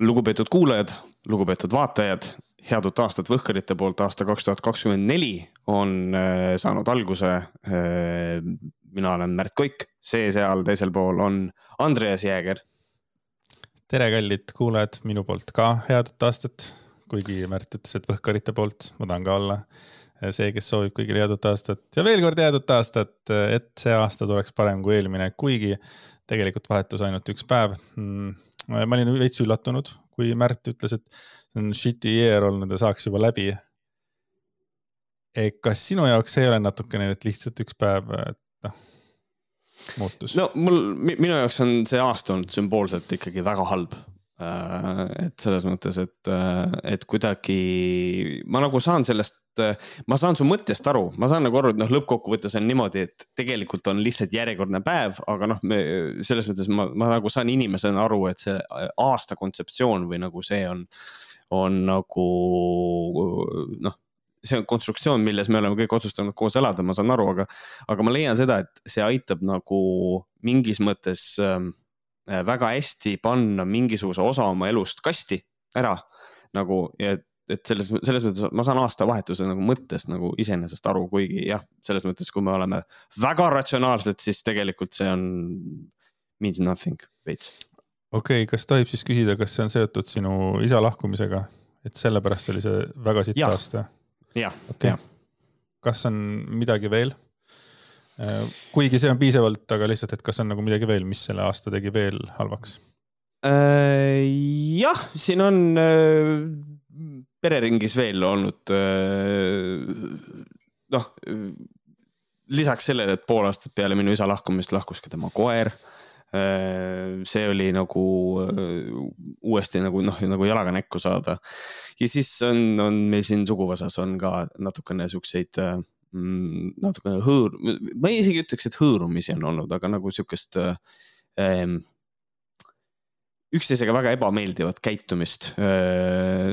lugupeetud kuulajad, lugupeetud vaatajad, head uut aastat Võhkarite poolt, aasta kaks tuhat kakskümmend neli on äh, saanud alguse. Äh, mina olen Märt Koik, see seal teisel pool on Andreas Jääger. tere, kallid kuulajad, minu poolt ka head uut aastat, kuigi Märt ütles, et Võhkarite poolt, ma tahan ka olla see, kes soovib kõigile head uut aastat ja veel kord head uut aastat, et see aasta tuleks parem kui eelmine, kuigi tegelikult vahetus ainult üks päev mm, ma olin veits üllatunud, kui Märt ütles, et see on shitty year olnud ja saaks juba läbi. kas sinu jaoks ei ole natukene nüüd lihtsalt üks päev, et noh, muutus? no mul, minu jaoks on see aasta olnud sümboolselt ikkagi väga halb Äh, et selles mõttes, et, äh, et kuidagi ma nagu saan sellest, äh, ma saan su mõttest aru, ma saan nagu aru, et noh, lõppkokkuvõttes on niimoodi, et tegelikult on lihtsalt järjekordne päev, aga noh, me selles mõttes ma, ma nagu saan inimesena aru, et see aasta kontseptsioon või nagu see on, on nagu noh see on konstruktsioon, milles me oleme kõik otsustanud koos elada, ma saan aru, aga, aga ma leian seda, et see aitab nagu mingis mõttes äh, Äh, väga hästi panna mingisuguse osa oma elust kasti ära nagu et, et selles, selles mõttes ma saan aastavahetuse nagu mõttest nagu iseenesest aru, kuigi jah, selles mõttes, kui me oleme väga ratsionaalsed, siis tegelikult see on means nothing veits. okei okay,, kas tohib siis küsida, kas see on seotud sinu isa lahkumisega, et sellepärast oli see väga sitt aasta? jah, jah. kas on midagi veel? Äh, kuigi see on piisavalt, aga lihtsalt, et kas on nagu midagi veel, mis selle aasta tegi veel halvaks? Äh, jah, siin on äh, pereringis veel olnud noh, lisaks sellele, et pool aastat peale minu isa lahkumist lahkus ka tema koer see oli nagu uuesti nagu noh, nagu jalaga näkku saada. ja siis on, on meil siin suguvõsas on ka natukene siukseid äh, natukene hõõr, ma isegi ütleks, et hõõrumisi on olnud, aga nagu sihukest ähm, üksteisega väga ebameeldivat käitumist äh,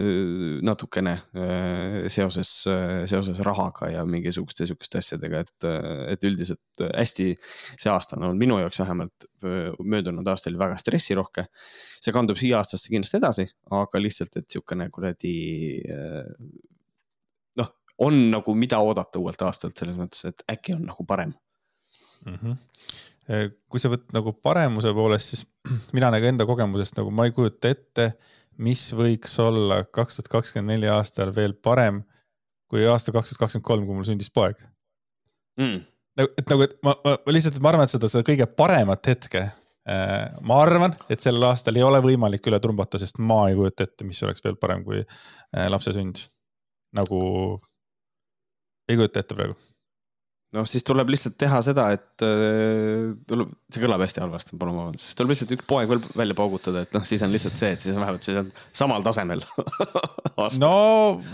natukene äh, seoses äh,, seoses rahaga ja mingisuguste sihukeste asjadega, et, et üldiselt hästi see aasta on olnud minu jaoks vähemalt möödunud aasta oli väga stressirohke. see kandub siia aastasse kindlasti edasi, aga lihtsalt, et sihukene kuradi on nagu, mida oodata uuelt aastalt selles mõttes, et äkki on nagu parem mm. -hmm kui sa võtad nagu paremuse poolest, siis mina nagu enda kogemusest nagu ma ei kujuta ette, mis võiks olla kaks tuhat kakskümmend neli aastal veel parem kui aasta kaks tuhat kakskümmend kolm, kui mul sündis poeg mm.. nagu, et nagu, et ma, ma, ma lihtsalt, ma arvan, et seda, seda kõige paremat hetke äh, ma arvan, et sellel aastal ei ole võimalik üle trumbata, sest ma ei kujuta ette, mis oleks veel parem kui äh, lapse sünd. nagu ei kujuta ette praegu. noh, siis tuleb lihtsalt teha seda, et äh, tuleb, see kõlab hästi halvasti, palun vabandust, siis tuleb lihtsalt üks poeg veel välja paugutada, et noh, siis on lihtsalt see, et siis on vähemalt siis on samal tasemel no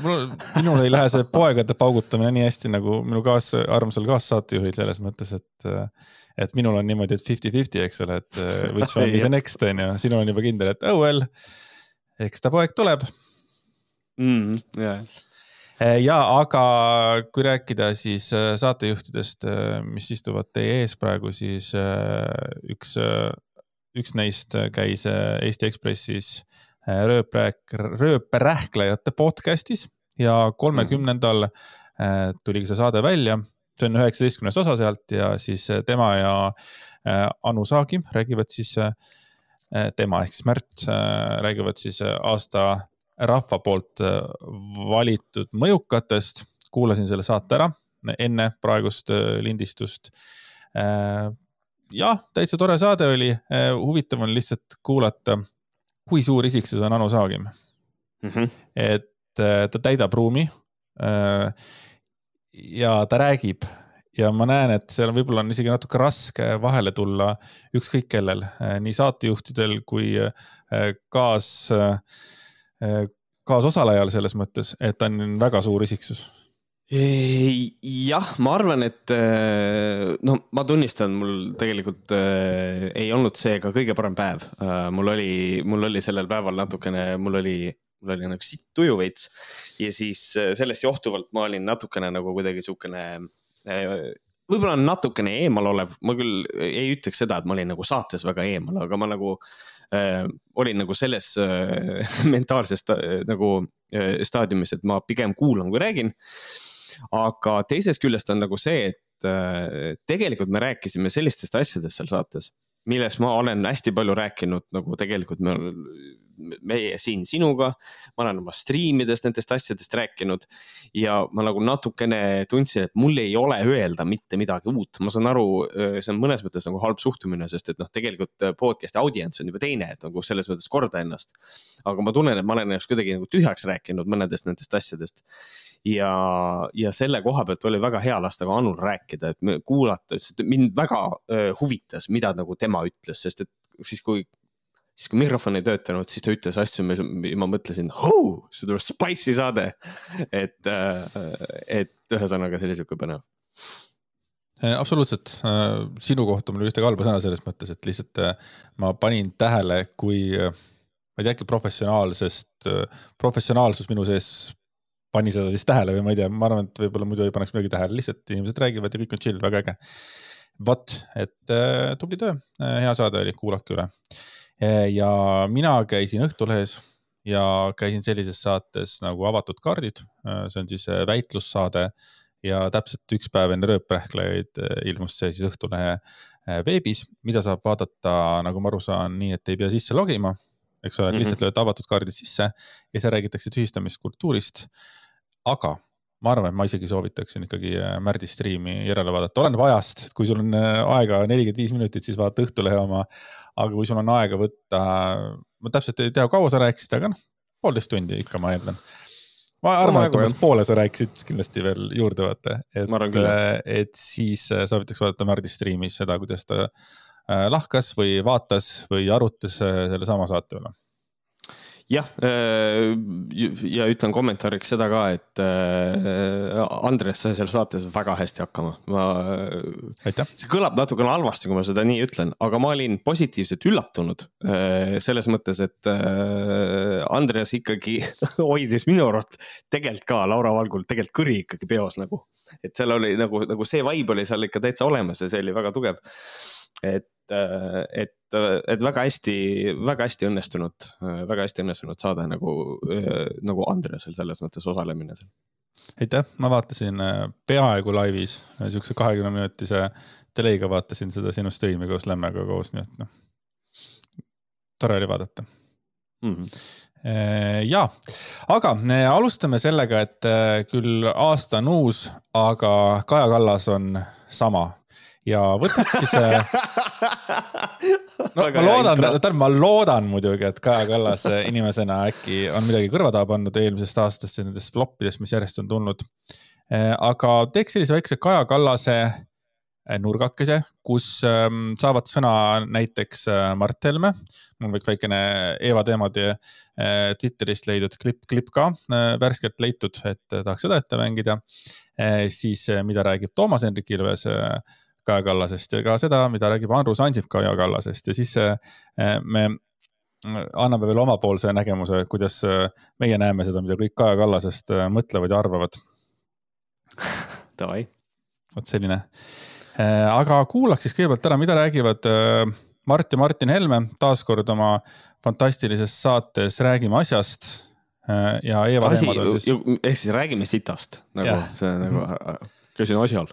mul, minul ei lähe see poegade paugutamine nii hästi nagu minu kaas, armsal kaassaatejuhil selles mõttes, et et minul on niimoodi, et fifty-fifty, eks ole, et äh, which one is the next on ju, sinul on juba kindel, et oh well, eks ta poeg tuleb. Mm,. Yeah Eh, ja aga kui rääkida siis eh, saatejuhtidest, eh, mis istuvad teie ees praegu, siis üks, üks neist käis Eesti Ekspressis rööprääk-, rööperähklejate podcast'is ja kolmekümnendal tuli see saade välja. see on üheksateistkümnes osa sealt ja siis tema ja Anu Saagim räägivad siis, tema ehk siis Märt räägivad siis aasta rahva poolt äh, valitud mõjukatest. kuulasin selle saate ära enne praegust äh, lindistust. Äh, jah, täitsa tore saade oli, huvitav on lihtsalt kuulata, kui suur isiksus on Anu Saagim mm. -hmm. et ta täidab ruumi. ja ta räägib ja ma näen, et seal võib-olla on isegi natuke raske vahele tulla ükskõik kellel, nii saatejuhtidel kui kaas Äh, kaasosalejal selles mõttes, et ta on väga suur isiksus? jah, ma arvan, et äh, no ma tunnistan, mul tegelikult äh, ei olnud see ka kõige parem päev äh,. mul oli, mul oli sellel päeval natukene, mul oli, mul oli nagu sitt tuju veits ja siis äh, sellest johtuvalt ma olin natukene nagu kuidagi siukene äh, võib-olla natukene eemalolev, ma küll ei ütleks seda, et ma olin nagu saates väga eemal, aga ma nagu äh, olin nagu selles äh, mentaalses äh, nagu äh, staadiumis, et ma pigem kuulan, kui räägin. aga teisest küljest on nagu see, et äh, tegelikult me rääkisime sellistest asjadest seal saates millest ma olen hästi palju rääkinud, nagu tegelikult me, meie siin sinuga. ma olen oma striimides nendest asjadest rääkinud ja ma nagu natukene tundsin, et mul ei ole öelda mitte midagi uut, ma saan aru, see on mõnes mõttes nagu halb suhtumine, sest et noh, tegelikult podcast'i audients on juba teine, et nagu selles mõttes korda ennast. aga ma tunnen, et ma olen ennast kuidagi nagu tühjaks rääkinud mõnedest nendest asjadest ja, ja selle koha pealt oli väga hea lasta ka Anul rääkida, et kuulata, mind väga huvitas, mida nagu tema ütles, sest et siis, kui, siis kui mikrofon ei töötanud, siis ta ütles asju, ma mõtlesin, see tuleb spicy saade. et, et ühesõnaga, see oli sihuke põnev absoluutselt, sinu kohta mul ei ole ühtegi halba sõna selles mõttes, et lihtsalt ma panin tähele, kui ma ei tea, äkki professionaalsest, professionaalsus minu sees pani seda siis tähele või ma ei tea, ma arvan, et võib-olla muidu ei paneks midagi tähele, lihtsalt inimesed räägivad ja kõik on chill, väga äge. vot, et äh, tubli töö äh,, hea saade oli, kuulake üle äh,. Ja mina käisin Õhtulehes ja käisin sellises saates nagu Avatud kaardid. Äh,, see on siis äh, väitlussaade ja täpselt üks päev enne rööprähklejaid äh, ilmus see siis Õhtulehe veebis, mida saab vaadata, nagu ma aru saan, nii et ei pea sisse logima. Eks ole mm -hmm., lihtsalt lööd avatud kaardid sisse ja seal räägitakse tühistamiskultuurist. Aga ma arvan, et ma isegi soovitaksin ikkagi äh, Märdi striimi järele vaadata, oleneb ajast, et kui sul on äh, aega nelikümmend viis minutit, siis vaata Õhtulehe oma. aga kui sul on aega võtta, ma täpselt ei tea, kaua sa rääkisid, aga noh, poolteist tundi ikka, ma eeldan. ma arvan, et umbes poole sa rääkisid kindlasti veel juurde vaata, et, äh, et siis soovitaks vaadata Märdi striimis seda, kuidas ta lahkas või vaatas või arutas sellesama saate üle jah, äh, ja ütlen kommentaariks seda ka, et äh, Andres sai seal saates väga hästi hakkama. ma, see kõlab natukene halvasti, kui ma seda nii ütlen, aga ma olin positiivselt üllatunud äh, selles mõttes, et Andres ikkagi hoidis minu arust tegelikult ka Laura Valgul tegelikult kõri ikkagi peos nagu. et seal oli nagu, nagu see vibe oli seal ikka täitsa olemas ja see oli väga tugev. et, et et väga hästi, väga hästi õnnestunud, väga hästi õnnestunud saade nagu, nagu Andresel selles mõttes osalemine seal. aitäh, ma vaatasin äh, peaaegu laivis, siukse kahekümne minutise delay'ga vaatasin seda sinu striimi koos Lemmega koos, nii et noh, tore oli vaadata. Mm. -hmm ja, aga äh, alustame sellega, et küll aasta on uus, aga Kaja Kallas on sama ja võtaks siis äh, no ma loodan, tähendab, ma loodan muidugi, et Kaja Kallas äh, inimesena äkki on midagi kõrva taha pannud eelmisest aastast ja nendest floppidest, mis järjest on tulnud. Äh, aga teeks sellise väikse Kaja Kallase nurgakese, kus ähm, saavad sõna näiteks Mart Helme. mul on üks väikene Eeva teemade Twitterist leidnud klipp, klipp ka värskelt leitud, et tahaks seda ette mängida. siis, mida räägib Toomas Hendrik Ilves Kaja Kallasest ja ka seda, mida räägib Andrus Ansip Kaja Kallasest ja siis eh, me anname veel omapoolse nägemuse, kuidas eh, meie näeme seda, mida kõik Kaja Kallasest eh, mõtlevad ja arvavad. Davai. vot selline. aga kuulaks siis kõigepealt ära, mida räägivad Mart ja Martin Helme taaskord oma fantastilises saates Räägime asjast. ja Eeva teemad on siis. ehk siis räägime sitast nagu, see nagu, käisin asjal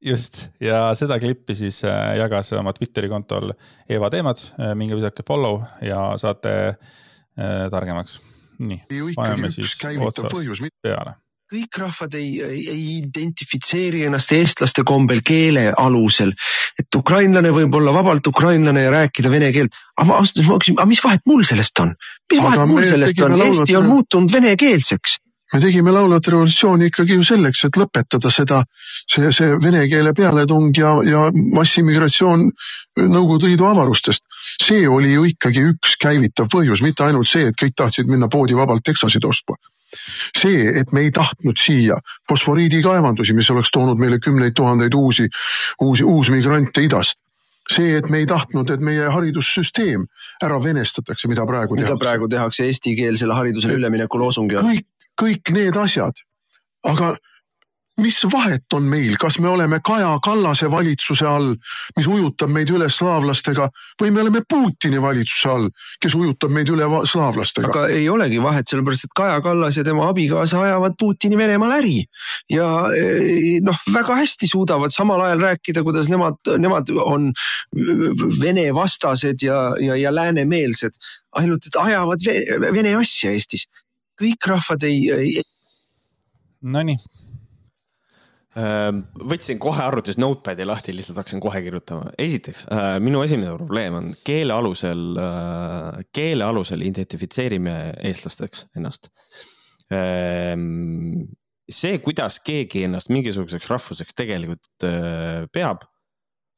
just ja seda klippi siis äh, jagas oma Twitteri kontol Eva Teemad, äh, minge visake follow ja saate äh, targemaks. nii, paneme siis otsast peale kõik rahvad ei, ei, ei identifitseeri ennast eestlaste kombel keele alusel. et ukrainlane võib olla vabalt ukrainlane ja rääkida vene keelt. aga ma ausalt öeldes ma küsin, aga mis vahet mul sellest on? mis vahet mul sellest on? Eesti on muutunud venekeelseks me tegime laulvate revolutsiooni ikkagi ju selleks, et lõpetada seda, see, see vene keele pealetung ja, ja massiimmigratsioon Nõukogude Liidu avarustest. see oli ju ikkagi üks käivitav põhjus, mitte ainult see, et kõik tahtsid minna poodi vabalt teksasid ostma. see, et me ei tahtnud siia fosforiidikaevandusi, mis oleks toonud meile kümneid tuhandeid uusi, uusi, uusmigrante idast see, et me ei tahtnud, et meie haridussüsteem ära venestatakse, mida praegu mida tehakse. mida praegu tehakse eestikeelsele haridusele ülemineku loosungi all. kõik kõik need asjad. aga mis vahet on meil, kas me oleme Kaja Kallase valitsuse all, mis ujutab meid üle slaavlastega või me oleme Putini valitsuse all, kes ujutab meid üle slaavlastega. aga ei olegi vahet, sellepärast et Kaja Kallas ja tema abikaasa ajavad Putini Venemaal äri. ja eh, noh, väga hästi suudavad samal ajal rääkida, kuidas nemad, nemad on Vene vastased ja, ja, ja läänemeelsed. ainult, et ajavad Vene asja Eestis. Kõik rahvad ei, ei, Nonii, Ehm, võtsin kohe arvutis notepad'i lahti, lihtsalt hakkasin kohe kirjutama. esiteks, minu esimene probleem on keele alusel, keele alusel identifitseerime eestlasteks ennast. Ehm, see, kuidas keegi ennast mingisuguseks rahvuseks tegelikult äh, peab,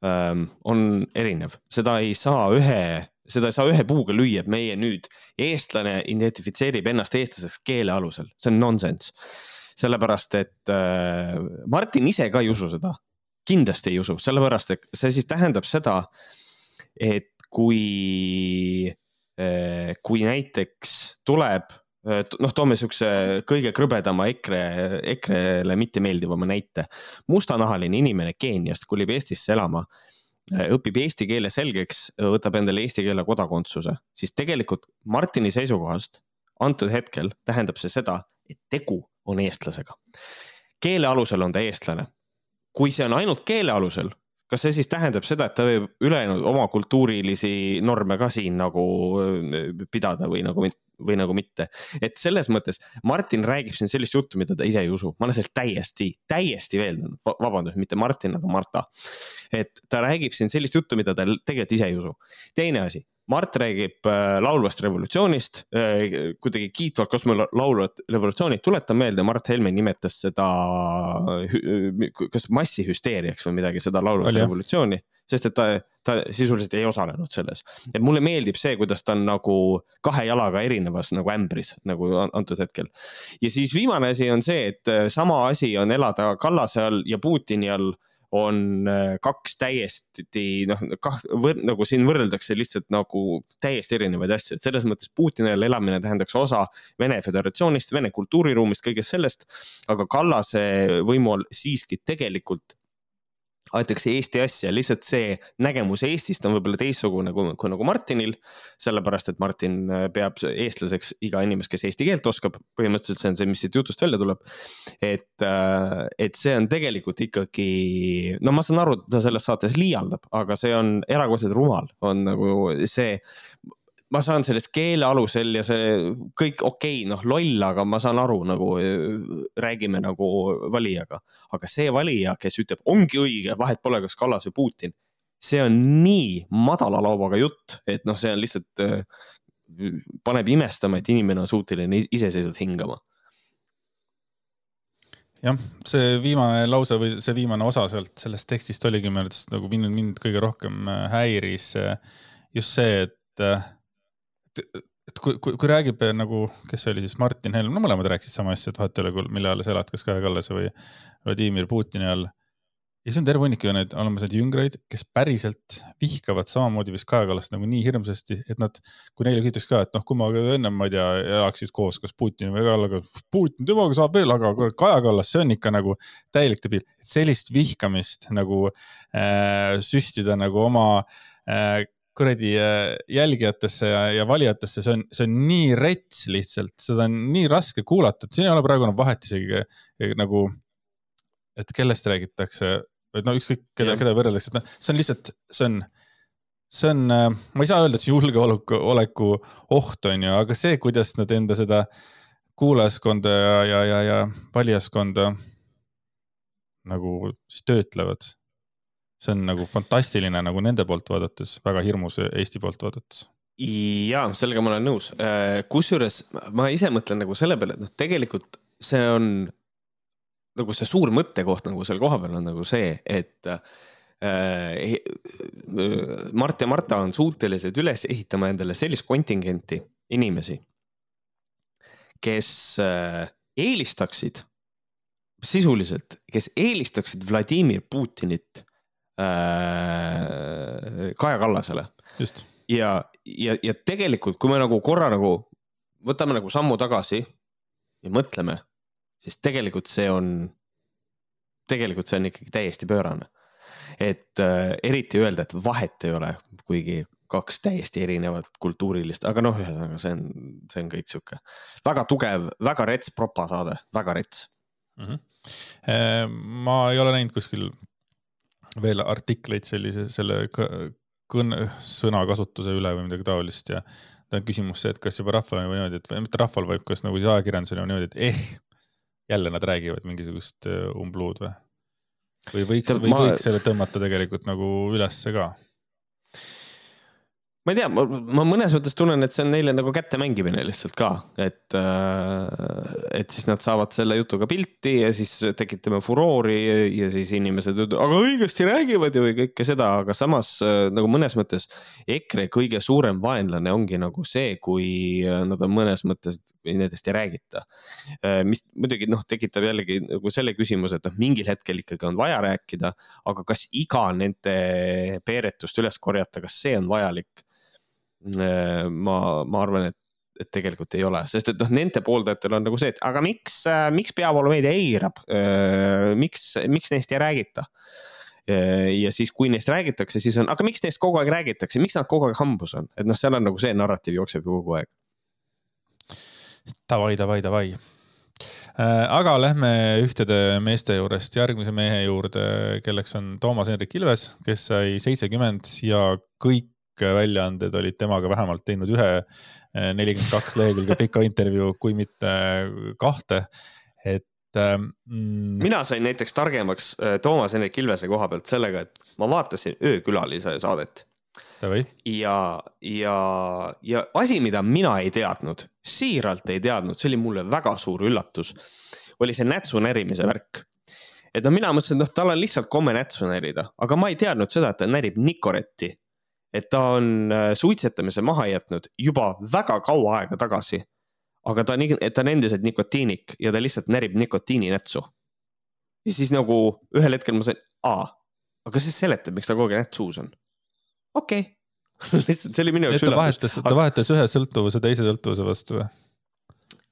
ähm, on erinev, seda ei saa ühe seda ei saa ühe puuga lüüa, et meie nüüd, eestlane identifitseerib ennast eestlaseks keele alusel, see on nonsense. Sellepärast et äh, Martin ise ka ei usu seda, kindlasti ei usu, sellepärast et see siis tähendab seda, et kui äh,, kui näiteks tuleb äh, noh, toome siukse kõige krõbedama EKRE, EKRE-le mittemeeldivama näite. mustanahaline inimene Keeniast kolib Eestisse elama, õpib eesti keele selgeks, võtab endale eesti keele kodakondsuse, siis tegelikult Martini seisukohast antud hetkel tähendab see seda, et tegu on eestlasega. keele alusel on ta eestlane. kui see on ainult keele alusel, kas see siis tähendab seda, et ta võib ülejäänud oma kultuurilisi norme ka siin nagu pidada või nagu, või nagu mitte? et selles mõttes Martin räägib siin sellist juttu, mida ta ise ei usu, ma olen sellest täiesti, täiesti veendunud, vabandust, mitte Martin, aga Marta. et ta räägib siin sellist juttu, mida ta tegelikult ise ei usu. teine asi Mart räägib äh, laulvast revolutsioonist äh, kuidagi kiitvalt kosmo laulvat revolutsiooni, tuletan meelde, Mart Helme nimetas seda kas massihüsteeriaks või midagi, seda laulvat revolutsiooni, sest et ta, ta sisuliselt ei osalenud selles. et mulle meeldib see, kuidas ta on nagu kahe jalaga erinevas nagu ämbris nagu antud hetkel. ja siis viimane asi on see, et sama asi on elada Kallase all ja Putini all on kaks täiesti noh, kah nagu siin võrreldakse lihtsalt nagu täiesti erinevaid asju, et selles mõttes Putini all elamine tähendaks osa Vene Föderatsioonist, Vene kultuuriruumist, kõigest sellest. aga Kallase võimu all siiski tegelikult aetakse Eesti asja, lihtsalt see nägemus Eestist on võib-olla teistsugune kui, kui nagu Martinil. sellepärast, et Martin peab eestlaseks iga inimest, kes eesti keelt oskab, põhimõtteliselt see on see, mis siit jutust välja tuleb. et, et see on tegelikult ikkagi, no ma saan aru, ta selles saates liialdab, aga see on erakordselt rumal, on nagu see ma saan sellest keele alusel ja see kõik okei okay,, noh loll, aga ma saan aru nagu räägime nagu valijaga. aga see valija, kes ütleb, ongi õige, vahet pole, kas Kallas või Putin. see on nii madala laubaga jutt, et noh, see on lihtsalt, paneb imestama, et inimene on suuteline iseseisvalt hingama jah, see viimane lause või see viimane osa sealt sellest tekstist oligi minu arvates nagu mind, mind kõige rohkem häiris just see, et et kui, kui, kui räägib nagu, kes see oli siis, Martin Helme, no mõlemad rääkisid sama asja, et vahet ei ole, mille all sa elad, kas Kaja Kallase või Vladimir Putini all. ja siis on terve hunnik ju neid, olemas neid jüngreid, kes päriselt vihkavad samamoodi vist Kaja Kallast nagu nii hirmsasti, et nad, kui neile küsitakse ka, et noh, kui ma ennem, ma ei tea, elaksid koos, kas Putini või Kallaga, Putin, temaga saab veel, aga Kaja Kallas, see on ikka nagu täielik debiil. sellist vihkamist nagu äh, süstida nagu oma äh, kuradi jälgijatesse ja, ja valijatesse, see on, see on nii rets lihtsalt, seda on nii raske kuulata, et siin ei ole praegu enam vahet isegi nagu, et kellest räägitakse, et no ükskõik keda, keda võrreldakse, et noh, see on lihtsalt, see on, see on, ma ei saa öelda, et see julgeoleku, oleku oht on ju, aga see, kuidas nad enda seda kuulajaskonda ja, ja, ja, ja valijaskonda nagu siis töötlevad see on nagu fantastiline nagu nende poolt vaadates, väga hirmus Eesti poolt vaadates. ja sellega ma olen nõus, kusjuures ma ise mõtlen nagu selle peale, et noh, tegelikult see on nagu see suur mõttekoht nagu seal kohapeal on nagu see, et äh, Mart ja Marta on suutelised üles ehitama endale sellist kontingenti inimesi, kes äh, eelistaksid sisuliselt, kes eelistaksid Vladimir Putinit äh, Kaja Kallasele. ja, ja, ja tegelikult, kui me nagu korra nagu võtame nagu sammu tagasi ja mõtleme, siis tegelikult see on tegelikult see on ikkagi täiesti pöörane. et äh, eriti öelda, et vahet ei ole, kuigi kaks täiesti erinevat kultuurilist, aga noh, ühesõnaga see on, see on kõik sihuke väga tugev, väga rets propasaade, väga rets mm. -hmm. ma ei ole näinud kuskil veel artikleid sellise, selle kõne, sõnakasutuse üle või midagi taolist ja ta on küsimus see, et kas juba rahval on niimoodi, et või mitte rahval, vaid kas nagu siis ajakirjandusel on niimoodi, et eh, jälle nad räägivad mingisugust äh, umbluud või? või võiks, või ma... võiks selle tõmmata tegelikult nagu ülesse ka? Ma ei tea, ma mõnes mõttes tunnen, et see on neile nagu kätte mängimine lihtsalt ka, et, äh, et siis nad saavad selle jutuga pilti ja siis tekitame furoori ja siis inimesed aga õigesti räägivad ju kõike seda, aga samas äh, nagu mõnes mõttes EKRE kõige suurem vaenlane ongi nagu see, kui äh, nad on mõnes mõttes, nendest ei räägita. mis muidugi noh, tekitab jällegi nagu selle küsimuse, et noh, mingil hetkel ikkagi on vaja rääkida, aga kas iga nende peeretust üles korjata, kas see on vajalik? Äh, ma, ma arvan, et, et tegelikult ei ole, sest et noh, nende pooldajatel on nagu see, et aga miks, äh, miks peavoolumeedia eirab, äh, miks, miks neist ei räägita? ja siis, kui neist räägitakse, siis on, aga miks neist kogu aeg räägitakse, miks nad kogu aeg hambus on, et noh, seal on nagu see narratiiv jookseb ju kogu aeg. Davai, davai, davai aga lähme ühtede meeste juurest järgmise mehe juurde, kelleks on Toomas Hendrik Ilves, kes sai seitsekümmend ja kõik väljaanded olid temaga vähemalt teinud ühe eh, nelikümmend kaks lehekülge pika intervjuu, kui mitte kahte. et mm.... mina sain näiteks targemaks eh, Toomas Hendrik Ilvese koha pealt sellega, et ma vaatasin öökülalise saadet. ja, ja, ja asi, mida mina ei teadnud, siiralt ei teadnud, see oli mulle väga suur üllatus, oli see nätsu närimise värk et no mina mõtlesin, noh, tal on lihtsalt komme nätsu närida, aga ma ei teadnud seda, et ta närib Nicoretti et ta on äh, suitsetamise maha jätnud juba väga kaua aega tagasi. aga ta on, ta on endiselt nikotiinik ja ta lihtsalt närib nikotiininätsu. ja siis nagu ühel hetkel ma sain, aa, aga see seletab, miks ta kogu aeg nätt suus on. okei okay. lihtsalt see oli minu jaoks üllatus. ta vahetas aga..., ta vahetas ühe sõltuvuse teise sõltuvuse vastu või?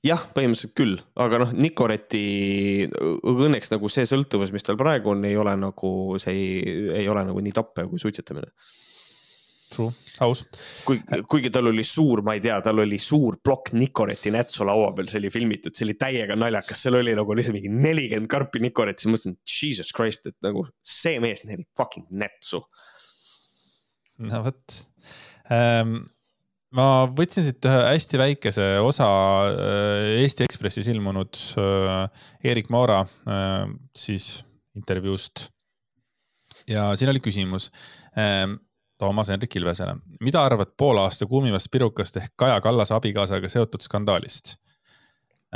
jah, põhimõtteliselt küll, aga noh, Nicoreti õnneks nagu see sõltuvus, mis tal praegu on, ei ole nagu, see ei, ei ole nagu nii tappev kui suitsetamine True, aus. kui, kuigi tal oli suur, ma ei tea, tal oli suur plokk Nicoreti nätsu laua peal, see oli filmitud, see oli täiega naljakas, seal oli nagu lihtsalt mingi nelikümmend karpi Nicoretti, siis mõtlesin, jesus christ, et nagu see mees närib fucking nätsu. no vot ähm ma võtsin siit ühe hästi väikese osa äh, Eesti Ekspressis ilmunud äh, Erik Moora äh, siis intervjuust. ja siin oli küsimus ähm, Toomas Hendrik Ilvesele. mida arvad poole aasta kuumimast pirukast ehk Kaja Kallase abikaasaga seotud skandaalist?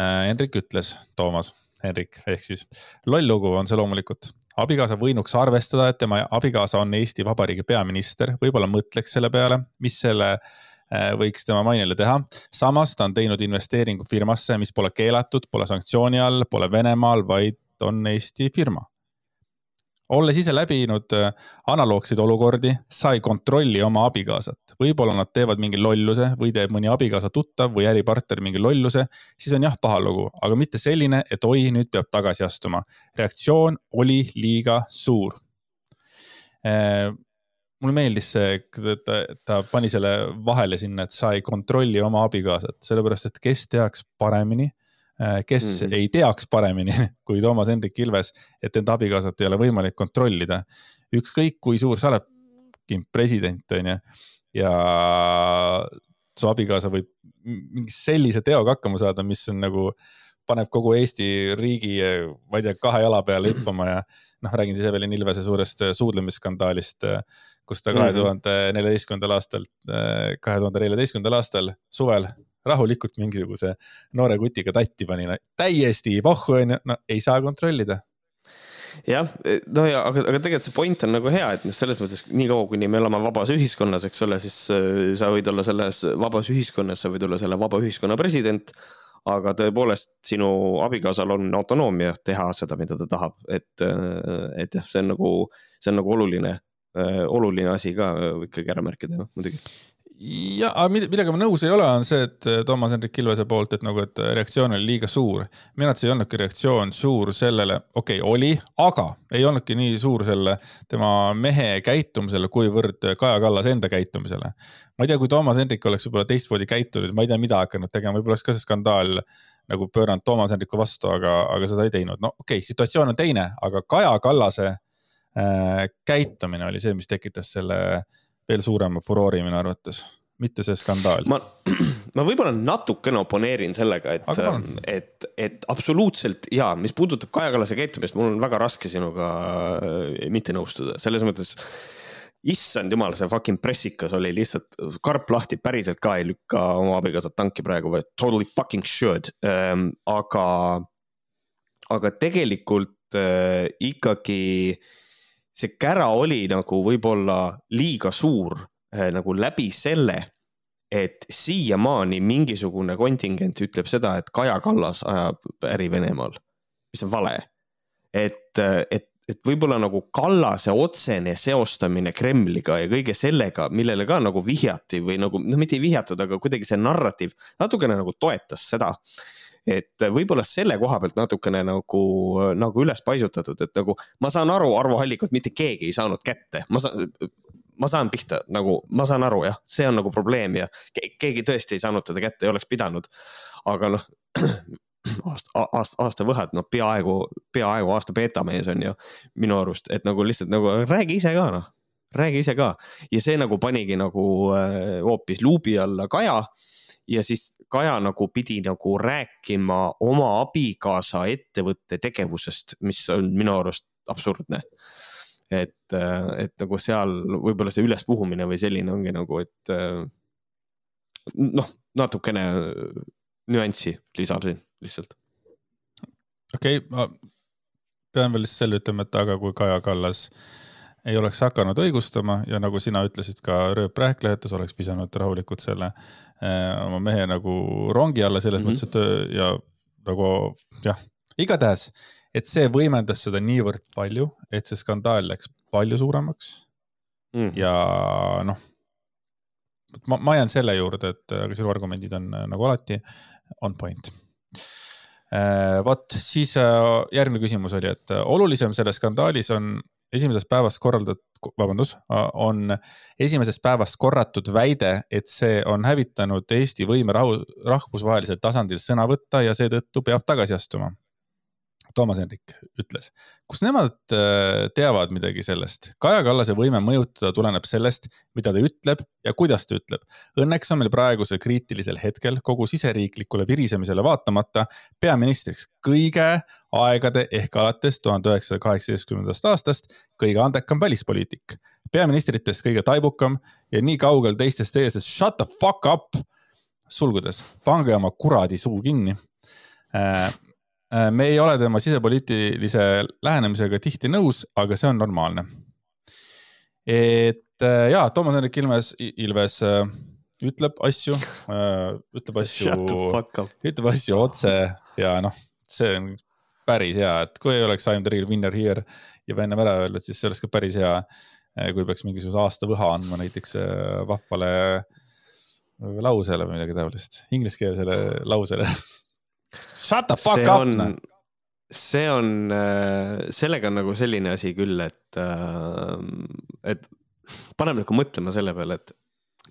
Äh, Hendrik ütles, Toomas, Hendrik ehk siis, loll lugu on see loomulikult. abikaasa võinuks arvestada, et tema abikaasa on Eesti Vabariigi peaminister, võib-olla mõtleks selle peale, mis selle äh, võiks tema mainele teha. samas ta on teinud investeeringu firmasse, mis pole keelatud, pole sanktsiooni all, pole Venemaal, vaid on Eesti firma olles ise läbinud äh, analoogseid olukordi, sa ei kontrolli oma abikaasat. võib-olla nad teevad mingi lolluse või teeb mõni abikaasa tuttav või äripartner mingi lolluse, siis on jah paha lugu, aga mitte selline, et oi, nüüd peab tagasi astuma. reaktsioon oli liiga suur. Äh, mulle meeldis see, ta, ta pani selle vahele sinna, et sa ei kontrolli oma abikaasat, sellepärast et kes teaks paremini kes mm -hmm. ei teaks paremini kui Toomas Hendrik Ilves, et enda abikaasat ei ole võimalik kontrollida. ükskõik kui suur sa oled, president on ju, ja su abikaasa võib mingi sellise teoga hakkama saada, mis on nagu, paneb kogu Eesti riigi, ma ei tea, kahe jala peale hüppama ja noh, räägin siis Evelin Ilvese suurest suudlemisskandaalist, kus ta kahe tuhande neljateistkümnendal aastal, kahe tuhande neljateistkümnendal aastal suvel rahulikult mingisuguse noore kutiga tatti pani, täiesti pohhu onju, no ei saa kontrollida jah, no ja aga, aga tegelikult see point on nagu hea, et noh, selles mõttes niikaua, kuni me elame vabas ühiskonnas, eks ole, siis äh, sa võid olla selles vabas ühiskonnas, sa võid olla selle vaba ühiskonna president. aga tõepoolest, sinu abikaasal on autonoomia teha seda, mida ta tahab, et, äh, et jah, see on nagu, see on nagu oluline, äh, oluline asi ka ikkagi ära märkida, muidugi ja, aga millega ma nõus ei ole, on see, et äh, Toomas Hendrik Ilvese poolt, et nagu, et reaktsioon oli liiga suur. minu arvates ei olnudki reaktsioon suur sellele, okei okay,, oli, aga ei olnudki nii suur selle tema mehe käitumisele, kuivõrd Kaja Kallase enda käitumisele. ma ei tea, kui Toomas Hendrik oleks võib-olla teistmoodi käitunud, ma ei tea, mida hakanud tegema, võib-olla oleks ka see skandaal nagu pööranud Toomas Hendriku vastu, aga, aga seda ei teinud. no okei okay,, situatsioon on teine, aga Kaja Kallase äh, käitumine oli see, mis tekitas selle äh, veel suurema furoori minu arvates, mitte see skandaal. ma, ma võib-olla natukene oponeerin sellega, et, et, et absoluutselt ja mis puudutab Kaja Kallase käitumist, mul on väga raske sinuga äh, mitte nõustuda, selles mõttes issand jumal, see fucking pressikas oli lihtsalt karp lahti, päriselt ka ei lükka oma abikaasat tanki praegu, vaid totally fucking should ähm,. aga, aga tegelikult äh, ikkagi äh, see kära oli nagu võib-olla liiga suur äh, nagu läbi selle, et siiamaani mingisugune kontingent ütleb seda, et Kaja Kallas ajab äri Venemaal, mis on vale. et, et, et võib-olla nagu Kallase otsene seostamine Kremliga ja kõige sellega, millele ka nagu vihjati või nagu, noh, mitte ei vihjatud, aga kuidagi see narratiiv natukene nagu toetas seda et võib-olla selle koha pealt natukene nagu, nagu üles paisutatud, et nagu ma saan aru, Arvo Hallikut mitte keegi ei saanud kätte, ma saan ma saan pihta nagu, ma saan aru jah, see on nagu probleem ja keegi tõesti ei saanud teda kätte, ei oleks pidanud. aga noh, aasta, aasta, aasta võhed, noh, peaaegu, peaaegu aasta beetamees on ju minu arust, et nagu lihtsalt nagu räägi ise ka noh, räägi ise ka. Ja see nagu panigi nagu äh, hoopis luubi alla Kaja ja siis Kaja nagu pidi nagu rääkima oma abikaasa ettevõtte tegevusest, mis on minu arust absurdne. et, et nagu seal võib-olla see ülespuhumine või selline ongi nagu, et noh, natukene nüanssi lisasin lihtsalt. okei okay,, ma pean veel selle ütlema, et aga kui Kaja Kallas äh, ei oleks hakanud õigustama ja nagu sina ütlesid ka rööprähklejates, oleks pisanud rahulikult selle äh, oma mehe nagu rongi alla selles mm -hmm. mõttes, et ja nagu jah, igatahes, et see võimendas seda niivõrd palju, et see skandaal läks palju suuremaks mm. -hmm. ja noh, ma, ma jään selle juurde, et aga sinu argumendid on nagu alati on point vot siis järgmine küsimus oli, et olulisem selles skandaalis on esimesest päevast korraldatud, vabandust, on esimesest päevast korratud väide, et see on hävitanud Eesti võime rahu, rahvusvahelisel tasandil sõna võtta ja seetõttu peab tagasi astuma Toomas Hendrik ütles. kus nemad äh, teavad midagi sellest? Kaja Kallase võime mõjutada tuleneb sellest, mida ta ütleb ja kuidas ta ütleb. Õnneks on meil praegusel kriitilisel hetkel kogu siseriiklikule virisemisele vaatamata peaministriks kõige aegade ehk alates tuhande üheksasaja kaheksateistkümnendast aastast kõige andekam välispoliitik. peaministritest kõige taibukam ja nii kaugel teistest ees, shut the fuck up sulgudes, pange oma kuradi suu kinni Äh, me ei ole tema sisepoliitilise lähenemisega tihti nõus, aga see on normaalne. et äh, ja, Toomas Hendrik Ilves, Ilves äh, ütleb asju, ütleb asju, ütleb asju otse ja noh, see on päris hea, et kui ei oleks I m the real winner here juba ennem ära öeldud, siis see oleks ka päris hea. kui peaks mingisuguse aasta võha andma näiteks vahvale lausele või midagi taolist, ingliskeelsele lausele Shut the fuck up. Noh. see on, äh, sellega on nagu selline asi küll, et, äh, et paneb nagu mõtlema selle peale, et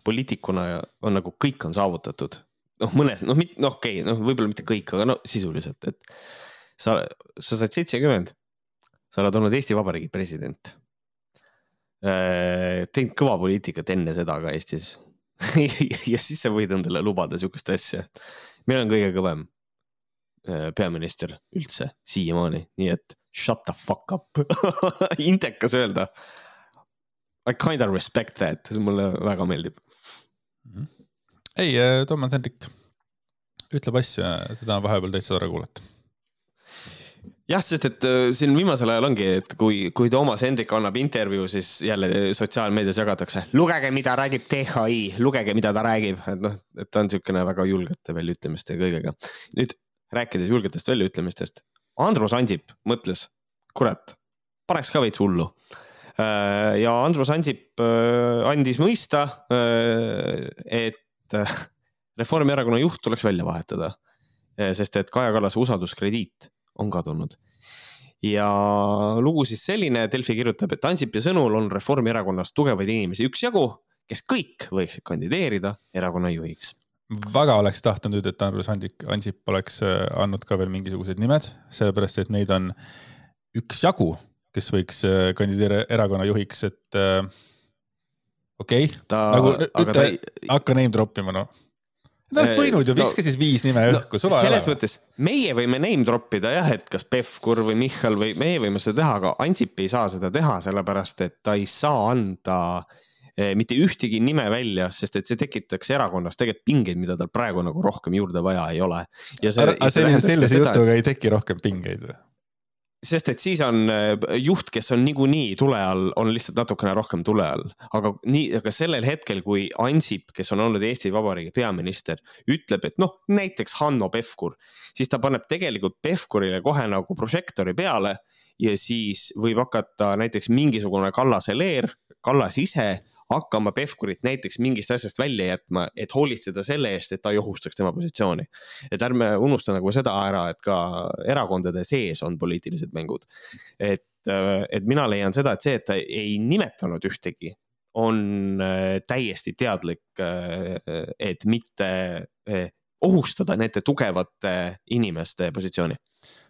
poliitikuna on nagu kõik on saavutatud. noh, mõnes, noh, noh, okei okay,, noh, võib-olla mitte kõik, aga no sisuliselt, et sa, sa said seitsekümmend, sa oled olnud Eesti Vabariigi president. Äh, teinud kõva poliitikat enne seda ka Eestis ja siis sa võid endale lubada sihukest asja. meil on kõige kõvem peaminister üldse siiamaani, nii et shut the fuck up intekas öelda. I kind of respect that, see mulle väga meeldib mm. -hmm. ei, äh, Toomas Hendrik ütleb asju, teda on vahepeal täitsa tore kuulata jah, sest et äh, siin viimasel ajal ongi, et kui, kui Toomas Hendrik annab intervjuu, siis jälle sotsiaalmeedias jagatakse, lugege, mida räägib DHI, lugege, mida ta räägib, et noh, et ta on niisugune väga julgete väljaütlemiste ja kõigega. nüüd rääkides julgetest väljaütlemistest. Andrus Ansip mõtles, kurat, paneks ka veits hullu. ja Andrus Ansip andis mõista, et Reformierakonna juht tuleks välja vahetada, sest et Kaja Kallase usalduskrediit on kadunud ja lugu siis selline, Delfi kirjutab, et Ansipi sõnul on Reformierakonnas tugevaid inimesi üksjagu, kes kõik võiksid kandideerida erakonna juhiks. Väga oleks tahtnud nüüd, et Andrus Ansip, Ansip oleks äh, andnud ka veel mingisugused nimed, sellepärast et neid on üksjagu, kes võiks äh, kandideerida erakonna juhiks, et äh, okei okay., nagu ütle, ta... hakka name drop ima noh ta oleks võinud ju, viska no, siis viis nime õhku no,, suva ei ole. selles mõttes meie võime name drop ida jah, et kas Pevkur või Michal või meie võime seda teha, aga Ansip ei saa seda teha, sellepärast et ta ei saa anda eh, mitte ühtegi nime välja, sest et see tekitaks erakonnas tegelikult pingeid, mida tal praegu nagu rohkem juurde vaja ei ole. aga sellise jutuga ei teki rohkem pingeid või? sest et siis on äh, juht, kes on niikuinii tule all, on lihtsalt natukene rohkem tule all, aga nii, aga sellel hetkel, kui Ansip, kes on olnud Eesti Vabariigi peaminister, ütleb, et noh, näiteks Hanno Pevkur, siis ta paneb tegelikult Pevkurile kohe nagu prožektori peale ja siis võib hakata näiteks mingisugune Kallase leer, Kallas ise hakkama Pevkurit näiteks mingist asjast välja jätma, et hoolitseda selle eest, et ta ei ohustaks tema positsiooni. et ärme unusta nagu seda ära, et ka erakondade sees on poliitilised mängud. et, et mina leian seda, et see, et ta ei nimetanud ühtegi, on äh, täiesti teadlik, äh, et mitte äh, ohustada nende tugevate inimeste positsiooni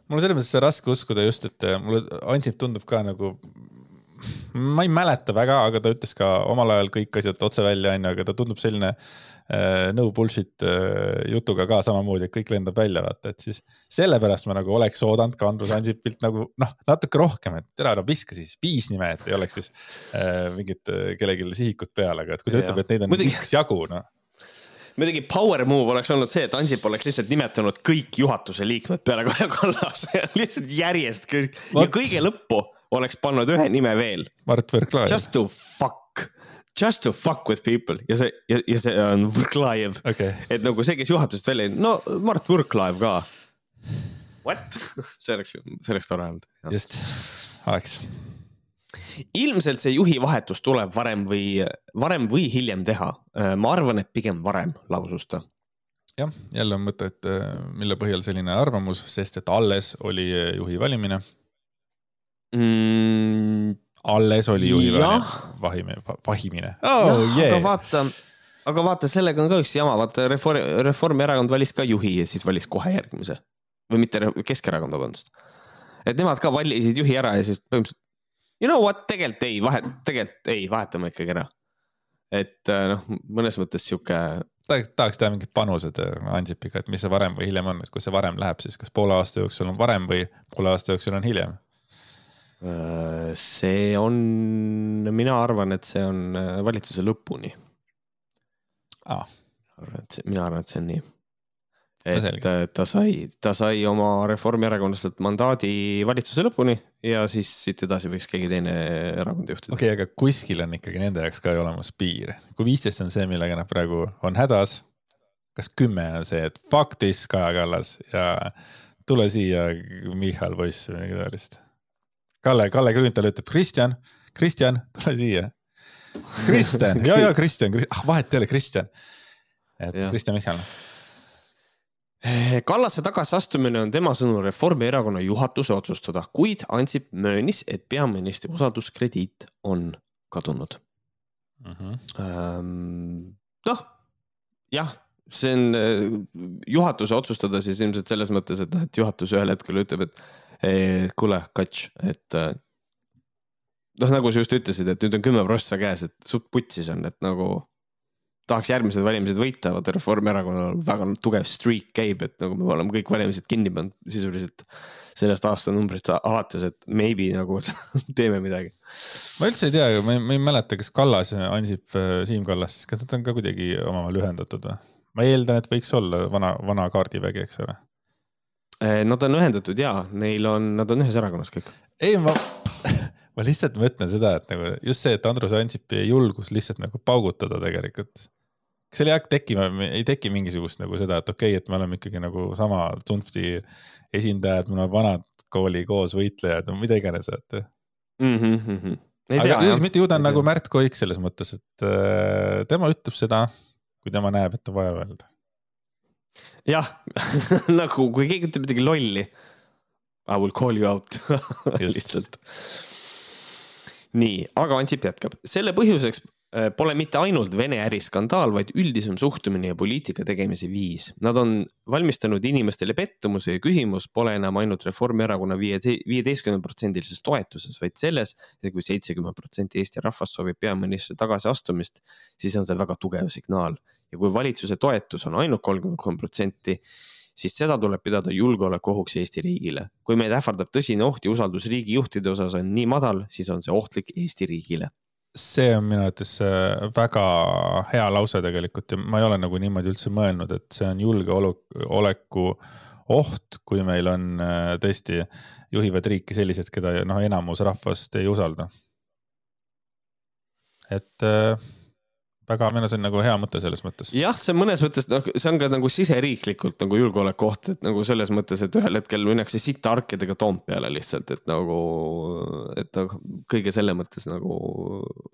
mul on selles mõttes raske uskuda just, et mulle Ansip tundub ka nagu ma ei mäleta väga, aga ta ütles ka omal ajal kõik asjad otse välja, onju, aga ta tundub selline äh, no bullshit äh, jutuga ka samamoodi, et kõik lendab välja, vaata, et siis sellepärast ma nagu oleks oodanud ka Andrus Ansipilt nagu noh, natuke rohkem, et tere, no viska siis viis nime, et ei oleks siis äh, mingit äh, kellelegi sihikut peal, aga et kui ta ja. ütleb, et neid on Muidugi... jagu, noh muidugi power move oleks olnud see, et Ansip oleks lihtsalt nimetanud kõik juhatuse liikmed peale Kaja Kallase lihtsalt järjest kõik ja kõige lõppu oleks pannud ühe nime veel. Mart Võrklaev. Just to fuck, just to fuck with people ja see ja, ja see on Võrklaev okay.. et nagu see, kes juhatusest välja, no Mart Võrklaev ka. What? see oleks, see oleks tore olnud. just, oleks ilmselt see juhi vahetus tuleb varem või, varem või hiljem teha. ma arvan, et pigem varem, lausus ta. jah, jälle on mõte, et mille põhjal selline arvamus, sest et alles oli juhi valimine mm,? alles oli juhi vahimine, vahimine oh,. Yeah. aga vaata, aga vaata, sellega on ka üks jama, vaata Reform, Reformierakond valis ka juhi ja siis valis kohe järgmise või mitte Keskerakond, vabandust. et nemad ka valisid juhi ära ja siis põhimõtteliselt you know what, tegelikult ei, vahet, tegelikult ei, vahetame ikkagi ära. et äh, noh, mõnes mõttes sihuke. tahaks, tahaks teha mingid panused äh, Ansipiga, et mis see varem või hiljem on, et kui see varem läheb, siis kas poole aasta jooksul on varem või poole aasta jooksul on hiljem see on, mina arvan, et see on äh, valitsuse lõpuni ah.. mina arvan, et see on nii. et äh, ta sai, ta sai oma Reformierakondlaselt mandaadi valitsuse lõpuni ja siis siit edasi võiks keegi teine erakond juhtida. okei okay,, aga kuskil on ikkagi nende jaoks ka olemas piir. kui viisteist on see, millega nad praegu on hädas, kas kümme on see, et fuck this Kaja Kallas ja tule siia, Michal poiss või midagi taolist Kalle, Kalle Grünthal ütleb, Kristjan, Kristjan, tule siia. Kristjan, ja, ja Kristjan, ah vahet ei ole, Kristjan. et Kristjan Michal. Kallase tagasiastumine on tema sõnul Reformierakonna juhatuse otsustada, kuid Ansip möönis, et peaministri usalduskrediit on kadunud mm -hmm.. noh, jah, see on juhatuse otsustada siis ilmselt selles mõttes, et noh, et juhatus ühel hetkel ütleb, et kuule, Kats, et äh, noh, nagu sa just ütlesid, et nüüd on kümme prossa käes, et suht putsis on, et nagu tahaks järgmised valimised võita, vaata Reformierakonnal väga tugev streak käib, et nagu me oleme kõik valimised kinni pannud sisuliselt sellest aastanumbrist alates, et maybe nagu teeme midagi. ma üldse ei tea, ma ei, ma ei mäleta, kas Kallas ja Ansip, äh, Siim Kallas, kas nad on ka kuidagi omavahel ühendatud või? ma eeldan, et võiks olla vana, vana kaardivägi, eks ole nad on ühendatud ja neil on, nad on ühes erakonnas kõik. ei, ma, ma lihtsalt mõtlen seda, et nagu just see, et Andrus Ansipi julgus lihtsalt nagu paugutada tegelikult. kas seal ei hakka tekkima, ei teki mingisugust nagu seda, et okei okay,, et me oleme ikkagi nagu sama Zunfti esindajad, me oleme vanad kooli koos võitlejad, no mida iganes, et mm. -hmm, mm -hmm. ei aga ju, mitte ju ta on nagu. Märt Koik selles mõttes, et äh, tema ütleb seda, kui tema näeb, et on vaja öelda. Jah, nagu kui keegi ütleb midagi lolli. I will call you out lihtsalt. nii, aga Ansip jätkab, selle põhjuseks äh, pole mitte ainult Vene äriskandaal, vaid üldisem suhtumine ja poliitika tegemise viis. Nad on valmistanud inimestele pettumuse ja küsimus pole enam ainult Reformierakonna viie, viieteistkümneprotsendilises toetuses, vaid selles, et kui seitsekümmend protsenti Eesti rahvast soovib peaministri tagasiastumist, siis on see väga tugev signaal ja kui valitsuse toetus on ainult kolmkümmend kolm protsenti, siis seda tuleb pidada julgeolekuohuks Eesti riigile. kui meid ähvardab tõsine oht ja usaldus riigijuhtide osas on nii madal, siis on see ohtlik Eesti riigile. see on minu arvates äh, väga hea lause tegelikult ja ma ei ole nagu niimoodi üldse mõelnud, et see on julgeoleku oht, kui meil on äh, tõesti juhivad riiki sellised, keda noh, enamus rahvast ei usalda. et äh, väga, minu arust see on nagu hea mõte selles mõttes. jah, see mõnes mõttes noh, see on ka nagu siseriiklikult nagu julgeolekuoht, et nagu selles mõttes, et ühel hetkel minnakse sitaarkidega Toompeale lihtsalt, et nagu, et nagu kõige selle mõttes nagu,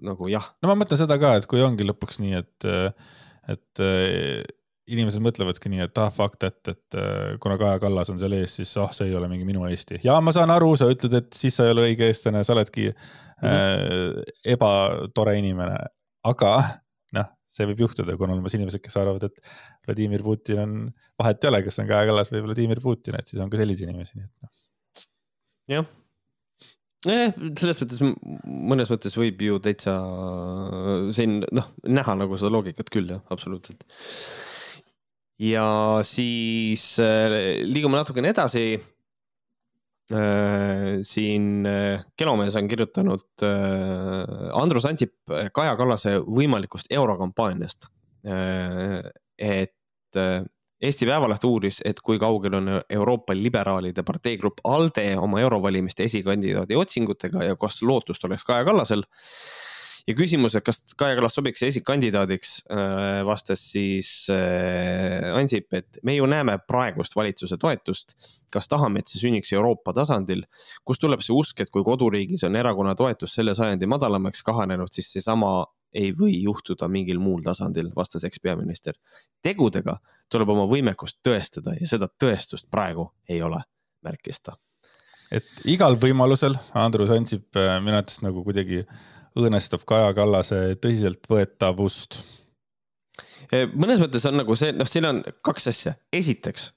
nagu jah, no ma mõtlen seda ka, et kui ongi lõpuks nii, et, et äh, inimesed mõtlevadki nii, et ah fuck that, et äh, kuna Kaja Kallas on seal ees, siis ah, see ei ole mingi minu Eesti. Ja ma saan aru, sa ütled, et siis sa ei ole õige eestlane, sa oledki äh, ebatore inimene, aga see võib juhtuda, kui on olemas inimesed, kes arvavad, et Vladimir Putin on, vahet ei ole, kas on Kaja Kallas või Vladimir Putin, et siis on ka selliseid inimesi, nii et noh. jah. selles mõttes mõnes mõttes võib ju täitsa siin noh, näha nagu seda loogikat küll jah, absoluutselt. ja siis äh, liigume natukene edasi äh,. Siin äh, Kelomees on kirjutanud äh, Andrus Ansip Kaja Kallase võimalikust eurokampaaniast äh,. et äh, Eesti Päevaleht uuris, et kui kaugel on Euroopa liberaalide parteigrupp ALDE oma eurovalimiste esikandidaadi otsingutega ja kas lootust oleks Kaja Kallasel. Ja küsimus, et kas Kaja Kallas sobiks esikandidaadiks, vastas siis äh, Ansip, et me ju näeme praegust valitsuse toetust. kas tahame, et see sünniks Euroopa tasandil, kust tuleb see usk, et kui koduriigis on erakonna toetus selle sajandi madalamaks kahanenud, siis seesama ei või juhtuda mingil muul tasandil, vastas ekspeaminister. tegudega tuleb oma võimekust tõestada ja seda tõestust praegu ei ole, märkis ta. et igal võimalusel Andrus Ansip äh, minu arvates nagu kuidagi õõnestab Kaja Kallase tõsiseltvõetavust. mõnes mõttes on nagu see, noh, siin on kaks asja. esiteks,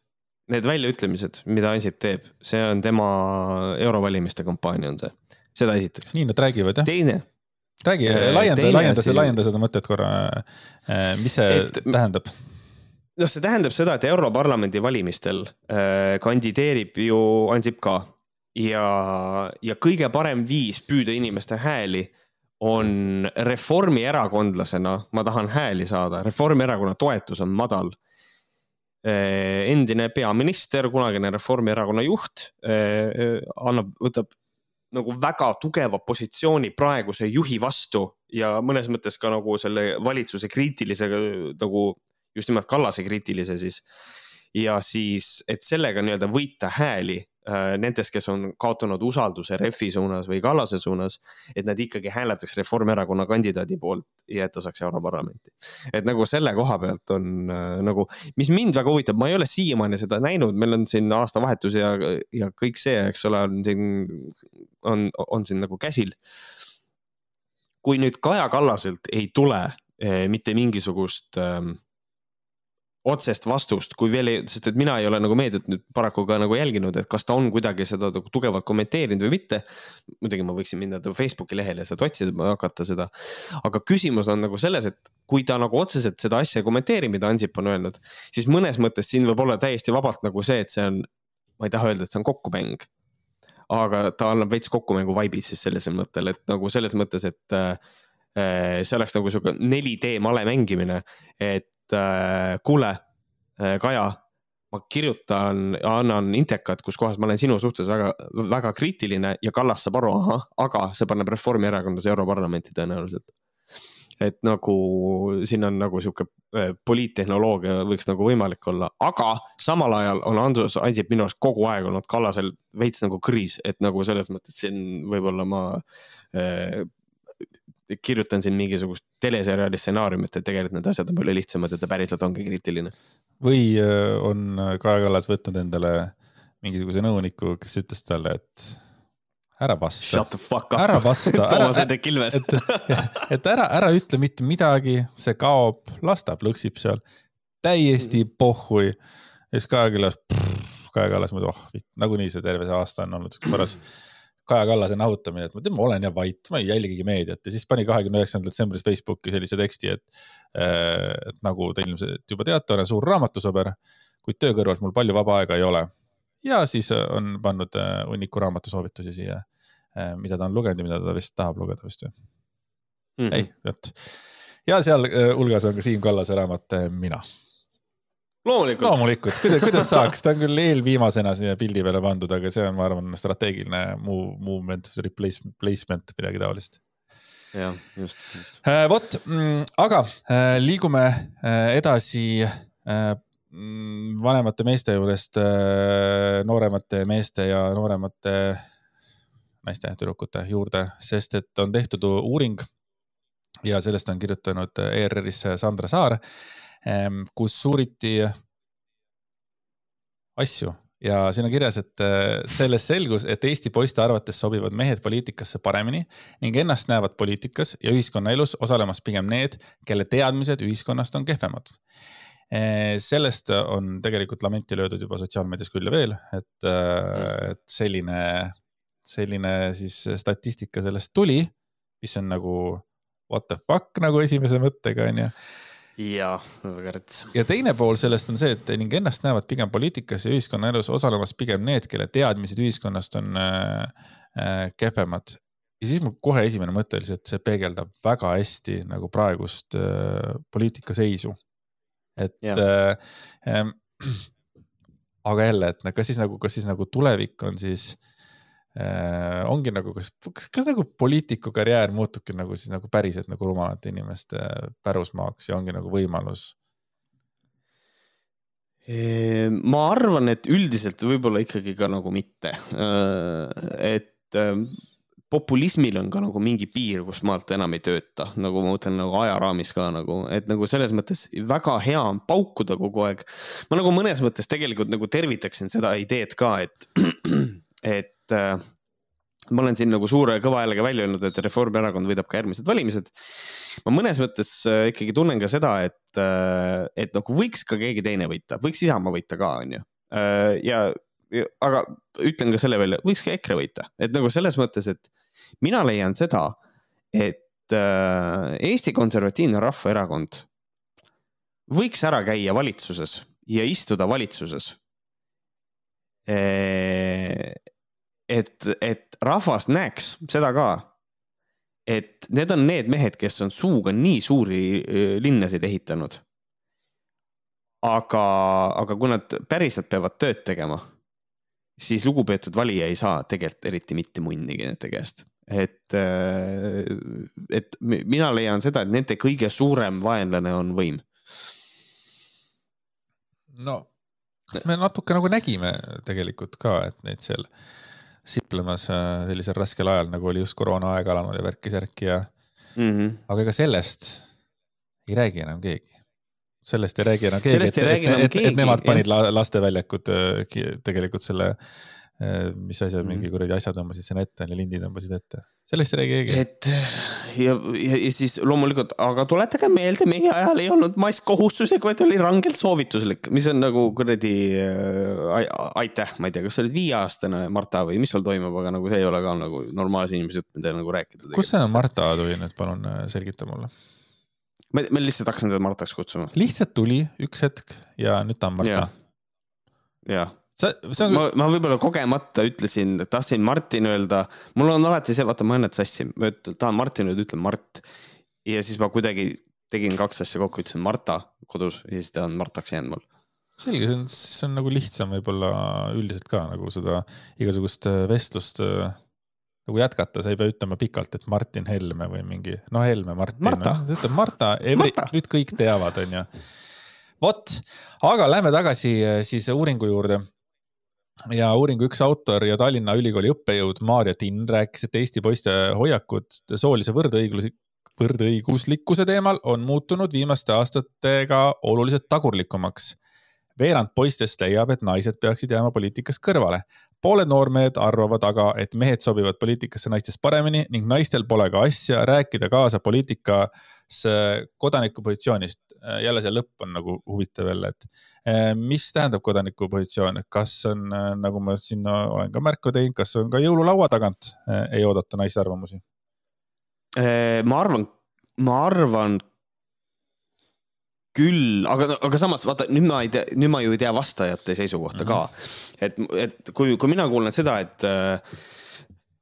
need väljaütlemised, mida Ansip teeb, see on tema eurovalimiste kampaania on see, seda esiteks. nii nad räägivad jah, teine, räägi, Eh, laienda, laienda, laienda seda mõtet korra. mis see Et- tähendab? noh, see tähendab seda, et Europarlamendi valimistel kandideerib ju Ansip ka ja, ja kõige parem viis püüda inimeste hääli on reformierakondlasena, ma tahan hääli saada, Reformierakonna toetus on madal. endine peaminister, kunagine Reformierakonna juht eh, annab, võtab nagu väga tugeva positsiooni praeguse juhi vastu ja mõnes mõttes ka nagu selle valitsuse kriitilise nagu just nimelt Kallase kriitilise siis. ja siis, et sellega nii-öelda võita hääli nendest, kes on kaotanud usalduse Refi suunas või Kallase suunas, et nad ikkagi hääletaks Reformierakonna kandidaadi poolt ja et ta saaks Europarlamenti. et nagu selle koha pealt on äh, nagu, mis mind väga huvitab, ma ei ole siiamaani seda näinud, meil on siin aastavahetus ja, ja kõik see, eks ole, on siin, on, on siin nagu käsil. kui nüüd Kaja Kallaselt ei tule eh, mitte mingisugust ähm, otsest vastust, kui veel ei, sest et mina ei ole nagu meediat nüüd paraku ka nagu jälginud, et kas ta on kuidagi seda nagu tugevalt kommenteerinud või mitte. muidugi ma võiksin minna ta Facebooki lehele sealt otsida, hakata seda. aga küsimus on nagu selles, et kui ta nagu otseselt seda asja ei kommenteeri, mida Ansip on öelnud, siis mõnes mõttes siin võib olla täiesti vabalt nagu see, et see on, ma ei taha öelda, et see on kokkumäng. aga ta annab veits kokkumängu vibe'i siis sellisel mõttel, et nagu selles mõttes, et äh, see oleks nagu sihuke 4D male mängimine, et äh, kuule äh,, Kaja, ma kirjutan, annan intekat, kus kohas ma olen sinu suhtes väga, väga kriitiline ja Kallas saab aru, ahah, aga see paneb Reformierakondlase Europarlamenti tõenäoliselt. et nagu siin on nagu sihuke äh, poliittehnoloogia võiks nagu võimalik olla, aga samal ajal on Andrus Ansip minu arust kogu aeg olnud Kallasel veits nagu kriis, et nagu selles mõttes siin võib-olla ma kirjutan siin mingisugust teleseriaali stsenaariumit, et tegelikult need asjad on palju lihtsamad ja ta päriselt ongi kriitiline. või äh, on Kaja Kallas võtnud endale mingisuguse nõuniku, kes ütles talle, et ära vasta. Ära vasta Toomas Hendrik Ilves. et, et ära, ära ütle mitte midagi, see kaob, las ta plõksib seal. täiesti Mhm. pohhui. ja siis Kaja Kallas, Kaja Kallas mõtleb, oh nagunii see terve see aasta on olnud siuke paras Kaja Kallase nahutamine, et ma tean, ma olen ja vait, ma ei jälgigi meediat ja siis pani kahekümne üheksandal detsembris Facebooki sellise teksti, et. et nagu te ilmselt juba teate, olen suur raamatusõber, kuid töö kõrvalt mul palju vaba aega ei ole. ja siis on pannud äh, hunniku raamatusoovitusi siia, äh, mida ta on lugenud ja mida ta vist tahab lugeda vist või? Mhm. ei, vot. ja seal äh, hulgas on ka Siim Kallase raamat äh, Mina loomulikult. loomulikult, kuidas, kuidas saaks, ta on küll eelviimasena siia pildi peale pandud, aga see on, ma arvan, strateegiline move, movement, replacement, placement, midagi taolist. jah, just, just. Äh, vot, aga äh, liigume äh, edasi mm, vanemate meeste juurest nooremate meeste ja nooremate naiste ja tüdrukute juurde, sest et on tehtud uuring ja sellest on kirjutanud ERR-is Sandra Saar kus uuriti asju. Ja siin on kirjas, et sellest selgus, et Eesti poiste arvates sobivad mehed poliitikasse paremini ning ennast näevad poliitikas ja ühiskonnaelus osalemas pigem need, kelle teadmised ühiskonnast on kehvemad. sellest on tegelikult lamenti löödud juba sotsiaalmeedias küll ja veel, et, et selline, selline siis statistika sellest tuli, mis on nagu what the fuck nagu esimese mõttega onju ja, väga rets. ja teine pool sellest on see, et ning ennast näevad pigem poliitikas ja ühiskonnaelus osalemas pigem need, kelle teadmised ühiskonnast on äh, äh, kehvemad. ja siis mul kohe esimene mõte oli see, et see peegeldab väga hästi nagu praegust äh, poliitika seisu. et äh, äh, aga jälle, et kas siis nagu, kas siis nagu tulevik on siis äh, ongi nagu, kas, kas, kas nagu poliitiku karjäär muutubki nagu siis nagu päriselt nagu rumalate inimeste pärusmaaks ja ongi nagu võimalus? ma arvan, et üldiselt võib-olla ikkagi ka nagu mitte. et populismil on ka nagu mingi piir, kus maalt enam ei tööta, nagu ma mõtlen nagu ajaraamis ka nagu, et nagu selles mõttes väga hea on paukuda kogu aeg. ma nagu mõnes mõttes tegelikult nagu tervitaksin seda ideed ka, et, et äh, ma olen siin nagu suure kõva häälega välja öelnud, et Reformierakond võidab ka järgmised valimised. ma mõnes mõttes äh, ikkagi tunnen ka seda, et, et nagu võiks ka keegi teine võita, võiks Isamaa võita ka, onju. ja, aga ütlen ka selle välja, võiks ka EKRE võita, et nagu selles mõttes, et mina leian seda, et äh, Eesti Konservatiivne Rahvaerakond võiks ära käia valitsuses ja istuda valitsuses et, et rahvas näeks seda ka. et need on need mehed, kes on suuga nii suuri linnasid ehitanud. aga, aga kui nad päriselt peavad tööd tegema, siis lugupeetud valija ei saa tegelikult eriti mitte munnigi nende käest. et, et mina leian seda, et nende kõige suurem vaenlane on võim. no me natuke nagu nägime tegelikult ka, et neid seal siplemas sellisel raskel ajal, nagu oli just koroonaaeg alanud ja värki-särki ja mm. -hmm. aga ega sellest ei räägi enam keegi. sellest ei räägi enam keegi, et, et, et, et nemad panid lasteväljakud tegelikult selle, mis asja mm, -hmm. mingi kuradi asja tõmbasid sinna ette, lindi tõmbasid ette. Sellest ei räägi keegi. et ja, ja, ja siis loomulikult, aga tuletage meelde, meie ajal ei olnud mask kohustuslik, vaid oli rangelt soovituslik, mis on nagu kuradi äh, aitäh, ma ei tea, kas sa olid viieaastane, Marta, või mis seal toimub, aga nagu see ei ole ka nagu normaalse inimese jutt, mida nagu rääkida. kust see Marta tuli nüüd, palun selgita mulle. ma, ma lihtsalt hakkasin teda Martaks kutsuma. lihtsalt tuli üks hetk ja nüüd ta on Marta. jah sa, see on. ma, ma võib-olla kogemata ütlesin, tahtsin Martin öelda, mul on alati see, vaata, ma õnnet sassi, ma ütlen, tahan Martin öelda, ütlen Mart. ja siis ma kuidagi tegin kaks asja kokku, ütlesin Marta kodus ja siis ta on Martaks jäänud mul. selge, see on, see on nagu lihtsam võib-olla üldiselt ka nagu seda igasugust vestlust nagu jätkata, sa ei pea ütlema pikalt, et Martin Helme või mingi, noh, Helme, Martin. Marta. sa ütled Marta, Marta., nüüd kõik teavad, onju. vot, aga lähme tagasi siis uuringu juurde ja uuringu üks autor ja Tallinna Ülikooli õppejõud Maarja Tinn rääkis, et Eesti poiste hoiakud soolise võrdõiguslikkuse võrdõiguslikkuse teemal on muutunud viimaste aastatega oluliselt tagurlikumaks. veerand poistest leiab, et naised peaksid jääma poliitikast kõrvale. pooled noormehed arvavad aga, et mehed sobivad poliitikasse naistest paremini ning naistel pole ka asja rääkida kaasa poliitikas kodanikupositsioonist. Jälle see lõpp on nagu huvitav jälle, et eh, mis tähendab kodanikupositsioon, kas on, eh, nagu ma siin olen ka märku teinud, kas on ka jõululaua tagant ei oodata naiste arvamusi? ma arvan, ma arvan küll, aga, aga samas vaata nüüd ma ei tea, nüüd ma ju ei tea vastajate seisukohta mm -hmm. ka. et, et kui, kui mina kuulen seda, et,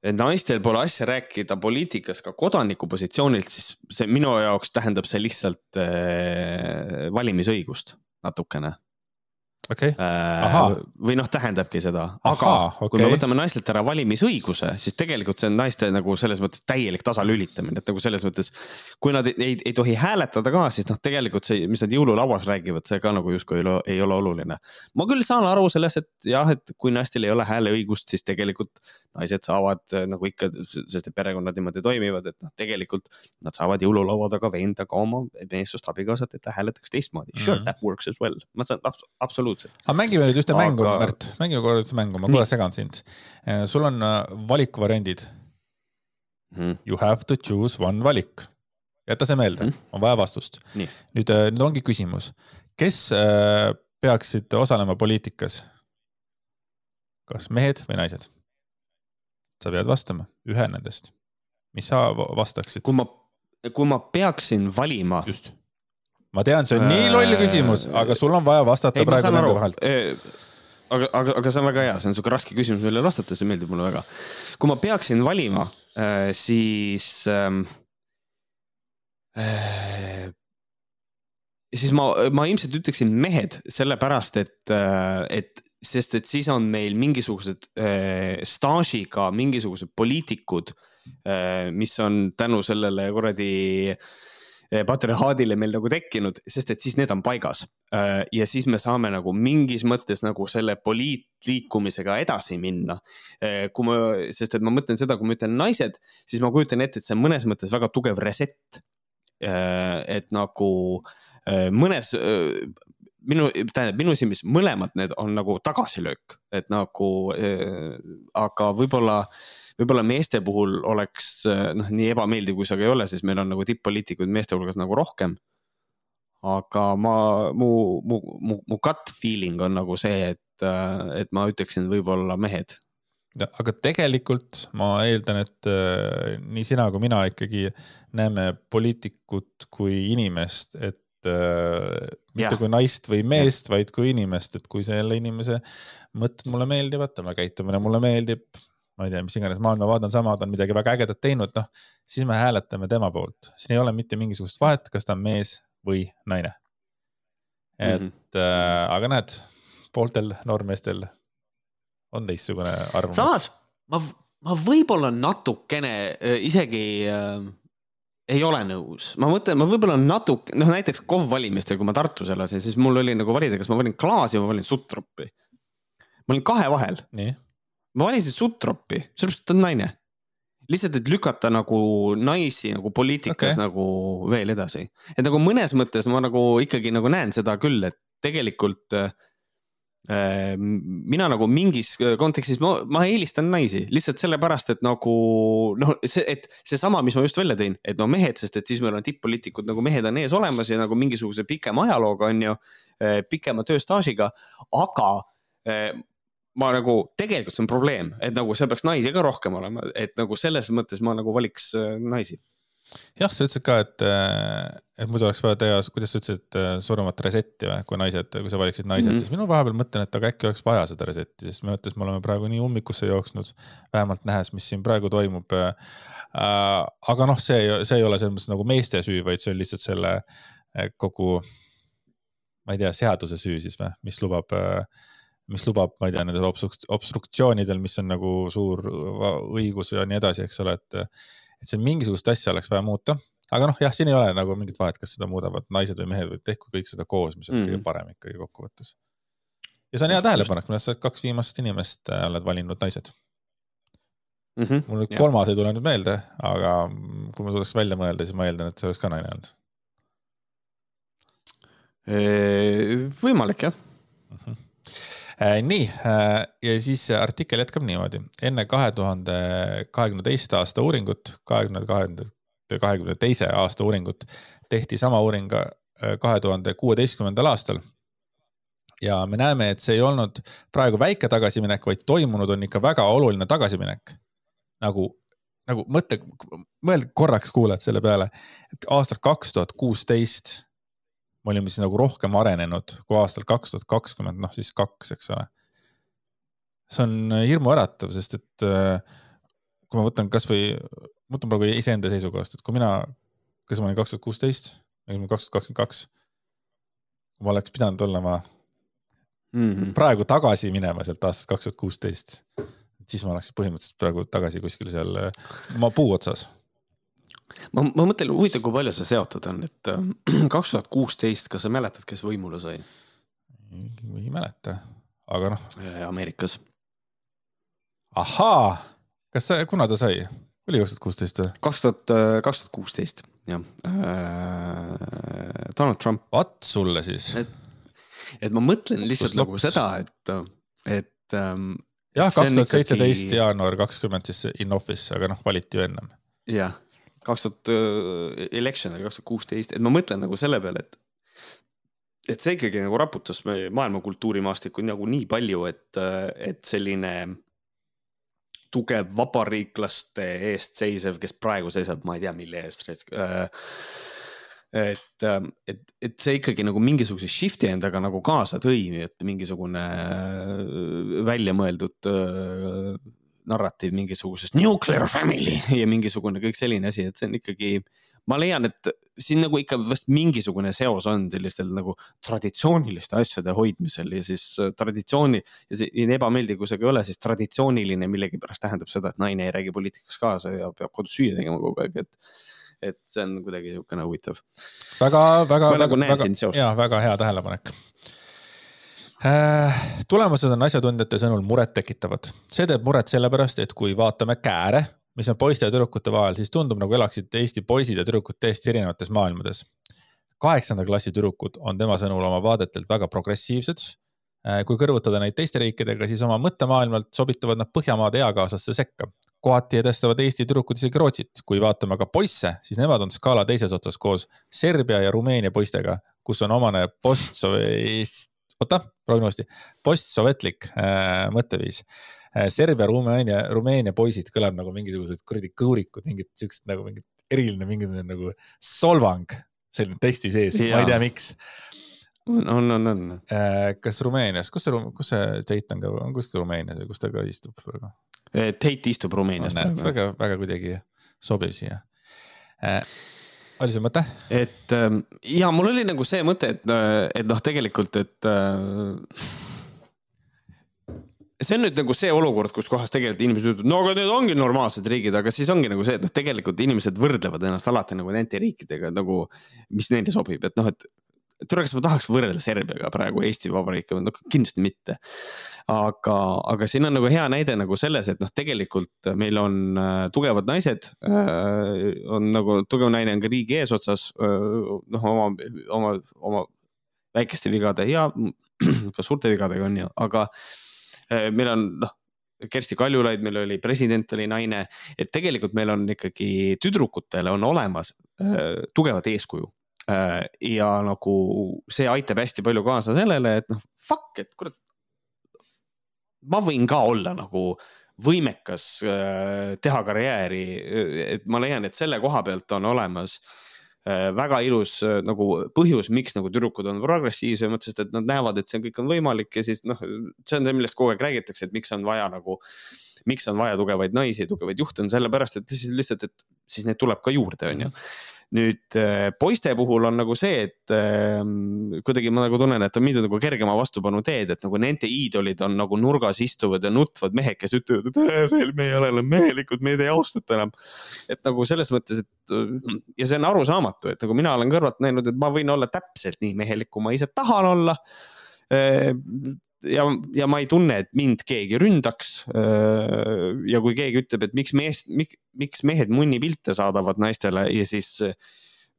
et naistel pole asja rääkida poliitikas ka kodaniku positsioonilt, siis see minu jaoks tähendab see lihtsalt äh, valimisõigust natukene okay. äh,. või noh, tähendabki seda, aga Aha, okay. kui me võtame naistelt ära valimisõiguse, siis tegelikult see on naiste nagu selles mõttes täielik tasalülitamine, et nagu selles mõttes. kui nad ei, ei, ei tohi hääletada ka, siis noh, tegelikult see, mis nad jõululauas räägivad, see ka nagu justkui ei ei ole oluline. ma küll saan aru sellest, et jah, et kui naistel ei ole hääleõigust, siis tegelikult naised saavad äh, nagu ikka, sest et perekonnad niimoodi toimivad, et noh, tegelikult nad saavad jõululaua taga veenda ka oma meessoost abikaasat, et ta hääletaks teistmoodi. Sure mm, -hmm. that works as well, ma saan abs absoluutselt. aga mängime nüüd ühte Aga... mängu, Märt, mängime korra ühte mängu, ma korra segan sind. Äh, sul on äh, valikuvariandid mm. You have to choose one valik. jäta see meelde mm, -hmm. on vaja vastust. nüüd, nüüd ongi küsimus, kes peaksid osalema poliitikas? kas mehed või naised? Sa pead vastama ühe nendest. mis sa vastaksid? kui ma, kui ma peaksin valima. just. ma tean, see on äh, nii loll küsimus, aga sul on vaja vastata ei, praegu nende vahelt. aga, aga, aga see on väga hea, see on sihuke raske küsimus, millele vastata, see meeldib mulle väga. kui ma peaksin valima, äh, siis ähm,. Äh, siis ma, ma ilmselt ütleksin mehed, sellepärast et, äh, et sest et siis on meil mingisugused äh, staažiga mingisugused poliitikud äh,, mis on tänu sellele kuradi äh, patriarhaadile meil nagu tekkinud, sest et siis need on paigas äh,. ja siis me saame nagu mingis mõttes nagu selle poliitliikumisega edasi minna äh,. kui ma, sest et ma mõtlen seda, kui ma ütlen naised, siis ma kujutan ette, et see on mõnes mõttes väga tugev reset äh,. et nagu äh, mõnes äh, minu, tähendab minu silmis mõlemad need on nagu tagasilöök, et nagu äh, aga võib-olla, võib-olla meeste puhul oleks äh, noh, nii ebameeldiv, kui see ka ei ole, siis meil on nagu tipp-poliitikuid meeste hulgas nagu rohkem. aga ma, mu, mu, mu, mu gut feeling on nagu see, et, äh, et ma ütleksin võib-olla mehed aga tegelikult ma eeldan, et äh, nii sina kui mina ikkagi näeme poliitikut kui inimest, et mitte ja. kui naist või meest, vaid kui inimest, et kui selle inimese mõtted mulle meeldivad, tema käitumine mulle meeldib, ma ei tea, mis iganes maailmavaade on sama, ta on midagi väga ägedat teinud, noh, siis me hääletame tema poolt, siin ei ole mitte mingisugust vahet, kas ta on mees või naine. et mm -hmm. äh, aga näed, pooltel noormeestel on teistsugune arvamus. samas ma, ma võib-olla natukene äh, isegi äh ei ole nõus, ma mõtlen, ma võib-olla natuke, noh näiteks KOV valimistel, kui ma Tartus elasin, siis mul oli nagu valida, kas ma valin Klaasi või ma valin Sutropi. ma olin kahe vahel. ma valisin Sutropi, sellepärast, et ta on naine. lihtsalt, et lükata nagu naisi nagu poliitikas okay. nagu veel edasi, et nagu mõnes mõttes ma nagu ikkagi nagu näen seda küll, et tegelikult äh, mina nagu mingis kontekstis, ma, ma eelistan naisi lihtsalt sellepärast, et nagu noh, see, et seesama, mis ma just välja tõin, et no mehed, sest et siis meil on tipp-poliitikud nagu mehed on ees olemas ja nagu mingisuguse pikema ajalooga on ju, äh, pikema tööstaažiga, aga äh, ma nagu tegelikult see on probleem, et nagu seal peaks naisi ka rohkem olema, et nagu selles mõttes ma nagu valiks naisi jah, sa ütlesid ka, et, et muidu oleks vaja teha, kuidas sa ütlesid, surumat reset'i või, kui naised, kui sa valiksid naised mm, -hmm. siis minu vahepeal mõtlen, et aga äkki oleks vaja seda reset'i, sest minu arvates me oleme praegu nii ummikusse jooksnud, vähemalt nähes, mis siin praegu toimub äh,. aga noh, see, see ei ole selles mõttes nagu meeste süü, vaid see on lihtsalt selle äh, kogu, ma ei tea, seaduse süü siis või, mis lubab äh, mis lubab, ma ei tea, nendel obstruktsioonidel, mis on nagu suur õigus ja nii edasi, eks ole, et et siin mingisugust asja oleks vaja muuta, aga noh, jah, siin ei ole nagu mingit vahet, kas seda muudavad naised või mehed või tehku kõik seda koos, mis oleks mm kõige parem ikkagi kokkuvõttes. ja see on hea tähelepanek, minu arust sa oled kaks viimast inimest äh, oled valinud naised mm. -hmm. mul nüüd kolmas ei tule nüüd meelde, aga kui ma suudaks välja mõelda, siis ma eeldan, et see oleks ka naine olnud. võimalik jah mm. -hmm. Nii ja siis artikkel jätkab niimoodi, enne kahe tuhande kahekümne teist aasta uuringut, kahekümne, kahekümne, kahekümne teise aasta uuringut tehti sama uuring kahe tuhande kuueteistkümnendal aastal ja me näeme, et see ei olnud praegu väike tagasiminek, vaid toimunud on ikka väga oluline tagasiminek. nagu, nagu mõtle, mõelge korraks kuulajad selle peale, et aastal kaks tuhat kuusteist me olime siis nagu rohkem arenenud kui aastal kaks tuhat kakskümmend, noh siis kaks, eks ole. see on hirmuäratav, sest et äh, kui ma võtan kasvõi, mõtlen praegu iseenda seisukohast, et kui mina, kas ma olin kaks tuhat kuusteist, kaks tuhat kakskümmend kaks. kui ma oleks pidanud olema mm -hmm. praegu tagasi minema sealt aastast kaks tuhat kuusteist, siis ma oleks põhimõtteliselt praegu tagasi kuskil seal maa puu otsas ma, ma mõtlen, huvitav, kui palju see seotud on, et äh, kaks tuhat kuusteist, kas sa mäletad, kes võimule sai? ei mäleta, aga noh. Ameerikas. ahaa, kas sa, kuna ta sai, oli kaks tuhat kuusteist või? kaks tuhat, äh, kaks tuhat kuusteist, jah äh,. Donald Trump. vaat sulle siis. et et ma mõtlen lihtsalt nagu seda, et, et ähm,. jah, kaks tuhat seitseteist jaanuar kakskümmend siis in office, aga noh, valiti ju ennem. jah, kaks tuhat äh, election oli kaks tuhat kuusteist, et ma mõtlen nagu selle peale, et et see ikkagi nagu raputas maailma kultuurimaastikku nagu nii palju, et, et selline tugev vabariiklaste eest seisev, kes praegu seisab, ma ei tea, mille eest äh, et, ähm, et, et see ikkagi nagu mingisuguse shift'i endaga nagu kaasa tõi, et mingisugune äh, väljamõeldud äh, narratiiv mingisugusest nuclear family ja mingisugune kõik selline asi, et see on ikkagi, ma leian, et siin nagu ikka vast mingisugune seos on sellistel nagu traditsiooniliste asjade hoidmisel ja siis äh, traditsiooni ja see nii ebameeldiv, kui see ka ei ole, siis traditsiooniline millegipärast tähendab seda, et naine ei räägi poliitikas kaasa ja peab kodus süüa tegema kogu aeg, et et see on kuidagi niisugune huvitav. väga, väga, väga, väga, ja väga hea tähelepanek äh, tulemused on asjatundjate sõnul murettekitavad. see teeb muret sellepärast, et kui vaatame kääre, mis on poiste ja tüdrukute vahel, siis tundub nagu elaksid Eesti poisid ja tüdrukud täiesti erinevates maailmades. kaheksanda klassi tüdrukud on tema sõnul oma vaadetelt väga progressiivsed. Äh, kui kõrvutada neid teiste riikidega, siis oma mõttemaailmalt sobituvad nad Põhjamaade eakaaslasse sekka kohati edestavad Eesti tüdrukud isegi Rootsit. kui vaatame aga poisse, siis nemad on skaala teises otsas koos Serbia ja Rumeenia poistega, kus on omane post-sovest, oota, proovin uuesti, postsovetlik äh, mõtteviis äh,. Serbia, Rumeenia, Rumeenia poisid kõlab nagu mingisugused kuradi kõurikud, mingid siuksed nagu mingid eriline mingisugune nagu solvang selline teksti sees, ma ei tea, miks on, on, on, on. Äh, kas Rumeenias, kus see, kus see Tate on ka, on kuskil Rumeenias või kus ta ka istub praegu? Tate istub Rumeenias no,. väga, väga kuidagi sobiv siia äh,. Oli sul mõte? et ähm, ja mul oli nagu see mõte, et, äh, et noh, tegelikult, et äh, see on nüüd nagu see olukord, kus kohas tegelikult inimesed ütlevad, no aga need ongi normaalsed riigid, aga siis ongi nagu see, et noh, tegelikult inimesed võrdlevad ennast alati nagu nende riikidega nagu, mis neile sobib, et noh, et tule, kas ma tahaks võrrelda Serbiaga praegu Eesti Vabariiki, no kindlasti mitte. aga, aga siin on nagu hea näide nagu selles, et noh, tegelikult meil on äh, tugevad naised äh,. on nagu tugev naine on ka riigi eesotsas äh,, noh oma, oma, oma väikeste vigade ja ka suurte vigadega on ju, aga meil on noh Kersti Kaljulaid, meil oli president oli naine, et tegelikult meil on ikkagi tüdrukutele on olemas äh, tugevat eeskuju ja nagu see aitab hästi palju kaasa sellele, et noh, fuck, et kurat. ma võin ka olla nagu võimekas äh, teha karjääri, et ma leian, et selle koha pealt on olemas äh, väga ilus nagu põhjus, miks nagu tüdrukud on progressiivsemad, sest et nad näevad, et see kõik on võimalik ja siis noh, see on see, millest kogu aeg räägitakse, et miks on vaja nagu, miks on vaja tugevaid naisi, tugevaid juhte on sellepärast, et lihtsalt, et siis neid tuleb ka juurde, on ju nüüd äh, poiste puhul on nagu see, et ähm, kuidagi ma nagu tunnen, et on mindud nagu kergema vastupanu teed, et nagu nende iidolid on nagu nurgas istuvad ja nutvad mehed, kes ütlevad, et veel me ei ole enam mehelikud, meid ei austata enam. et nagu selles mõttes, et ja see on arusaamatu, et nagu mina olen kõrvalt näinud, et ma võin olla täpselt nii mehelik, kui ma ise tahan olla äh, ja, ja ma ei tunne, et mind keegi ründaks. ja kui keegi ütleb, et miks mees, miks mehed munnipilte saadavad naistele ja siis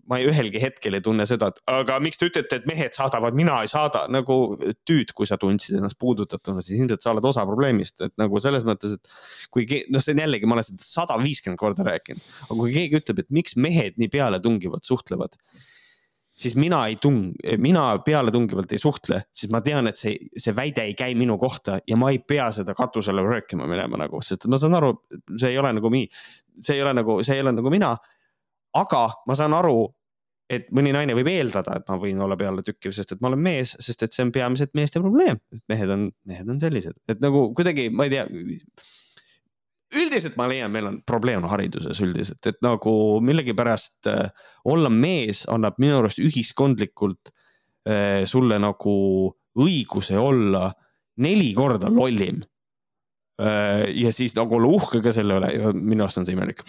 ma ei, ühelgi hetkel ei tunne seda, et aga miks te ütlete, et mehed saadavad, mina ei saada, nagu tüüd, kui sa tundsid ennast puudutatuna, siis ilmselt sa oled osa probleemist, et nagu selles mõttes, et kui noh, see on jällegi, ma olen seda sada viiskümmend korda rääkinud, aga kui keegi ütleb, et miks mehed nii pealetungivalt suhtlevad siis mina ei tung-, mina pealetungivalt ei suhtle, siis ma tean, et see, see väide ei käi minu kohta ja ma ei pea seda katusele röökima minema nagu, sest ma saan aru, see ei ole nagu nii, see ei ole nagu, see ei ole nagu mina. aga ma saan aru, et mõni naine võib eeldada, et ma võin olla pealetükkiv, sest et ma olen mees, sest et see on peamiselt meeste probleem. mehed on, mehed on sellised, et nagu kuidagi, ma ei tea üldiselt ma leian, meil on probleem hariduses üldiselt, et nagu millegipärast äh, olla mees annab minu arust ühiskondlikult äh, sulle nagu õiguse olla neli korda lollim äh,. ja siis nagu olla uhke ka selle üle ja minu arust on see imelik.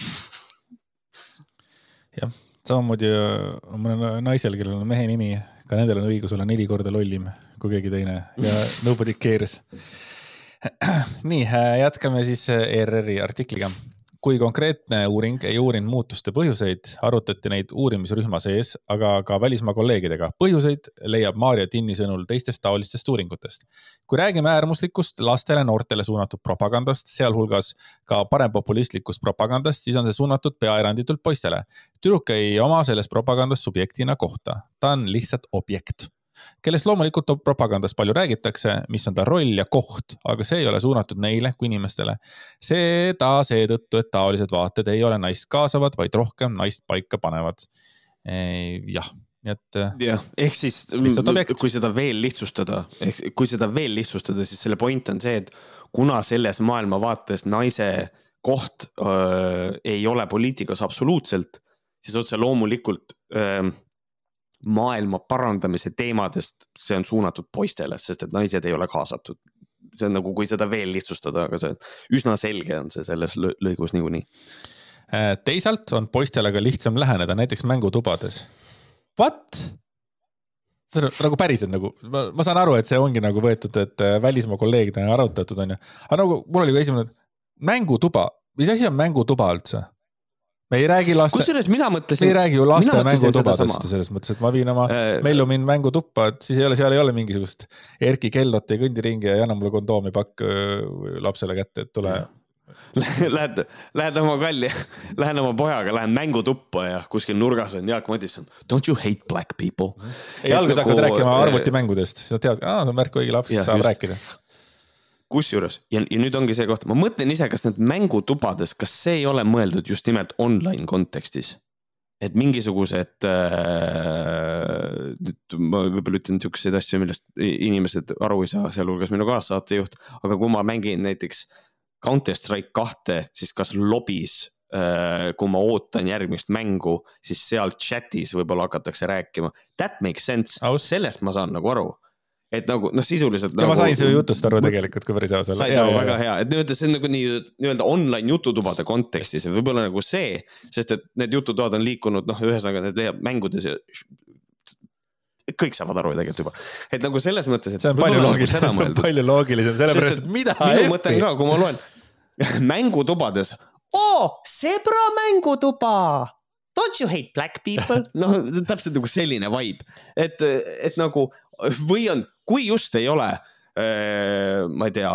jah, samamoodi on mõnel naisel, kellel on mehe nimi, ka nendel on õigus olla neli korda lollim kui keegi teine ja nobody cares nii, äh, jätkame siis äh, ERR-i artikliga. kui konkreetne uuring ei uurinud muutuste põhjuseid, arutati neid uurimisrühma sees, aga ka välismaa kolleegidega. põhjuseid leiab Maarja Tinni sõnul teistest taolistest uuringutest. kui räägime äärmuslikust lastele-noortele suunatud propagandast, sealhulgas ka parempopulistlikust propagandast, siis on see suunatud peaeranditult poistele. tüdruk ei oma selles propagandas subjektina kohta, ta on lihtsalt objekt kellest loomulikult propagandas palju räägitakse, mis on ta roll ja koht, aga see ei ole suunatud neile kui inimestele. seda seetõttu, et taolised vaated ei ole naist kaasavad, vaid rohkem naist paika panevad. jah, nii et. jah, ehk siis kui seda veel lihtsustada, ehk kui seda veel lihtsustada, siis selle point on see, et kuna selles maailmavaates naise koht öö, ei ole poliitikas absoluutselt, siis otse loomulikult öö, maailma parandamise teemadest, see on suunatud poistele, sest et naised ei ole kaasatud. see on nagu, kui seda veel lihtsustada, aga see üsna selge on see selles lõigus niikuinii. Äh, teisalt on poistele ka lihtsam läheneda näiteks mängutubades. What? nagu päriselt nagu, ma saan aru, et see ongi nagu võetud, et äh, välismaa kolleegidega arutatud on ju, aga nagu mul oli ka esimene mängutuba, mis asi on mängutuba üldse? Me ei räägi laste. kusjuures mina mõtlesin. me ei räägi ju laste mängutubadest selles mõttes, et ma viin oma äh, Mellumin mängutuppa, et siis ei ole, seal ei ole mingisugust Erki Keldot ei kõndi ringi ja ei anna mulle kondoomi pakk lapsele kätte, et tule. Lähed, lähed oma kalli, lähen oma pojaga, lähen mängutuppa ja kuskil nurgas on Jaak Madisson. Don't you hate black people? ei, alguses hakkad nagu, rääkima äh, arvutimängudest, siis nad teavad, aa, see on märk, õige laps saab just. rääkida kusjuures ja, ja nüüd ongi see koht, ma mõtlen ise, kas need mängutubades, kas see ei ole mõeldud just nimelt online kontekstis? et mingisugused äh,, nüüd ma võib-olla ütlen siukseid asju, millest inimesed aru ei saa, sealhulgas minu kaassaatejuht, aga kui ma mängin näiteks Counter Strike kahte, siis kas lobis äh,, kui ma ootan järgmist mängu, siis seal chat'is võib-olla hakatakse rääkima. That makes sense, sellest ma saan nagu aru et nagu noh, sisuliselt. ja nagu, ma sain su jutust aru tegelikult, kui päris aus olla. said aru, väga hea, et nii-öelda see on nagu nii-öelda online jututubade kontekstis ja võib-olla nagu see, sest et need jututoad on liikunud, noh, ühesõnaga need leiab mängudes ja kõik saavad aru tegelikult juba, et nagu selles mõttes, et. see on palju nagu loogilisem, see on palju loogilisem, sellepärast et mida. minu mõte on ka, kui ma loen mängutubades. oo, Zebra mängutuba Don't you hate black people? noh, täpselt nagu selline vibe, et, et nagu või on, kui just ei ole äh,, ma ei tea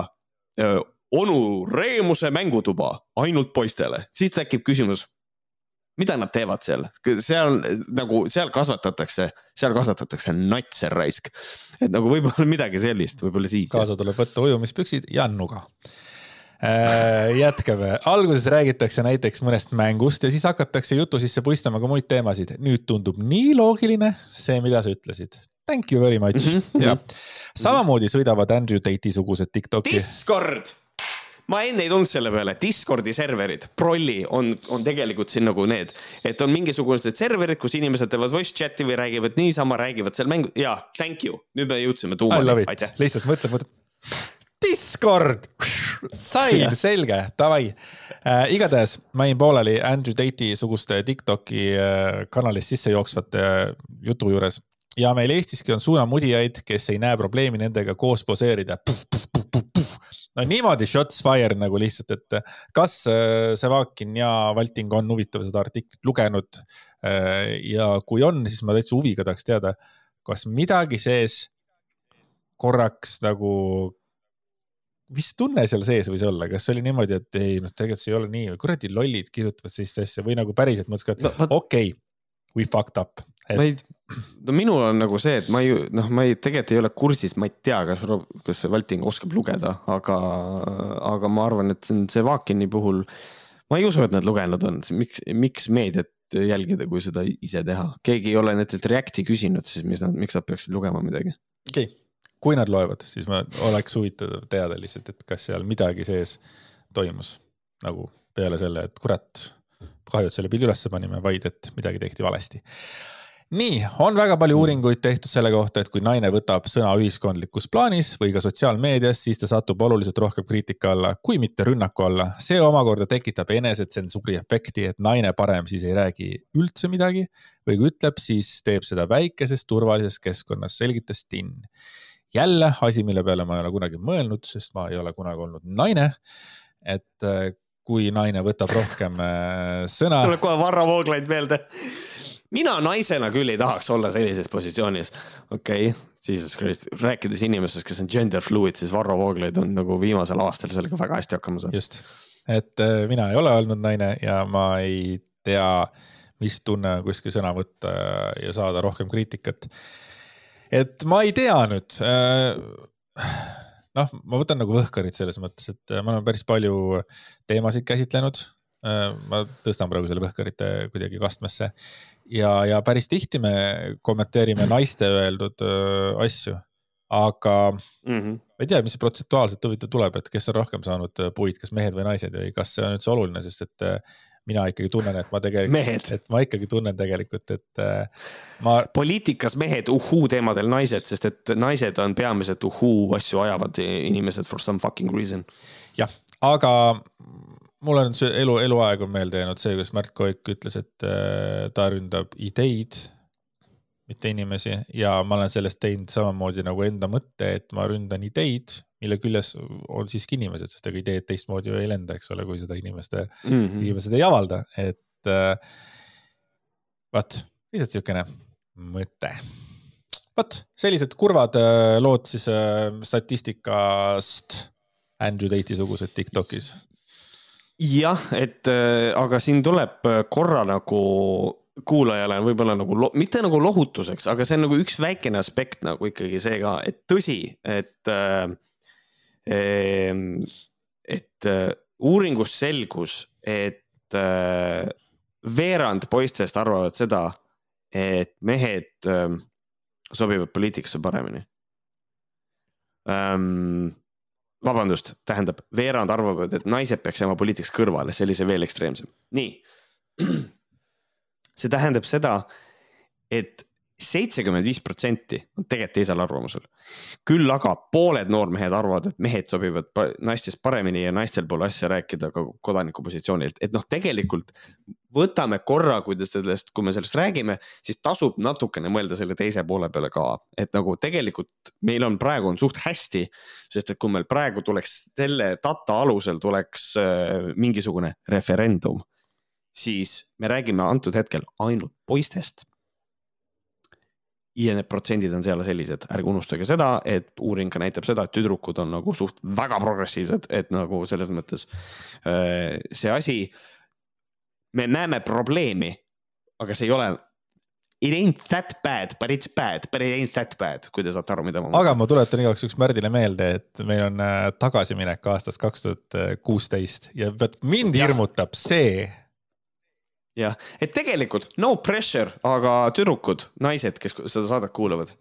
äh,, onu Reemuse mängutuba ainult poistele, siis tekib küsimus mida nad teevad seal, seal nagu seal kasvatatakse, seal kasvatatakse natse raisk. et nagu võib-olla midagi sellist, võib-olla siis. kaasa tuleb võtta ujumispüksid ja nuga jätkame, alguses räägitakse näiteks mõnest mängust ja siis hakatakse jutu sisse puistama ka muid teemasid. nüüd tundub nii loogiline see, mida sa ütlesid. Thank you very much mm. -hmm. ja samamoodi sõidavad Andrew Tate'i sugused Tiktoki. Discord ma enne ei tulnud selle peale, Discordi serverid, prolli on, on tegelikult siin nagu need, et on mingisugused serverid, kus inimesed teevad voice chat'i või räägivad niisama, räägivad seal mängu, jaa, thank you, nüüd me jõudsime tuumani, aitäh. lihtsalt mõtle, mõtle Discord, sain, selge, davai äh,. igatahes ma jäin pooleli Andrew Tate'i suguste Tiktoki äh, kanalis sisse jooksvate äh, jutu juures ja meil Eestiski on suunamudijaid, kes ei näe probleemi nendega koos poseerida. no niimoodi shots fired nagu lihtsalt, et kas äh, Sevakin ja Valting on huvitav seda artiklit lugenud. Äh, ja kui on, siis ma täitsa huviga tahaks teada, kas midagi sees korraks nagu mis tunne seal sees võis olla, kas oli niimoodi, et ei, noh, tegelikult see ei ole nii kuradi lollid kirjutavad sellist asja või nagu päriselt mõtlesid, et no, okei okay,, we fucked up et.... ma ei, no minul on nagu see, et ma ei, noh, ma ei, tegelikult ei ole kursis, ma ei tea, kas, kas see Valting oskab lugeda, aga, aga ma arvan, et see on see Vakini puhul. ma ei usu, et nad lugenud on, miks, miks meediat jälgida, kui seda ise teha, keegi ei ole nendelt Reacti küsinud, siis mis nad, miks nad peaksid lugema midagi? okei okay kui nad loevad, siis ma oleks huvitav teada lihtsalt, et kas seal midagi sees toimus nagu peale selle, et kurat, kahju, et selle pildi ülesse panime, vaid et midagi tehti valesti. nii, on väga palju uuringuid tehtud selle kohta, et kui naine võtab sõna ühiskondlikus plaanis või ka sotsiaalmeedias, siis ta satub oluliselt rohkem kriitika alla, kui mitte rünnaku alla. see omakorda tekitab enesetsensuuri efekti, et naine parem siis ei räägi üldse midagi või kui ütleb, siis teeb seda väikeses turvalises keskkonnas, selgitas Tinn jälle asi, mille peale ma ei ole kunagi mõelnud, sest ma ei ole kunagi olnud naine. et äh, kui naine võtab rohkem äh, sõna. tuleb kohe Varro Vooglaid meelde. mina naisena küll ei tahaks olla sellises positsioonis. okei okay,, jesus christ, rääkides inimestest, kes on gender fluid, siis Varro Vooglaid on nagu viimasel aastal sellega väga hästi hakkama saanud. just, et äh, mina ei ole olnud naine ja ma ei tea, mis tunne on kuskil sõna võtta ja saada rohkem kriitikat et ma ei tea nüüd äh, noh, ma võtan nagu Võhkarit selles mõttes, et me oleme päris palju teemasid käsitlenud. Äh, ma tõstan praegu selle Võhkarite kuidagi kastmesse ja, ja päris tihti me kommenteerime naiste öeldud äh, asju. aga mm -hmm. ma ei tea, mis protsentuaalselt huvitav tuleb, et kes on rohkem saanud puid, kas mehed või naised või kas see on üldse oluline, sest et mina ikkagi tunnen, et ma tegelikult, et ma ikkagi tunnen tegelikult, et äh, ma. poliitikas mehed uhuu teemadel naised, sest et naised on peamiselt uhuu asju ajavad inimesed for some fucking reason. jah, aga mul on see elu, eluaeg on meelde jäänud see, kus Märt Koik ütles, et äh, ta ründab ideid, mitte inimesi ja ma olen sellest teinud samamoodi nagu enda mõtte, et ma ründan ideid mille küljes on siiski inimesed, sest ega ideed teistmoodi ju ei lenda, eks ole, kui seda inimeste mm, -hmm. inimesed ei avalda, et äh, vot, lihtsalt siukene mõte. vot, sellised kurvad äh, lood siis äh, statistikast Andrew Tate'i sugused Tiktokis. jah, et äh, aga siin tuleb korra nagu kuulajale võib-olla nagu mitte nagu lohutuseks, aga see on nagu üks väikene aspekt nagu ikkagi see ka, et tõsi, et äh, et äh, uuringust selgus, et äh, veerand poistest arvavad seda, et mehed ähm, sobivad poliitikasse paremini. Ähm, vabandust, tähendab, veerand arvavad, et naised peaks jääma poliitikast kõrvale, see oli see veel ekstreemsem. nii. see tähendab seda, et seitsekümmend viis protsenti on tegelikult teisel arvamusel. küll aga pooled noormehed arvavad, et mehed sobivad naistest paremini ja naistel pole asja rääkida ka kodaniku positsioonilt, et noh, tegelikult võtame korra, kui te sellest, kui me sellest räägime, siis tasub natukene mõelda selle teise poole peale ka, et nagu tegelikult meil on praegu on suht hästi. sest et kui meil praegu tuleks selle data alusel tuleks äh, mingisugune referendum, siis me räägime antud hetkel ainult poistest ja need protsendid on seal sellised, ärge unustage seda, et uuring ka näitab seda, et tüdrukud on nagu suht väga progressiivsed, et nagu selles mõttes äh, see asi. me näeme probleemi, aga see ei ole. It ain't that bad, but it's bad, but it ain't that bad, kui te saate aru, mida ma. aga ma tuletan igaks juhuks Märdile meelde, et meil on äh, tagasiminek aastast kaks tuhat kuusteist ja mind hirmutab see jah, et tegelikult no pressure, aga tüdrukud, naised, kes seda saadet kuulavad.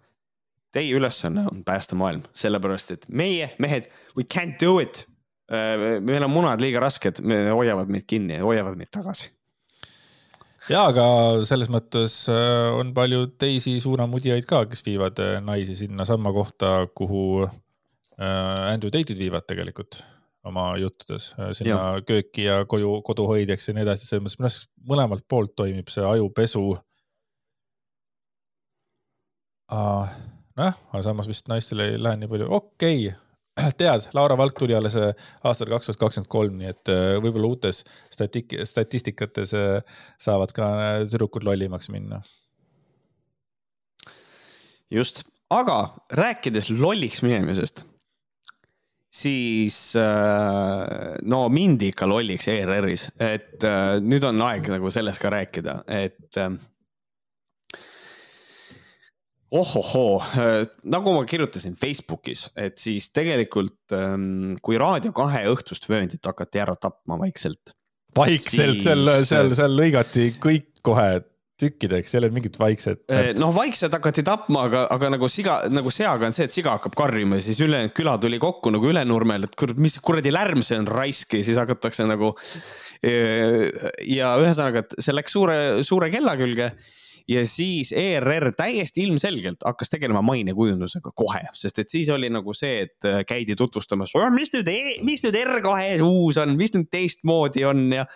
Teie ülesanne on päästa maailm, sellepärast et meie mehed, we can't do it. Äh, meil on munad liiga rasked, hoiavad meid kinni, hoiavad meid tagasi. ja, aga selles mõttes äh, on palju teisi suunamudijaid ka, kes viivad äh, naisi sinnasamma kohta, kuhu Andrew Tate'id viivad tegelikult oma juttudes äh, sinna ja. kööki ja koju, koduhoidjaks ja nii edasi, selles mõttes minu arust mõlemalt poolt toimib see ajupesu. nojah, aga samas vist naistel ei lähe nii palju, okei okay tead, Laura Valk tuli alles äh, aastal kaks tuhat kakskümmend kolm, nii et äh, võib-olla uutes statik-, statistikates saavad ka tüdrukud lollimaks minna. just, aga rääkides lolliks minemisest, siis no mindi ikka lolliks ERR-is, et nüüd on aeg nagu sellest ka rääkida, et ohohoo, äh, nagu ma kirjutasin Facebookis, et siis tegelikult ähm, kui Raadio kahe õhtust vööndit hakati ära tapma vaikselt. vaikselt seal, seal, seal lõigati kõik kohe tükkideks, seal mingit vaikset. Äh, noh, vaikselt hakati tapma, aga, aga nagu siga, nagu seaga on see, et siga hakkab karjuma ja siis ülejäänud küla tuli kokku nagu Ülenurmel, et kurat, mis kuradi lärm see on raisk ja siis hakatakse nagu. Äh, ja ühesõnaga, et see läks suure, suure kella külge ja siis ERR täiesti ilmselgelt hakkas tegelema mainekujundusega kohe, sest et siis oli nagu see, et äh, käidi tutvustamas, mis nüüd, e-, mis nüüd R2 uus on, mis nüüd teistmoodi on ja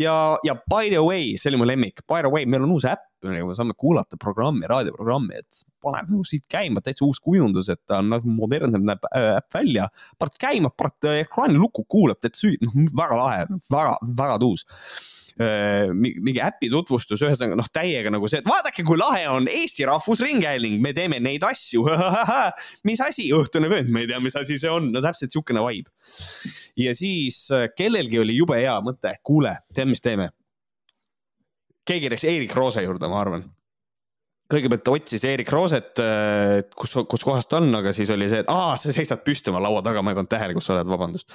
ja, ja by the way, see oli mu lemmik, by the way, meil on uus äpp, millega me saame kuulata programmi, raadioprogrammi, et paneb nagu siit käima täitsa uus kujundus, et ta on nagu modernsem näeb äh, äpp välja. paned käima, paned äh, ekraani lukku, kuulad täitsa süü-, noh väga lahe, väga, väga tuus Äh, mingi äpi tutvustus, ühesõnaga noh, täiega nagu see, et vaadake, kui lahe on Eesti Rahvusringhääling, me teeme neid asju. mis asi, õhtune vöönd, ma ei tea, mis asi see on, no täpselt sihukene vibe. ja siis kellelgi oli jube hea mõte, kuule, tead, mis teeme? Keegi läks Erik Roose juurde, ma arvan kõigepealt otsis Erik Rooset, äh, kus, kus kohas ta on, aga siis oli see, et aa, sa seisad püsti oma laua taga, ma ei pannud tähele, kus sa oled, vabandust.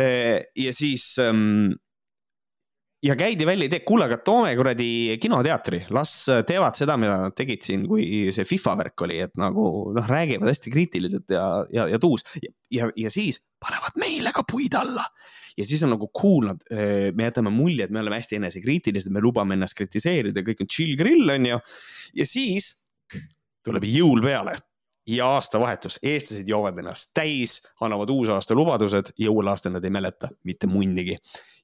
ja siis ähm, ja käidi välja idee, kuule, aga toome kuradi kinoteatri, las teevad seda, mida nad tegid siin, kui see FIFA värk oli, et nagu noh, räägivad hästi kriitiliselt ja, ja, ja tuus ja, ja siis panevad meile ka puid alla. Ja siis on nagu cool, nad, eh, me jätame mulje, et me oleme hästi enesekriitilised, me lubame ennast kritiseerida, kõik on chill grill, on ju. ja siis tuleb jõul peale ja aastavahetus, eestlased joovad ennast täis, annavad uusaasta lubadused ja uuel aastal nad ei mäleta mitte munnigi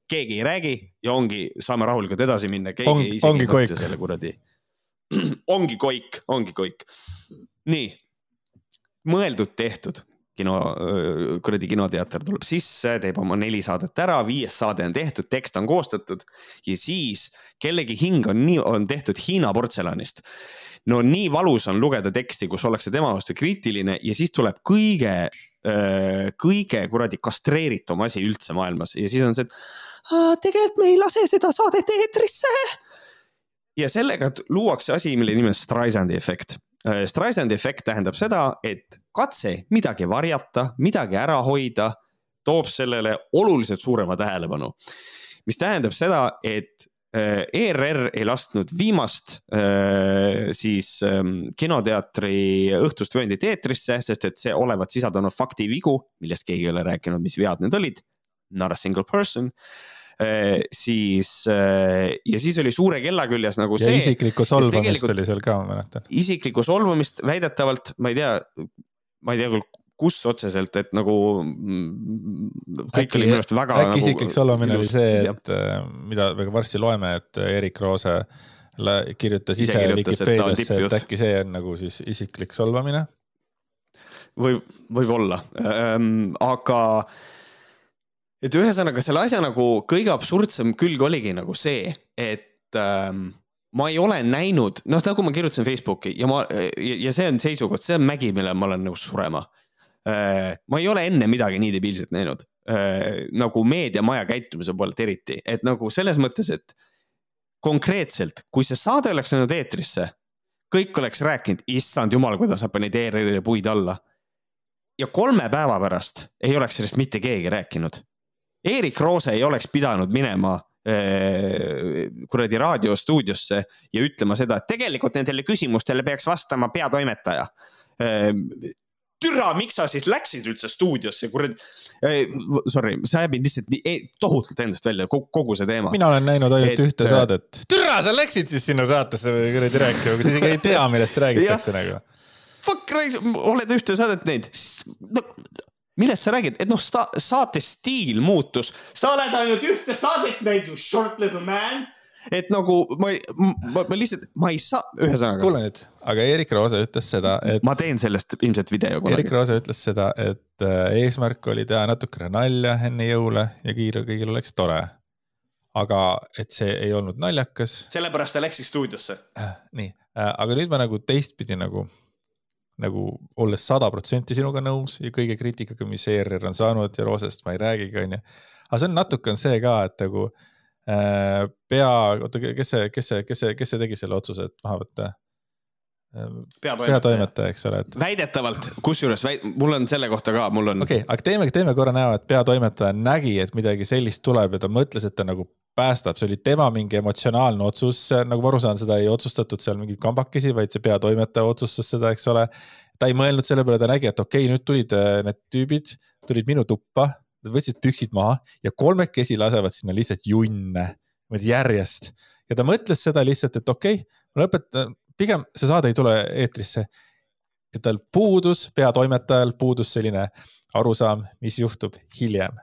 keegi ei räägi ja ongi, saame rahulikult edasi minna. On, ongi koik. selle kuradi. ongi koik, ongi koik. nii, mõeldud-tehtud kino, kuradi kinoteater tuleb sisse, teeb oma neli saadet ära, viies saade on tehtud, tekst on koostatud ja siis kellegi hing on nii, on tehtud Hiina portselanist. no nii valus on lugeda teksti, kus ollakse tema vastu kriitiline ja siis tuleb kõige, kõige kuradi kastreeritum asi üldse maailmas ja siis on see, et tegelikult me ei lase seda saadet eetrisse. ja sellega luuakse asi, mille nimi on Streisandi efekt. Streisandi efekt tähendab seda, et katse midagi varjata, midagi ära hoida, toob sellele oluliselt suurema tähelepanu. mis tähendab seda, et ERR äh, ei lasknud viimast äh, siis ähm, kinoteatri õhtust vööndit eetrisse, sest et see olevat sisaldanud faktivigu, millest keegi ei ole rääkinud, mis vead need olid. Not a single person Äh, siis ja siis oli suure kella küljes nagu see. isiklikku solvamist oli seal ka, ma mäletan. isiklikku solvamist väidetavalt, ma ei tea, ma ei tea küll kus otseselt, et nagu mm, kõik äkki, oli minu arust väga. äkki nagu, isiklik solvamine oli see, et äh, mida me varsti loeme, et Erik Roose kirjutas ise, ise Vikipeediasse, et äkki see on nagu siis isiklik solvamine. võib, võib-olla ähm,, aga et ühesõnaga selle asja nagu kõige absurdsem külg oligi nagu see, et ähm, ma ei ole näinud, noh, nagu ma kirjutasin Facebooki ja ma ja see on seisukoht, see on mägi, mille ma olen nõus surema äh,. ma ei ole enne midagi nii debiilset näinud äh, nagu meediamaja käitumise poolt eriti, et nagu selles mõttes, et konkreetselt, kui see saade oleks läinud eetrisse, kõik oleks rääkinud, issand jumal, kuidas sa panid ERR-ile puid alla. ja kolme päeva pärast ei oleks sellest mitte keegi rääkinud Erik Roose ei oleks pidanud minema kuradi raadiostuudiosse ja ütlema seda, et tegelikult nendele küsimustele peaks vastama peatoimetaja. Eh, türa, miks sa siis läksid üldse stuudiosse, kuradi. Eh, sorry, see ajab mind lihtsalt nii tohutult endast välja, kogu see teema. mina olen näinud ainult et, ühte saadet. türa, sa läksid siis sinna saatesse kuradi rääkima, kui sa isegi ei tea, millest räägitakse nagu. Fuck, oled ühte saadet näinud, no millest sa räägid, et noh, saate stiil muutus, sa oled ainult ühte saadet näinud, you short little man. et nagu ma, ma, ma lihtsalt, ma ei saa, ühesõnaga. kuule nüüd, aga Erik Roose ütles seda, et. ma teen sellest ilmselt video kunagi. Erik Roose ütles seda, et äh, eesmärk oli teha natukene nalja enne jõule ja kõigil, kõigil oleks tore. aga et see ei olnud naljakas. sellepärast ta läkski stuudiosse. nii, aga nüüd ma nagu teistpidi nagu nagu olles sada protsenti sinuga nõus ja kõige kriitikaga, mis ERR on saanud ja Roosest ma ei räägigi, onju. aga see on natuke on see ka, et nagu äh, pea, oota, kes see, kes see, kes see, kes see tegi selle otsuse, et maha võtta? peatoimetaja, peatoimetaja, eks ole, et. väidetavalt, kusjuures väid, mul on selle kohta ka, mul on. okei okay,, aga teeme, teeme korra näo, et peatoimetaja nägi, et midagi sellist tuleb ja ta mõtles, et ta nagu päästab, see oli tema mingi emotsionaalne otsus, nagu ma aru saan, seda ei otsustatud seal mingeid kambakesi, vaid see peatoimetaja otsustas seda, eks ole. ta ei mõelnud selle peale, ta nägi, et okei okay,, nüüd tulid äh, need tüübid, tulid minu tuppa, nad võtsid püksid maha ja kolmekesi lasevad sinna lihtsalt junne, niimoodi järjest. ja ta mõtles seda lihtsalt, et okei okay,, ma lõpetan, pigem see saade ei tule eetrisse. ja tal puudus, peatoimetajal puudus selline arusaam, mis juhtub hiljem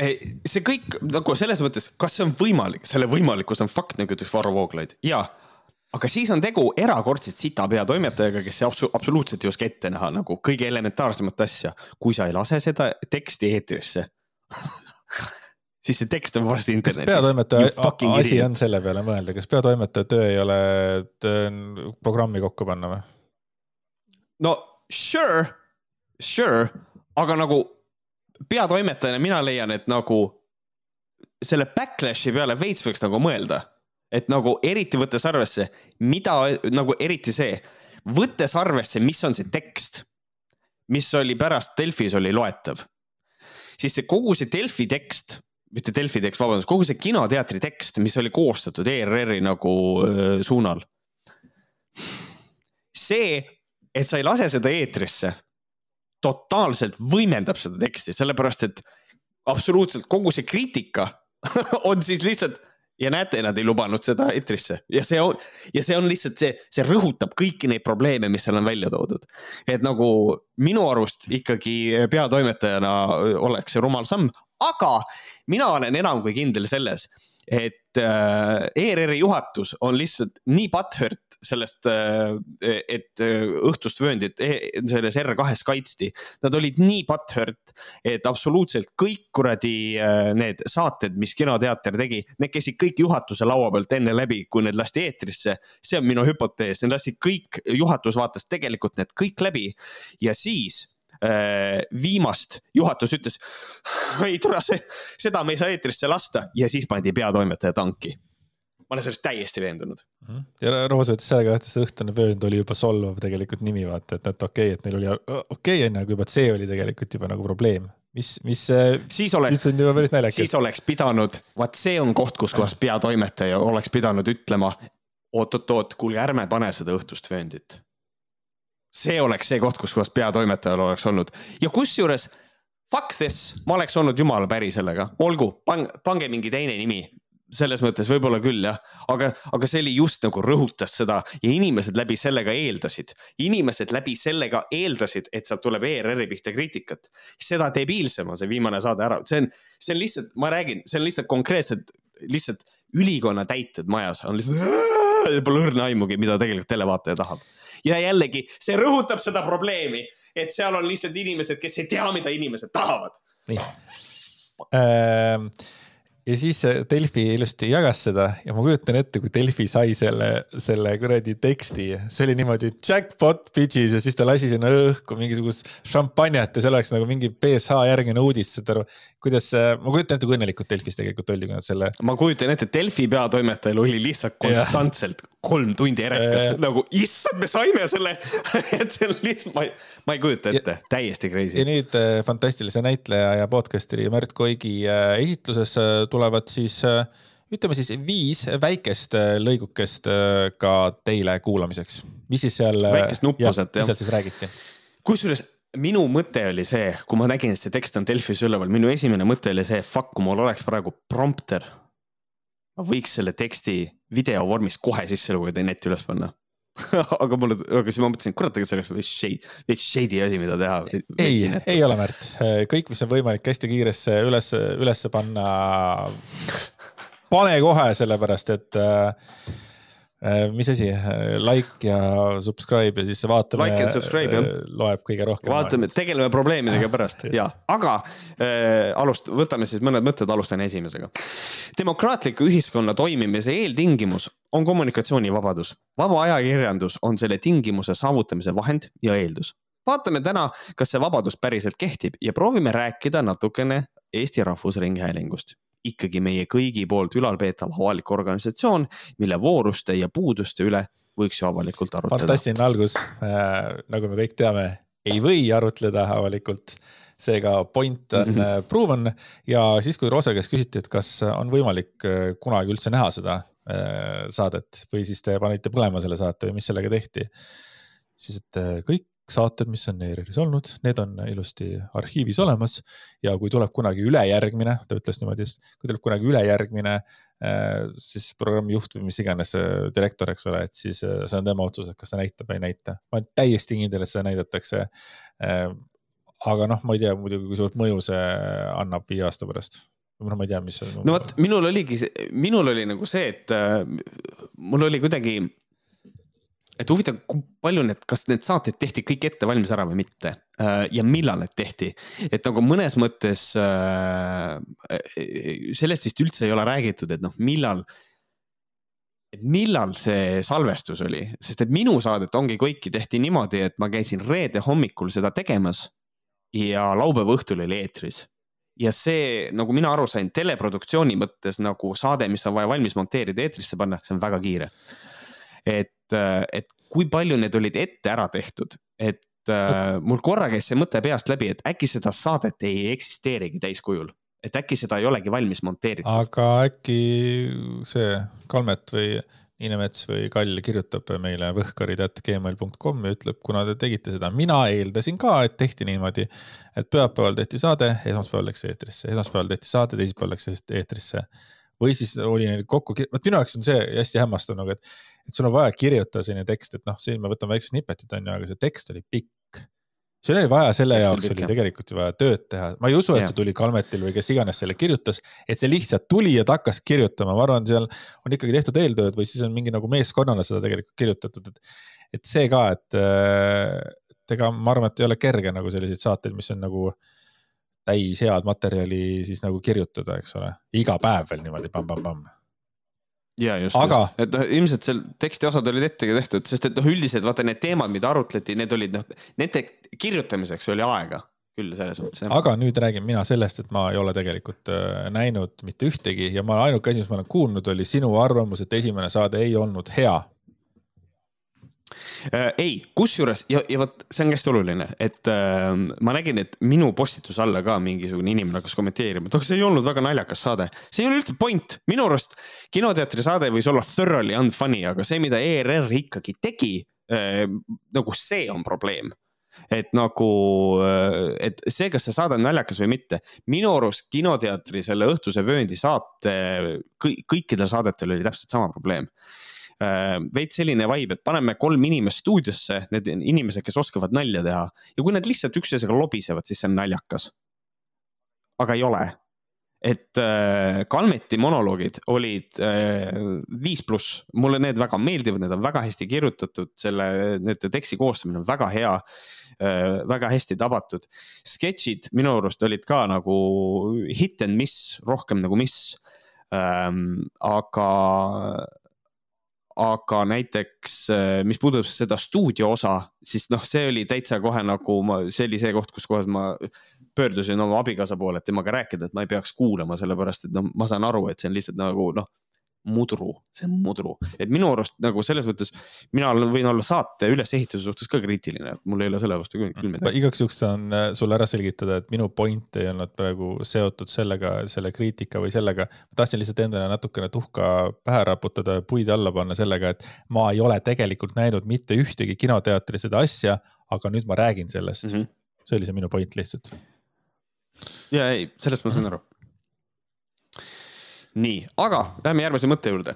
see kõik nagu selles mõttes, kas see on võimalik, selle võimalikkus on fakt, nagu ütles Varro Vooglaid ja aga siis on tegu erakordselt sita peatoimetajaga, kes absu absoluutselt ei oska ette näha nagu kõige elementaarsemat asja. kui sa ei lase seda teksti eetrisse siis see tekst on varsti internetis. peatoimetaja asi on selle peale mõelda, kas peatoimetaja töö ei ole programmi kokku panna või? no sure, sure, aga nagu peatoimetajana mina leian, et nagu selle backlash'i peale veits võiks nagu mõelda. et nagu eriti võttes arvesse, mida nagu eriti see, võttes arvesse, mis on see tekst, mis oli pärast Delfis oli loetav, siis see kogu see Delfi tekst, mitte Delfi tekst, vabandust, kogu see kinoteatri tekst, mis oli koostatud ERR-i nagu öö, suunal. see, et sa ei lase seda eetrisse totaalselt võimendab seda teksti, sellepärast et absoluutselt kogu see kriitika on siis lihtsalt ja näete, nad ei lubanud seda eetrisse ja see on, ja see on lihtsalt see, see rõhutab kõiki neid probleeme, mis seal on välja toodud. et nagu minu arust ikkagi peatoimetajana oleks see rumal samm, aga mina olen enam kui kindel selles, et äh, ERR-i juhatus on lihtsalt nii butthurt sellest, äh, et äh, õhtust vööndit e, selles R2-s kaitsti. Nad olid nii butthurt, et absoluutselt kõik kuradi need saated, mis kinoteater tegi, need käisid kõik juhatuse laua pealt enne läbi, kui need lasti eetrisse. see on minu hüpotees, need lasti kõik, juhatus vaatas tegelikult need kõik läbi ja siis Äh, viimast juhatus ütles, ei tule, seda me ei saa eetrisse lasta ja siis pandi peatoimetaja tanki. ma olen sellest täiesti veendunud. Mhm. ja Roos ütles selle kohta, et see õhtune vöönd oli juba solvav tegelikult nimi, vaata, et, et okei okay,, et neil oli okei okay, onju, aga juba see oli tegelikult juba nagu probleem mis, mis. siis oleks, siis oleks pidanud, vaat see on koht, kus kohas peatoimetaja oleks pidanud ütlema oot-oot-oot, kuulge, ärme pane seda õhtust vööndit see oleks see koht, kus kohas peatoimetajal oleks olnud. Ja kusjuures fuck this, ma oleks olnud jumala päri sellega, olgu, pange, mingi teine nimi. Selles mõttes võib-olla küll jah, aga, aga see oli just nagu rõhutas seda ja inimesed läbi sellega eeldasid, inimesed läbi sellega eeldasid, et sealt tuleb ERR-i pihta kriitikat. seda debiilsem on see viimane saade ära, see on, see on lihtsalt, ma räägin, see on lihtsalt konkreetselt, lihtsalt ülikonna täited majas on lihtsalt, pole õrna aimugi, mida tegelikult televaataja tahab ja jällegi see rõhutab seda probleemi, et seal on lihtsalt inimesed, kes ei tea, mida inimesed tahavad. nii ähm ja siis Delfi ilusti jagas seda ja ma kujutan ette, kui Delfi sai selle, selle kuradi teksti, see oli niimoodi jackpot bitches ja siis ta lasi sinna õhku mingisugust šampanjat ja see oleks nagu mingi BSH järgmine uudis, saad aru. kuidas, ma kujutan ette, kui õnnelikud Delfis tegelikult oldi, kui nad selle. ma kujutan ette, Delfi peatoimetajal oli lihtsalt konstantselt ja. kolm tundi erekas nagu issand, me saime selle et see on lihtsalt, ma ei, ma ei kujuta ette, täiesti crazy. ja nüüd äh, fantastilise näitleja ja podcaster'i Märt Koigi äh, esitluses äh, tulevad siis ütleme siis viis väikest lõigukest ka teile kuulamiseks. mis siis seal. väikest nuppu sealt jah. mis seal siis räägiti? kusjuures minu mõte oli see, kui ma nägin, et see tekst on Delfis üleval, minu esimene mõte oli see, fuck, kui mul oleks praegu prompter. ma võiks selle teksti video vormis kohe sisse lugeda ja netti üles panna aga mulle, aga siis ma mõtlesin, kurat, aga see oleks veits shady, veits shady asi, mida teha. ei, ei ole, Märt, kõik, mis on võimalik hästi kiiresse üles, ülesse panna pane kohe, sellepärast et äh, äh mis asi, like ja subscribe ja siis vaatame. Like and subscribe jah. loeb kõige rohkem. vaatame, tegeleme probleemidega pärast ja, aga äh, alust-, võtame siis mõned mõtted, alustan esimesega. demokraatliku ühiskonna toimimise eeltingimus on kommunikatsioonivabadus. vaba ajakirjandus on selle tingimuse saavutamise vahend ja eeldus vaatame täna, kas see vabadus päriselt kehtib ja proovime rääkida natukene Eesti Rahvusringhäälingust. ikkagi meie kõigi poolt ülalpeetav avalik organisatsioon, mille vooruste ja puuduste üle võiks ju avalikult arutleda. fantastiline algus äh,, nagu me kõik teame, ei või arutleda avalikult seega point on mm -hmm. proven ja siis, kui Roose käest küsiti, et kas on võimalik äh, kunagi üldse näha seda äh, saadet või siis te panite põlema selle saate või mis sellega tehti, siis et kõik saated, mis on ERR-is olnud, need on ilusti arhiivis olemas ja kui tuleb kunagi ülejärgmine, ta ütles niimoodi, kui tuleb kunagi ülejärgmine äh, siis programmi juht või mis iganes äh, direktor, eks ole, et siis äh, see on tema otsus, et kas ta näitab või ei näita. ma olen täiesti kindel, et seda näidatakse. aga noh, ma ei tea muidugi, kui suurt mõju see annab viie aasta pärast noh, ma ei tea, mis. no vot, minul oligi, minul oli nagu see, et mul oli kuidagi et huvitav, kui palju need, kas need saated tehti kõik ette valmis ära või mitte äh, ja millal need tehti, et nagu mõnes mõttes äh, sellest vist üldse ei ole räägitud, et noh, millal et millal see salvestus oli, sest et minu saadet ongi kõiki tehti niimoodi, et ma käisin reede hommikul seda tegemas ja laupäeva õhtul oli eetris. Ja see, nagu mina aru sain, teleproduktsiooni mõttes nagu saade, mis on vaja valmis monteerida, eetrisse panna, see on väga kiire. Et, et kui palju need olid ette ära tehtud, et äh, mul korra käis see mõte peast läbi, et äkki seda saadet ei eksisteerigi täiskujul, et äkki seda ei olegi valmis monteeritud. aga äkki see Kalmet või Niinemets või Kall kirjutab meile võhkarid.gmail.com ja ütleb, kuna te tegite seda, mina eeldasin ka, et tehti niimoodi, et pühapäeval tehti saade, esmaspäeval läks eetrisse, esmaspäeval tehti saade, teisipäeval läks eetrisse. või siis oli neil kokku, vot minu jaoks on see hästi hämmastav nagu, et et sul on vaja kirjutada selline tekst, et noh, siin me võtame väiksed snippetid on ju, aga see tekst oli pikk. Sul oli vaja selle tekst jaoks oli tegelikult ju vaja tööd teha, ma ei usu, et ja. see tuli Kalmetil või kes iganes selle kirjutas, et see lihtsalt tuli ja ta hakkas kirjutama, ma arvan, seal on ikkagi tehtud eeltööd või siis on mingi nagu meeskonnana seda tegelikult kirjutatud, et. et see ka, et, et ega ma arvan, et ei ole kerge nagu selliseid saateid, mis on nagu täis head materjali siis nagu kirjutada, eks ole, iga päev veel niimoodi pamm-pamm-pamm ja just, aga... just., et noh, ilmselt seal teksti osad olid ette ka tehtud, sest et noh, üldiselt vaata need teemad, mida arutleti, need olid noh, nende kirjutamiseks oli aega küll selles mõttes. aga nüüd räägin mina sellest, et ma ei ole tegelikult äh, näinud mitte ühtegi ja ma ainuke asi, mis ma olen kuulnud, oli sinu arvamus, et esimene saade ei olnud hea. Ei, kusjuures ja, ja vot see on hästi oluline, et äh, ma nägin, et minu postituse alla ka mingisugune inimene hakkas kommenteerima, et aga see ei olnud väga naljakas saade. see ei ole üldse point, minu arust kinoteatri saade võis olla thoroughly unfunny, aga see, mida ERR ikkagi tegi äh,, nagu see on probleem. Et nagu, äh, et see, kas see saade on naljakas või mitte, minu arust kinoteatri selle õhtuse vööndi saate kõikidel saadetel oli täpselt sama probleem. Äh, veits selline vibe, et paneme kolm inimest stuudiosse, need inimesed, kes oskavad nalja teha ja kui nad lihtsalt üksteisega lobisevad, siis see on naljakas. aga ei ole. et äh, Kalmeti monoloogid olid äh, viis pluss, mulle need väga meeldivad, need on väga hästi kirjutatud, selle, nende teksti koostamine on väga hea äh,. väga hästi tabatud. sketšid minu arust olid ka nagu hit and miss, rohkem nagu miss ähm,. aga aga näiteks, äh, mis puudutab seda stuudio osa, siis noh, see oli täitsa kohe nagu ma, see oli see koht, kus kohas ma pöördusin oma abikaasa poole, et temaga rääkida, et ma ei peaks kuulama, sellepärast et noh, ma saan aru, et see on lihtsalt nagu noh mudru, see on mudru, et minu arust nagu selles mõttes mina võin olla saate ülesehituse suhtes ka kriitiline, et mul ei ole selle vastu küll midagi. igaks juhuks saan äh, sulle ära selgitada, et minu point ei olnud praegu seotud sellega, selle kriitika või sellega. ma tahtsin lihtsalt endale natukene tuhka pähe raputada ja puid alla panna sellega, et ma ei ole tegelikult näinud mitte ühtegi kinoteatris seda asja, aga nüüd ma räägin sellest mm. -hmm. see oli see minu point lihtsalt. ja ei, sellest ma saan aru nii, aga lähme järgmise mõtte juurde.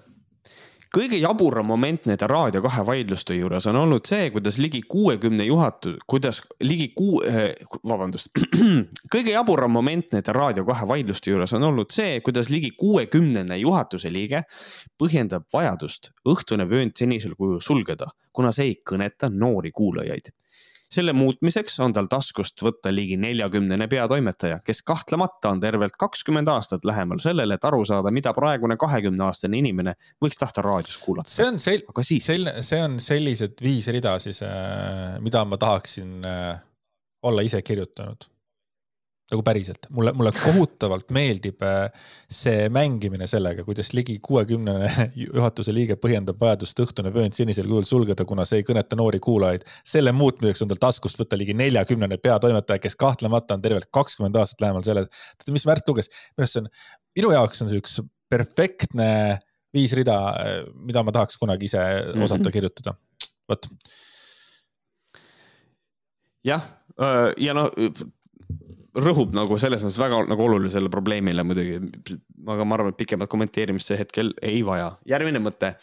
kõige jaburam moment nende Raadio kahe vaidluste juures on olnud see, kuidas ligi kuuekümne juhatu-, kuidas ligi kuu äh,, vabandust. kõige jaburam moment nende Raadio kahe vaidluste juures on olnud see, kuidas ligi kuuekümnene juhatuse liige põhjendab vajadust õhtune vöönd senisel kujul sulgeda, kuna see ei kõneta noori kuulajaid selle muutmiseks on tal taskust võtta ligi neljakümnene peatoimetaja, kes kahtlemata on tervelt kakskümmend aastat lähemal sellele, et aru saada, mida praegune kahekümne aastane inimene võiks tahta raadios kuulata. see on sel-, siis... selline, see on sellised viis rida siis, äh, mida ma tahaksin äh, olla ise kirjutanud nagu päriselt, mulle, mulle kohutavalt meeldib äh, see mängimine sellega, kuidas ligi kuuekümnene juhatuse liige põhjendab vajadust õhtune vöönd senisel kujul sulgeda, kuna see ei kõneta noori kuulajaid. selle muutmiseks on tal taskust võtta ligi neljakümnene peatoimetaja, kes kahtlemata on tervelt kakskümmend aastat lähemal sellele. tead, mis Märt luges, minu arust see on, minu jaoks on see üks perfektne viis rida, äh, mida ma tahaks kunagi ise osata mm -hmm. kirjutada, vot. jah, äh, ja no rõhub nagu selles mõttes väga nagu olulisele probleemile muidugi. aga ma arvan, et pikemat kommenteerimist see hetkel ei vaja. järgmine mõte.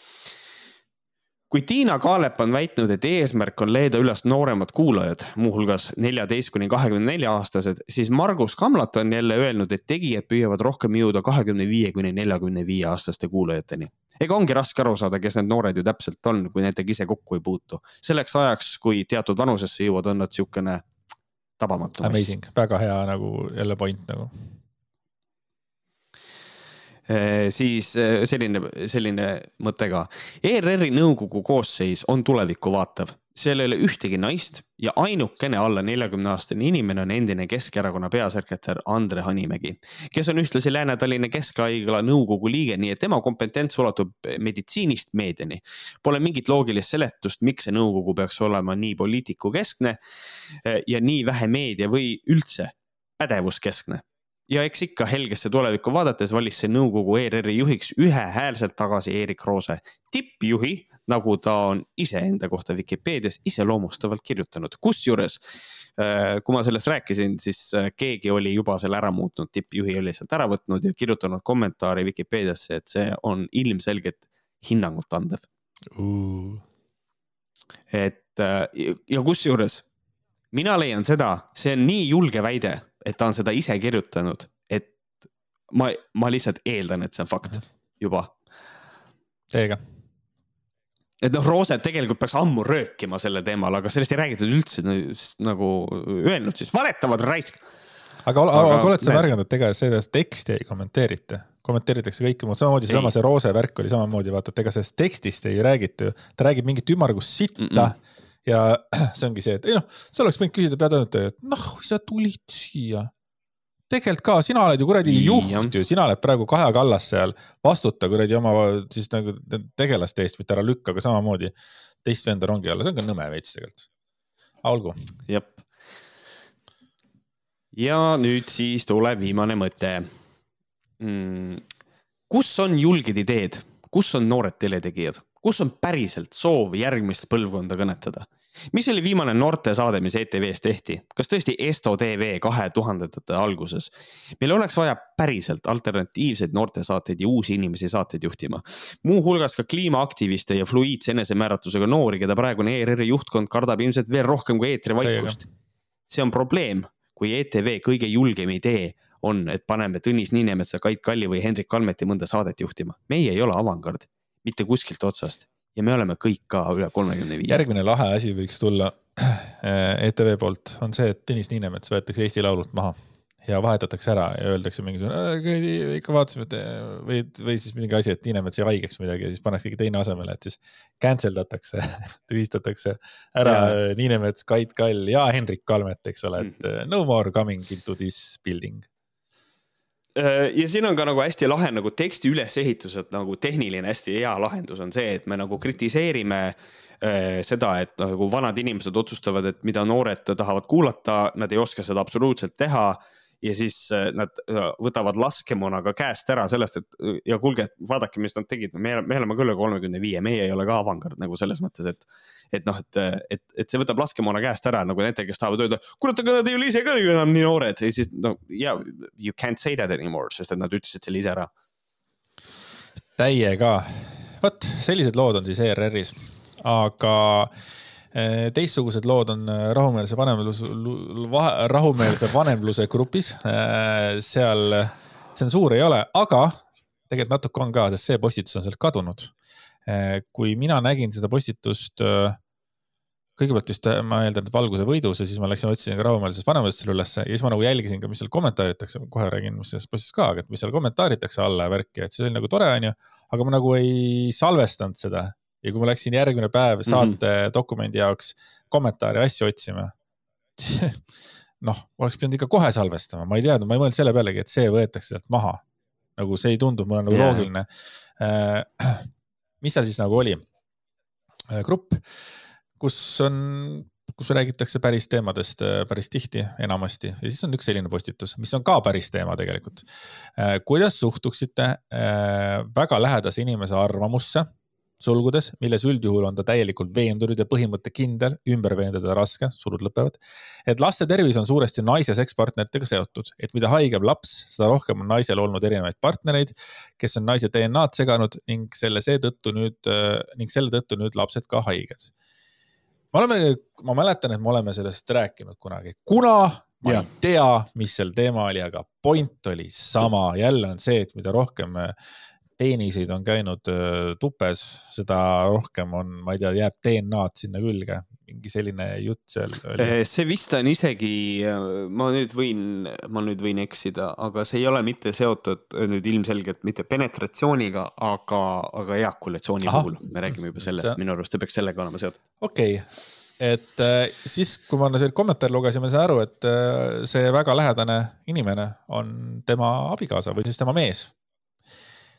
kui Tiina Kaalep on väitnud, et eesmärk on leida üles nooremad kuulajad, muuhulgas neljateist kuni kahekümne nelja aastased, siis Margus Kamlat on jälle öelnud, et tegijad püüavad rohkem jõuda kahekümne viie kuni neljakümne viie aastaste kuulajateni ega ongi raske aru saada, kes need noored ju täpselt on, kui nendega ise kokku ei puutu. selleks ajaks, kui teatud vanusesse jõuad, on nad niisugune tabamatu. Amazing, väga hea nagu jälle point nagu eh, siis eh, selline, selline mõte ka. ERR-i nõukogu koosseis on tulevikku vaatav seal ei ole ühtegi naist ja ainukene alla neljakümne aastane inimene on endine Keskerakonna peasekretär Andre Hanimägi, kes on ühtlasi Lääne-Tallinna Keskhaigla nõukogu liige, nii et tema kompetents ulatub meditsiinist meediani. Pole mingit loogilist seletust, miks see nõukogu peaks olema nii poliitikukeskne eh, ja nii vähe meedia või üldse pädevuskeskne ja eks ikka helgesse tulevikku vaadates valis see nõukogu ERR-i juhiks ühehäälselt tagasi Erik Roose, tippjuhi nagu ta on iseenda kohta Vikipeedias iseloomustavalt kirjutanud, kusjuures äh, kui ma sellest rääkisin, siis äh, keegi oli juba selle ära muutnud, tippjuhi oli sealt ära võtnud ja kirjutanud kommentaari Vikipeediasse, et see on ilmselgelt hinnangut andev. Uh.. et äh, ja kusjuures mina leian seda, see on nii julge väide, et ta on seda ise kirjutanud, et ma, ma lihtsalt eeldan, et see on fakt juba. Teiega et noh, Rooset tegelikult peaks ammu röökima sellel teemal, aga sellest ei räägitud üldse nagu öelnud siis, valetavad raisk. aga, aga, aga oled sa märganud, et ega seda teksti ei kommenteerita? kommenteeritakse kõike muud, samamoodi seesama see Roose värk oli samamoodi, vaata, et ega sellest tekstist ei räägita ju, ta räägib mingit ümmargust sitta mm. -mm. Ja see ongi see, et ei noh, sa oleks võinud küsida peatoimetajalt, noh, sa tulid siia tegelikult ka, sina oled ju kuradi juht ju, sina oled praegu Kaja Kallas seal, vastuta kuradi oma siis nagu tegelaste eest, mitte ära lükka, aga samamoodi teist venda rongi alla, see on ka nõme veits tegelikult. olgu. jep. ja nüüd siis tuleb viimane mõte mm,. kus on julged ideed, kus on noored teletegijad, kus on päriselt soov järgmist põlvkonda kõnetada? mis oli viimane noortesaade, mis ETV-s tehti, kas tõesti Esto tv kahe tuhandendate alguses? meil oleks vaja päriselt alternatiivseid noortesaateid ja uusi inimesi saateid juhtima. muuhulgas ka kliimaaktiviste ja fluiidse enesemääratlusega noori, keda praegune ERR-i juhtkond kardab ilmselt veel rohkem kui eetrivaikust. see on probleem, kui ETV kõige julgem idee on, et paneme Tõnis Niinemetsa, Kait Kalli või Hendrik Kalmeti mõnda saadet juhtima. meie ei ole avangard, mitte kuskilt otsast ja me oleme kõik ka üle kolmekümne viie. järgmine lahe asi võiks tulla ETV poolt, on see, et Tõnis Niinemets võetakse Eesti Laulult maha ja vahetatakse ära ja öeldakse mingisugune, ikka vaatasime, et või, või siis mingi asi, et Niinemets jäi haigeks midagi ja siis pannakse keegi teine asemele, et siis cancel datakse tühistatakse ära. Niinemets, Kait Kall ja Hendrik Kalmet, eks ole, et mm. no more coming into this building ja siin on ka nagu hästi lahe nagu teksti ülesehituselt nagu tehniline hästi hea lahendus on see, et me nagu kritiseerime äh, seda, et nagu vanad inimesed otsustavad, et mida noored tahavad kuulata, nad ei oska seda absoluutselt teha ja siis äh, nad äh, võtavad laskemoonaga käest ära sellest, et äh, ja kuulge, vaadake, mis nad tegid, me, me oleme küll kolmekümne viie, meie ei ole ka avangard nagu selles mõttes, et. et noh, et, et, et see võtab laskemoona käest ära nagu nendel, kes tahavad öelda, kurat, aga nad ei ole ise ka ju enam nii noored ja siis no yeah, you can't say that anymore, sest et nad ütlesid selle ise ära. täiega, vot sellised lood on siis ERR-is, aga teistsugused lood on eh, rahumeelse vanemlus, rahumeelse vanemluse grupis. Eh, seal tsensuuri ei ole, aga tegelikult natuke on ka, sest see postitus on sealt kadunud. kui mina nägin seda postitust kõigepealt vist ma eeldan, et Valguse võidus ja siis ma läksin, otsisin ka rahumeelsest vanemast selle ülesse ja siis ma nagu jälgisin ka, mis seal kommentaaritakse, kohe räägin, mis sellest postist ka, et mis seal kommentaaritakse alla ja värki, et see oli nagu tore, onju. aga ma nagu ei salvestanud seda ja kui ma läksin järgmine päev mhm. saate mm -hmm. dokumendi jaoks kommentaare, asju otsima noh, oleks pidanud ikka kohe salvestama, ma ei teadnud, ma ei mõelnud selle pealegi, et see võetakse sealt maha. nagu see ei tundu mulle nagu yeah. loogiline. Äh, mis seal siis nagu oli? Äh, grupp kus on, kus räägitakse päris teemadest äh, päris tihti, enamasti ja siis on üks selline postitus, mis on ka päris teema tegelikult. Äh, kuidas suhtuksite äh, väga lähedase inimese arvamusse sulgudes, milles üldjuhul on ta täielikult veendunud ja põhimõttekindel, ümber veenduda raske, sulud lõpevad. et laste tervis on suuresti naise sekspartneritega seotud, et mida haigem laps, seda rohkem on naisel olnud erinevaid partnereid, kes on naise DNA-d seganud ning selle seetõttu nüüd ning selle tõttu nüüd lapsed ka haiged me oleme, ma mäletan, et me oleme sellest rääkinud kunagi, kuna ma ja. ei tea, mis seal teema oli, aga point oli sama, jälle on see, et mida rohkem äh, peeniseid on käinud äh, tupes, seda rohkem on, ma ei tea, jääb DNA-d sinna külge mingi selline jutt seal oli. Eh, see vist on isegi, ma nüüd võin, ma nüüd võin eksida, aga see ei ole mitte seotud nüüd ilmselgelt mitte penetratsiooniga, aga, aga eakulatsiooni Aha. puhul me räägime juba sellest, minu arust see peaks sellega olema seotud. okei okay et äh, siis, kui ma neid kommentaare lugesin, ma sain aru, et äh, see väga lähedane inimene on tema abikaasa või siis tema mees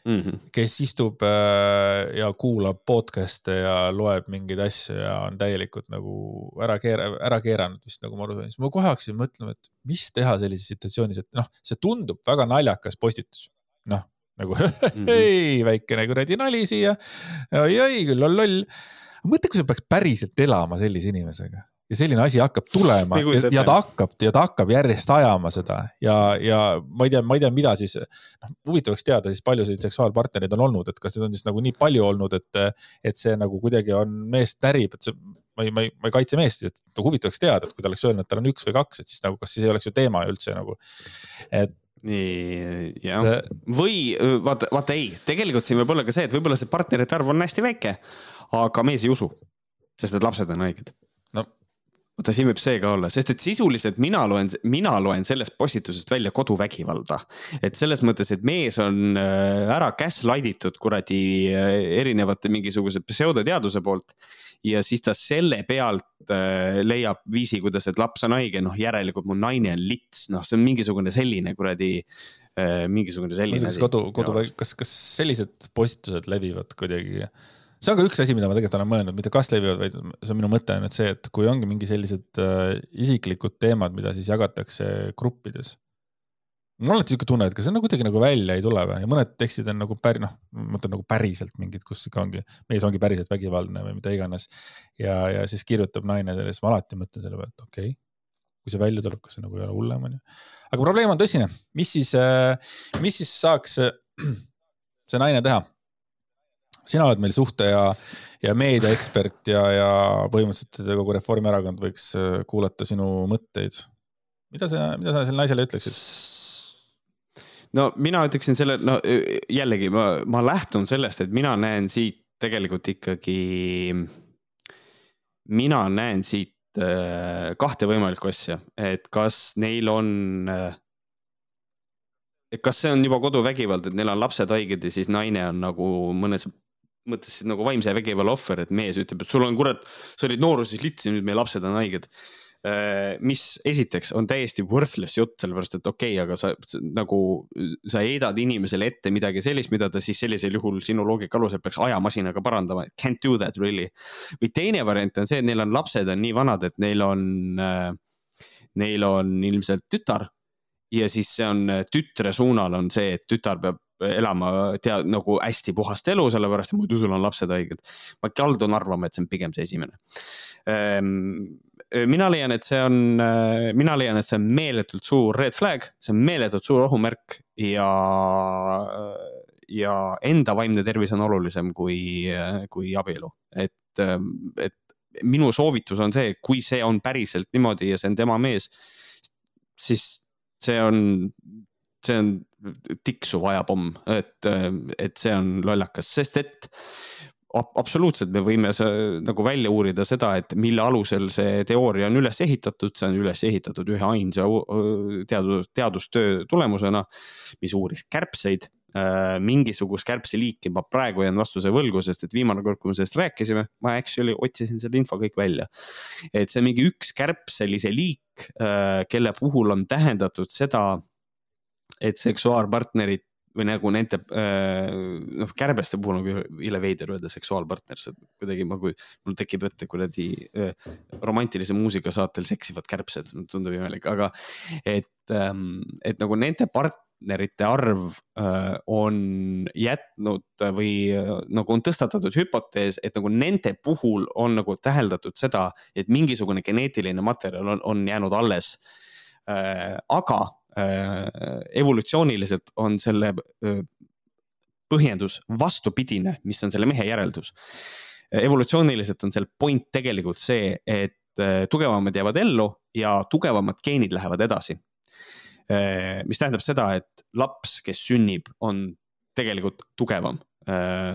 mm, -hmm. kes istub äh, ja kuulab podcast'e ja loeb mingeid asju ja on täielikult nagu ära keera-, ära keeranud vist nagu ma aru sain, siis ma kohe hakkasin mõtlema, et mis teha sellises situatsioonis, et noh, see tundub väga naljakas postitus. noh, nagu mm -hmm. ei, väikene kuradi nali siia, oi-oi, küll on loll. mõtle, kui sa peaks päriselt elama sellise inimesega ja selline asi hakkab tulema ja, ja ta hakkab ja ta hakkab järjest ajama seda. Ja, ja ma ei tea, ma ei tea, mida siis, noh, huvitav oleks teada siis palju selliseid seksuaalpartnereid on olnud, et kas neid on siis nagu nii palju olnud, et, et see nagu kuidagi on meest närib, et see, ma ei, ma ei, ma ei kaitse meest, et nagu huvitav oleks teada, et kui ta oleks öelnud, et tal on üks või kaks, et siis nagu, kas siis ei oleks ju teema üldse nagu, et nii jah, või vaata, vaata ei, tegelikult siin võib olla ka see, et võib-olla see partnerite arv on hästi väike, aga mees ei usu, sest et lapsed on haiged vaata, siin võib see ka olla, sest et sisuliselt mina loen, mina loen sellest postitusest välja koduvägivalda. et selles mõttes, et mees on äh, ära gaslight itud kuradi äh, erinevate mingisuguse pseudoteaduse poolt. ja siis ta selle pealt äh, leiab viisi, kuidas, et laps on haige, noh järelikult mu naine on lits, noh, see on mingisugune selline kuradi mingisugune selline. kodu, kodu, kas, kas sellised postitused levivad kuidagi see on ka üks asi, mida ma tegelikult olen mõelnud, mitte kas levivad, vaid see on minu mõte on, et see, et kui ongi mingi sellised äh, isiklikud teemad, mida siis jagatakse gruppides. mul on alati sihuke tunne, et kas see nagu kuidagi nagu välja ei tule või ja mõned tekstid on nagu päri, noh, ma mõtlen nagu päriselt mingid, kus ikka ongi, mees ongi päriselt vägivaldne või mida iganes. ja, ja siis kirjutab naine selle, siis ma alati mõtlen selle peale, et okei okay, kui see välja tuleb, kas see nagu ei ole hullem, onju. aga probleem on tõsine, mis siis, äh, mis siis saaks äh, see naine teha? Sina oled meil suhte ja, meediaekspert ja, ja põhimõtteliselt kogu Reformierakond võiks äh, kuulata sinu mõtteid. mida sa, mida sa sellele naisele ütleksid? no mina ütleksin selle, no jällegi ma, ma lähtun sellest, et mina näen siit tegelikult ikkagi, mina näen siit äh, kahte võimalikku asja, et kas neil on äh, et kas see on juba koduvägivald, et neil on lapsed haiged ja siis naine on nagu mõnes mõtlesid nagu vaimse vägivalla ohver, et mees ütleb, et sul on kurat, sa olid nooruses litsi, nüüd meie lapsed on haiged. Äh, mis esiteks on täiesti worthless jutt, sellepärast et okei okay,, aga sa nagu, sa heidad inimesele ette midagi sellist, mida ta siis sellisel juhul sinu loogika alusel peaks ajamasinaga parandama. Can't do that really. või teine variant on see, et neil on lapsed on nii vanad, et neil on, äh, neil on ilmselt tütar ja siis see on tütre suunal on see, et tütar peab elama tea nagu hästi puhast elu, sellepärast et muidu sul on lapsed haiged. ma kaldun arvama, et see on pigem see esimene. Ehm, mina leian, et see on, mina leian, et see on meeletult suur red flag, see on meeletult suur ohumärk ja, ja enda vaimne tervis on olulisem kui, kui abielu, et, et minu soovitus on see, kui see on päriselt niimoodi ja see on tema mees, siis see on, see on tiksuv ajapomm, et, et see on lollakas, sest et absoluutselt, me võime nagu välja uurida seda, et mille alusel see teooria on üles ehitatud, see on üles ehitatud ühe ainsa teadus, teadustöö tulemusena, mis uuris kärbseid äh, mingisugust kärbseliiki ma praegu jään vastuse võlgu, sest et viimane kord, kui me sellest rääkisime, ma actually otsisin selle info kõik välja. et see mingi üks kärpselise liik, äh, kelle puhul on tähendatud seda, et seksuaalpartnerid või nagu nende noh, kärbeste puhul on jõle veider öelda seksuaalpartner, see kuidagi ma, kui mul tekib ette kuradi romantilise muusika saatel seksivad kärbsed, tundub imelik, aga et, ähm, et nagu nende partnerite arv on jätnud või nagu on tõstatatud hüpotees, et nagu nende puhul on nagu täheldatud seda, et mingisugune geneetiline materjal on, on jäänud alles. aga Äh, evolutsiooniliselt on selle äh, põhjendus vastupidine, mis on selle mehe järeldus. evolutsiooniliselt on seal point tegelikult see, et äh, tugevamad jäävad ellu ja tugevamad geenid lähevad edasi. mis tähendab seda, et laps, kes sünnib, on tegelikult tugevam.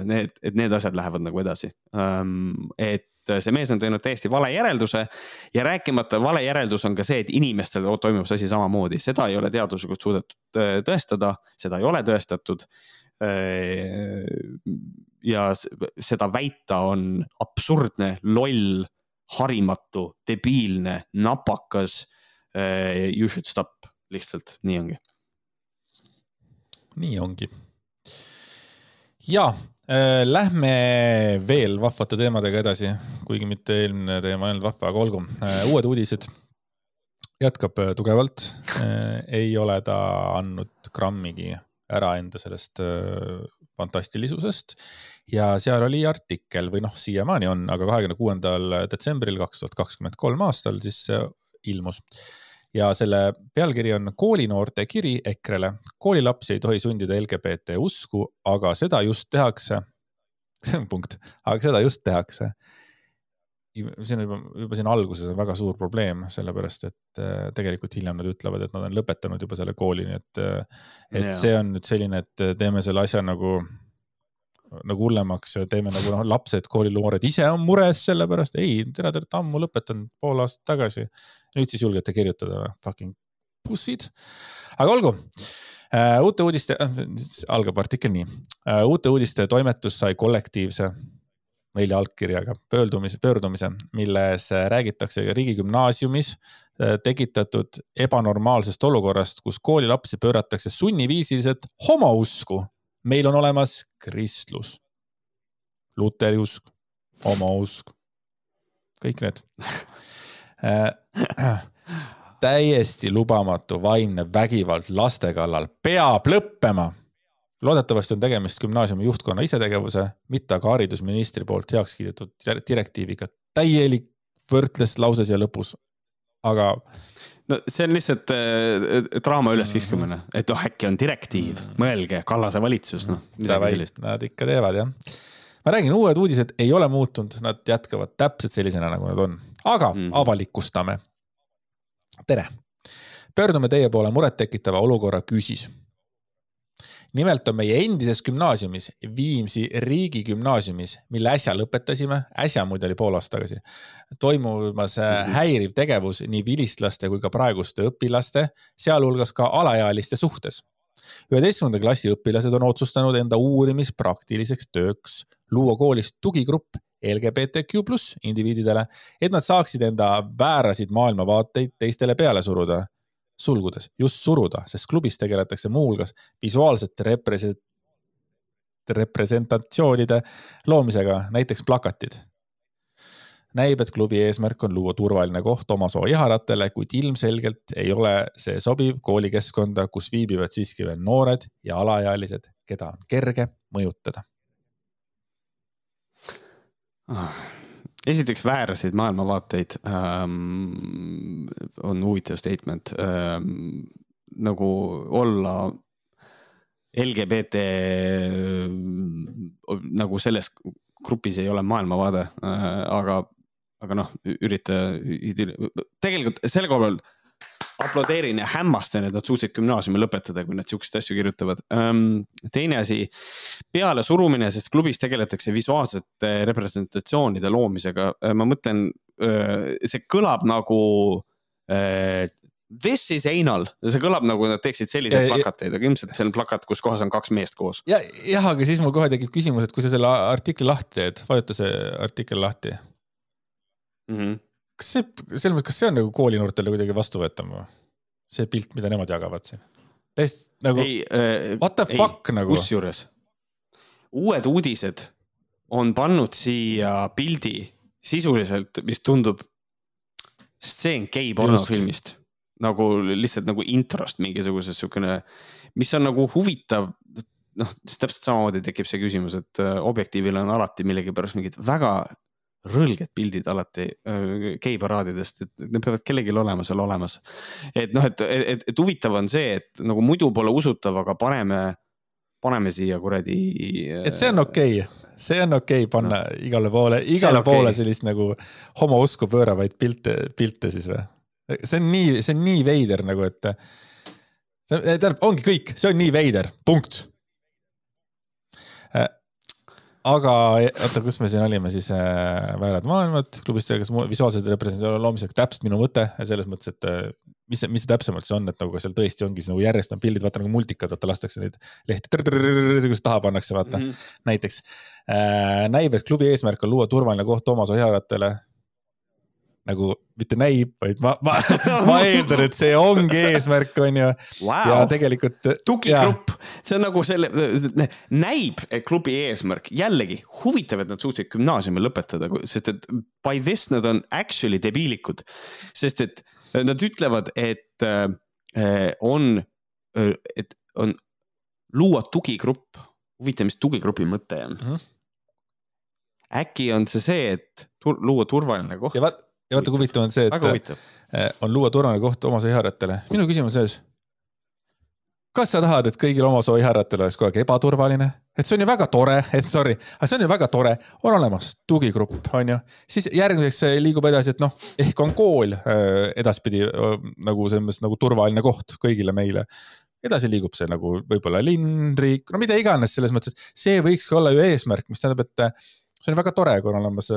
Need, et need asjad lähevad nagu edasi. Ähm, et et see mees on teinud täiesti vale järelduse ja rääkimata vale järeldus on ka see, et inimestel toimub see asi samamoodi, seda ei ole teaduslikult suudetud äh, tõestada, seda ei ole tõestatud. Äh, ja seda väita on absurdne, loll, harimatu, debiilne, napakas. Äh, you should stop, lihtsalt nii ongi. nii ongi. ja Äh, lähme veel vahvate teemadega edasi, kuigi mitte eelmine teema ei olnud vahva, aga olgu. Äh, uued uudised. jätkab äh, tugevalt. ei ole ta andnud grammigi ära enda sellest fantastilisusest ja seal oli artikkel või noh, siiamaani on, aga kahekümne kuuendal detsembril kaks tuhat kakskümmend kolm aastal siis ilmus ja selle pealkiri on koolinoorte kiri EKRE-le. koolilapsi ei tohi sundida LGBT usku, aga seda just tehakse. punkt, aga seda just tehakse. see on juba, juba siin alguses on väga suur probleem, sellepärast et äh, tegelikult hiljem nad ütlevad, et nad on lõpetanud juba selle kooli, nii et, äh, et yeah. see on nüüd selline, et teeme selle asja nagu nagu hullemaks teeme nagu noh, lapsed, kooliloored ise on mures selle pärast, ei, tere, te olete ammu lõpetanud pool aastat tagasi. nüüd siis julgete kirjutada, fucking pussid. aga olgu uh,, uute uudiste uh,, algab artikkel nii uh,. uute uudiste toimetus sai kollektiivse nelja allkirjaga pöördumise, pöördumise, milles räägitakse riigigümnaasiumis tekitatud ebanormaalsest olukorrast, kus koolilapsi pööratakse sunniviisiliselt homousku meil on olemas kristlus, luteri usk, oma usk, kõik need äh, täiesti lubamatu vaimne vägivald laste kallal peab lõppema. loodetavasti on tegemist gümnaasiumi juhtkonna isetegevuse, mitte aga haridusministri poolt heaks kiidetud direktiiviga. täielik võrdles lause siia lõpus. aga no see on lihtsalt äh, draama üleskiskumine, mhm. et oh äkki on direktiiv, mhm. mõelge, Kallase valitsus, noh. Nad ikka teevad jah. ma räägin, uued uudised ei ole muutunud, nad jätkavad täpselt sellisena, nagu nad on, aga mm avalikustame. tere, pöördume teie poole murettekitava olukorra küüsis nimelt on meie endises gümnaasiumis, Viimsi riigigümnaasiumis, mille äsja lõpetasime, äsja muide oli pool aastat tagasi, toimumas mhm. häiriv tegevus nii vilistlaste kui ka praeguste õpilaste, sealhulgas ka alaealiste suhtes. üheteistkümnenda klassi õpilased on otsustanud enda uurimispraktiliseks tööks luua koolis tugigrupp LGBTQ pluss indiviididele, et nad saaksid enda väärasid maailmavaateid teistele peale suruda sulgudes just suruda, sest klubis tegeletakse muuhulgas visuaalsete represent-, representatsioonide loomisega, näiteks plakatid. näib, et klubi eesmärk on luua turvaline koht oma soo iharatele, kuid ilmselgelt ei ole see sobiv koolikeskkonda, kus viibivad siiski veel noored ja alaealised, keda on kerge mõjutada oh esiteks vääraseid maailmavaateid ähm, on huvitav statement ähm,. nagu olla LGBT nagu selles grupis ei ole maailmavaade, aga, aga noh, ürita, tegelikult selle koha peal aplodeerin ja hämmastan, et nad suutsid gümnaasiumi lõpetada, kui nad siukseid asju kirjutavad. teine asi, pealesurumine, sest klubis tegeletakse visuaalsete representatsioonide loomisega. ma mõtlen, see kõlab nagu This is anal, see kõlab nagu nad teeksid selliseid ja, plakateid, aga ilmselt see on plakat, kus kohas on kaks meest koos. ja, jah, aga siis mul kohe tekib küsimus, et kui sa selle artikli lahti teed, vajuta see artikkel lahti mm. -hmm. Kas see, selles mõttes, kas see on nagu koolinoortele kuidagi vastuvõetav või? see pilt, mida nemad jagavad siin. täiesti nagu, äh, what the ei, fuck nagu. kusjuures uued uudised on pannud siia pildi sisuliselt, mis tundub stseen gei pornofilmist nagu lihtsalt nagu introst mingisugusest siukene, mis on nagu huvitav. noh, täpselt samamoodi tekib see küsimus, et äh, objektiivil on alati millegipärast mingid väga rõlged pildid alati äh, geiparaadidest, et need peavad kellelgi olema seal olemas. et noh, et, et, et huvitav on see, et nagu muidu pole usutav, aga paneme, paneme siia kuradi. et see on okei okay see on okei okay panna no. igale poole, igale okay. poole sellist nagu homousku pööravaid pilte, pilte siis või? see on nii, see on nii veider nagu, et tähendab, ongi kõik, see on nii veider, punkt. Aga oota, kus me siin olime siis äh,, väärad maailmad, klubis tegeles visuaalsete representatsiooni loomisega, täpselt minu mõte selles mõttes, et äh, mis see, mis see täpsemalt see on, et nagu seal tõesti ongi siis nagu järjest on pildid, vaata nagu multikad, vaata lastakse neid lehti, kuidas taha pannakse, vaata mm -hmm. näiteks äh,. näib, et klubi eesmärk on luua turvaline koht oma soojajatele nagu mitte näib, vaid ma, ma, ma eeldan, et see ongi eesmärk, on ju wow.. ja tegelikult. tugigrupp, see on nagu selle, näib, klubi eesmärk, jällegi huvitav, et nad suutsid gümnaasiumi lõpetada, sest et by this nad on actually debiilikud. sest et nad ütlevad, et äh, on, et on luua tugigrupp. huvitav, mis tugigrupi mõte on mm? -hmm. äkki on see see, et tur luua turvaline koht? ja vaat ja vaata, kui huvitav on see, et eh, on luua turvaline koht oma soojahäärajatele. minu küsimus on selles. kas sa tahad, et kõigil oma soojahäärajatele oleks kogu aeg ebaturvaline? et see on ju väga tore, et sorry, aga see on ju väga tore, on olemas tugigrupp, on ju. siis järgmiseks liigub edasi, et noh, ehk on kool eh, edaspidi eh, nagu selles mõttes nagu turvaline koht kõigile meile edasi liigub see nagu võib-olla linn, riik, no mida iganes selles mõttes, et see võikski olla ju eesmärk, mis tähendab, et see on väga tore, kui on olemas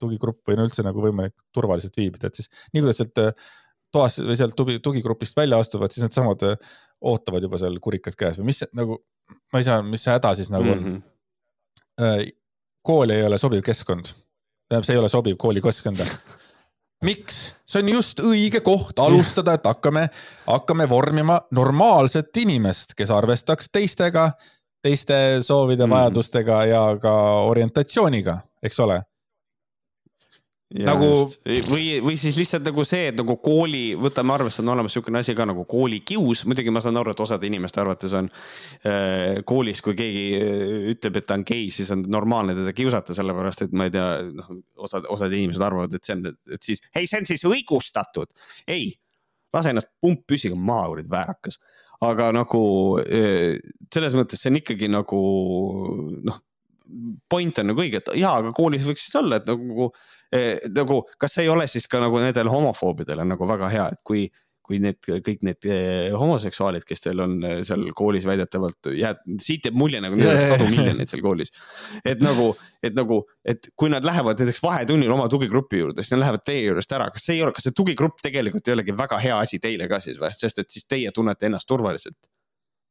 tugigrupp või no üldse nagu võimalik turvaliselt viibida, et siis nii kui nad sealt äh, toas või sealt tugi, tugigrupist välja astuvad, siis needsamad äh, ootavad juba seal kurikad käes või mis nagu, ma ei saa, mis see häda siis nagu on mm. -hmm. kool ei ole sobiv keskkond, tähendab, see ei ole sobiv koolikeskkonda miks? see on just õige koht alustada, et hakkame, hakkame vormima normaalset inimest, kes arvestaks teistega, teiste soovide -hmm. vajadustega ja ka orientatsiooniga, eks ole nagu või, või siis lihtsalt nagu see, et nagu kooli, võtame arvesse, on olemas niisugune asi ka nagu koolikius, muidugi ma saan aru, et osade inimeste arvates on äh, koolis, kui keegi äh, ütleb, et ta on gei, siis on normaalne teda kiusata, sellepärast et ma ei tea, noh, osad, osad inimesed arvavad, et see on, et siis, hei, see on siis õigustatud. ei, lase ennast pumppüssiga maha, kurat, väärakas. aga nagu äh, selles mõttes see on ikkagi nagu noh, point on nagu õige, et jaa, aga koolis võiks siis olla, et nagu Eh, nagu, kas see ei ole siis ka nagu nendele homofoobidele nagu väga hea, et kui, kui need kõik need eh, homoseksuaalid, kes teil on eh, seal koolis väidetavalt, jääb, siit jääb mulje nagu neil oleks sadu miljoneid seal koolis. et nagu, et nagu, et kui nad lähevad näiteks vahetunnil oma tugigrupi juurde, siis nad lähevad teie juurest ära, kas see ei ole, kas see tugigrupp tegelikult ei olegi väga hea asi teile ka siis või, sest et siis teie tunnete ennast turvaliselt.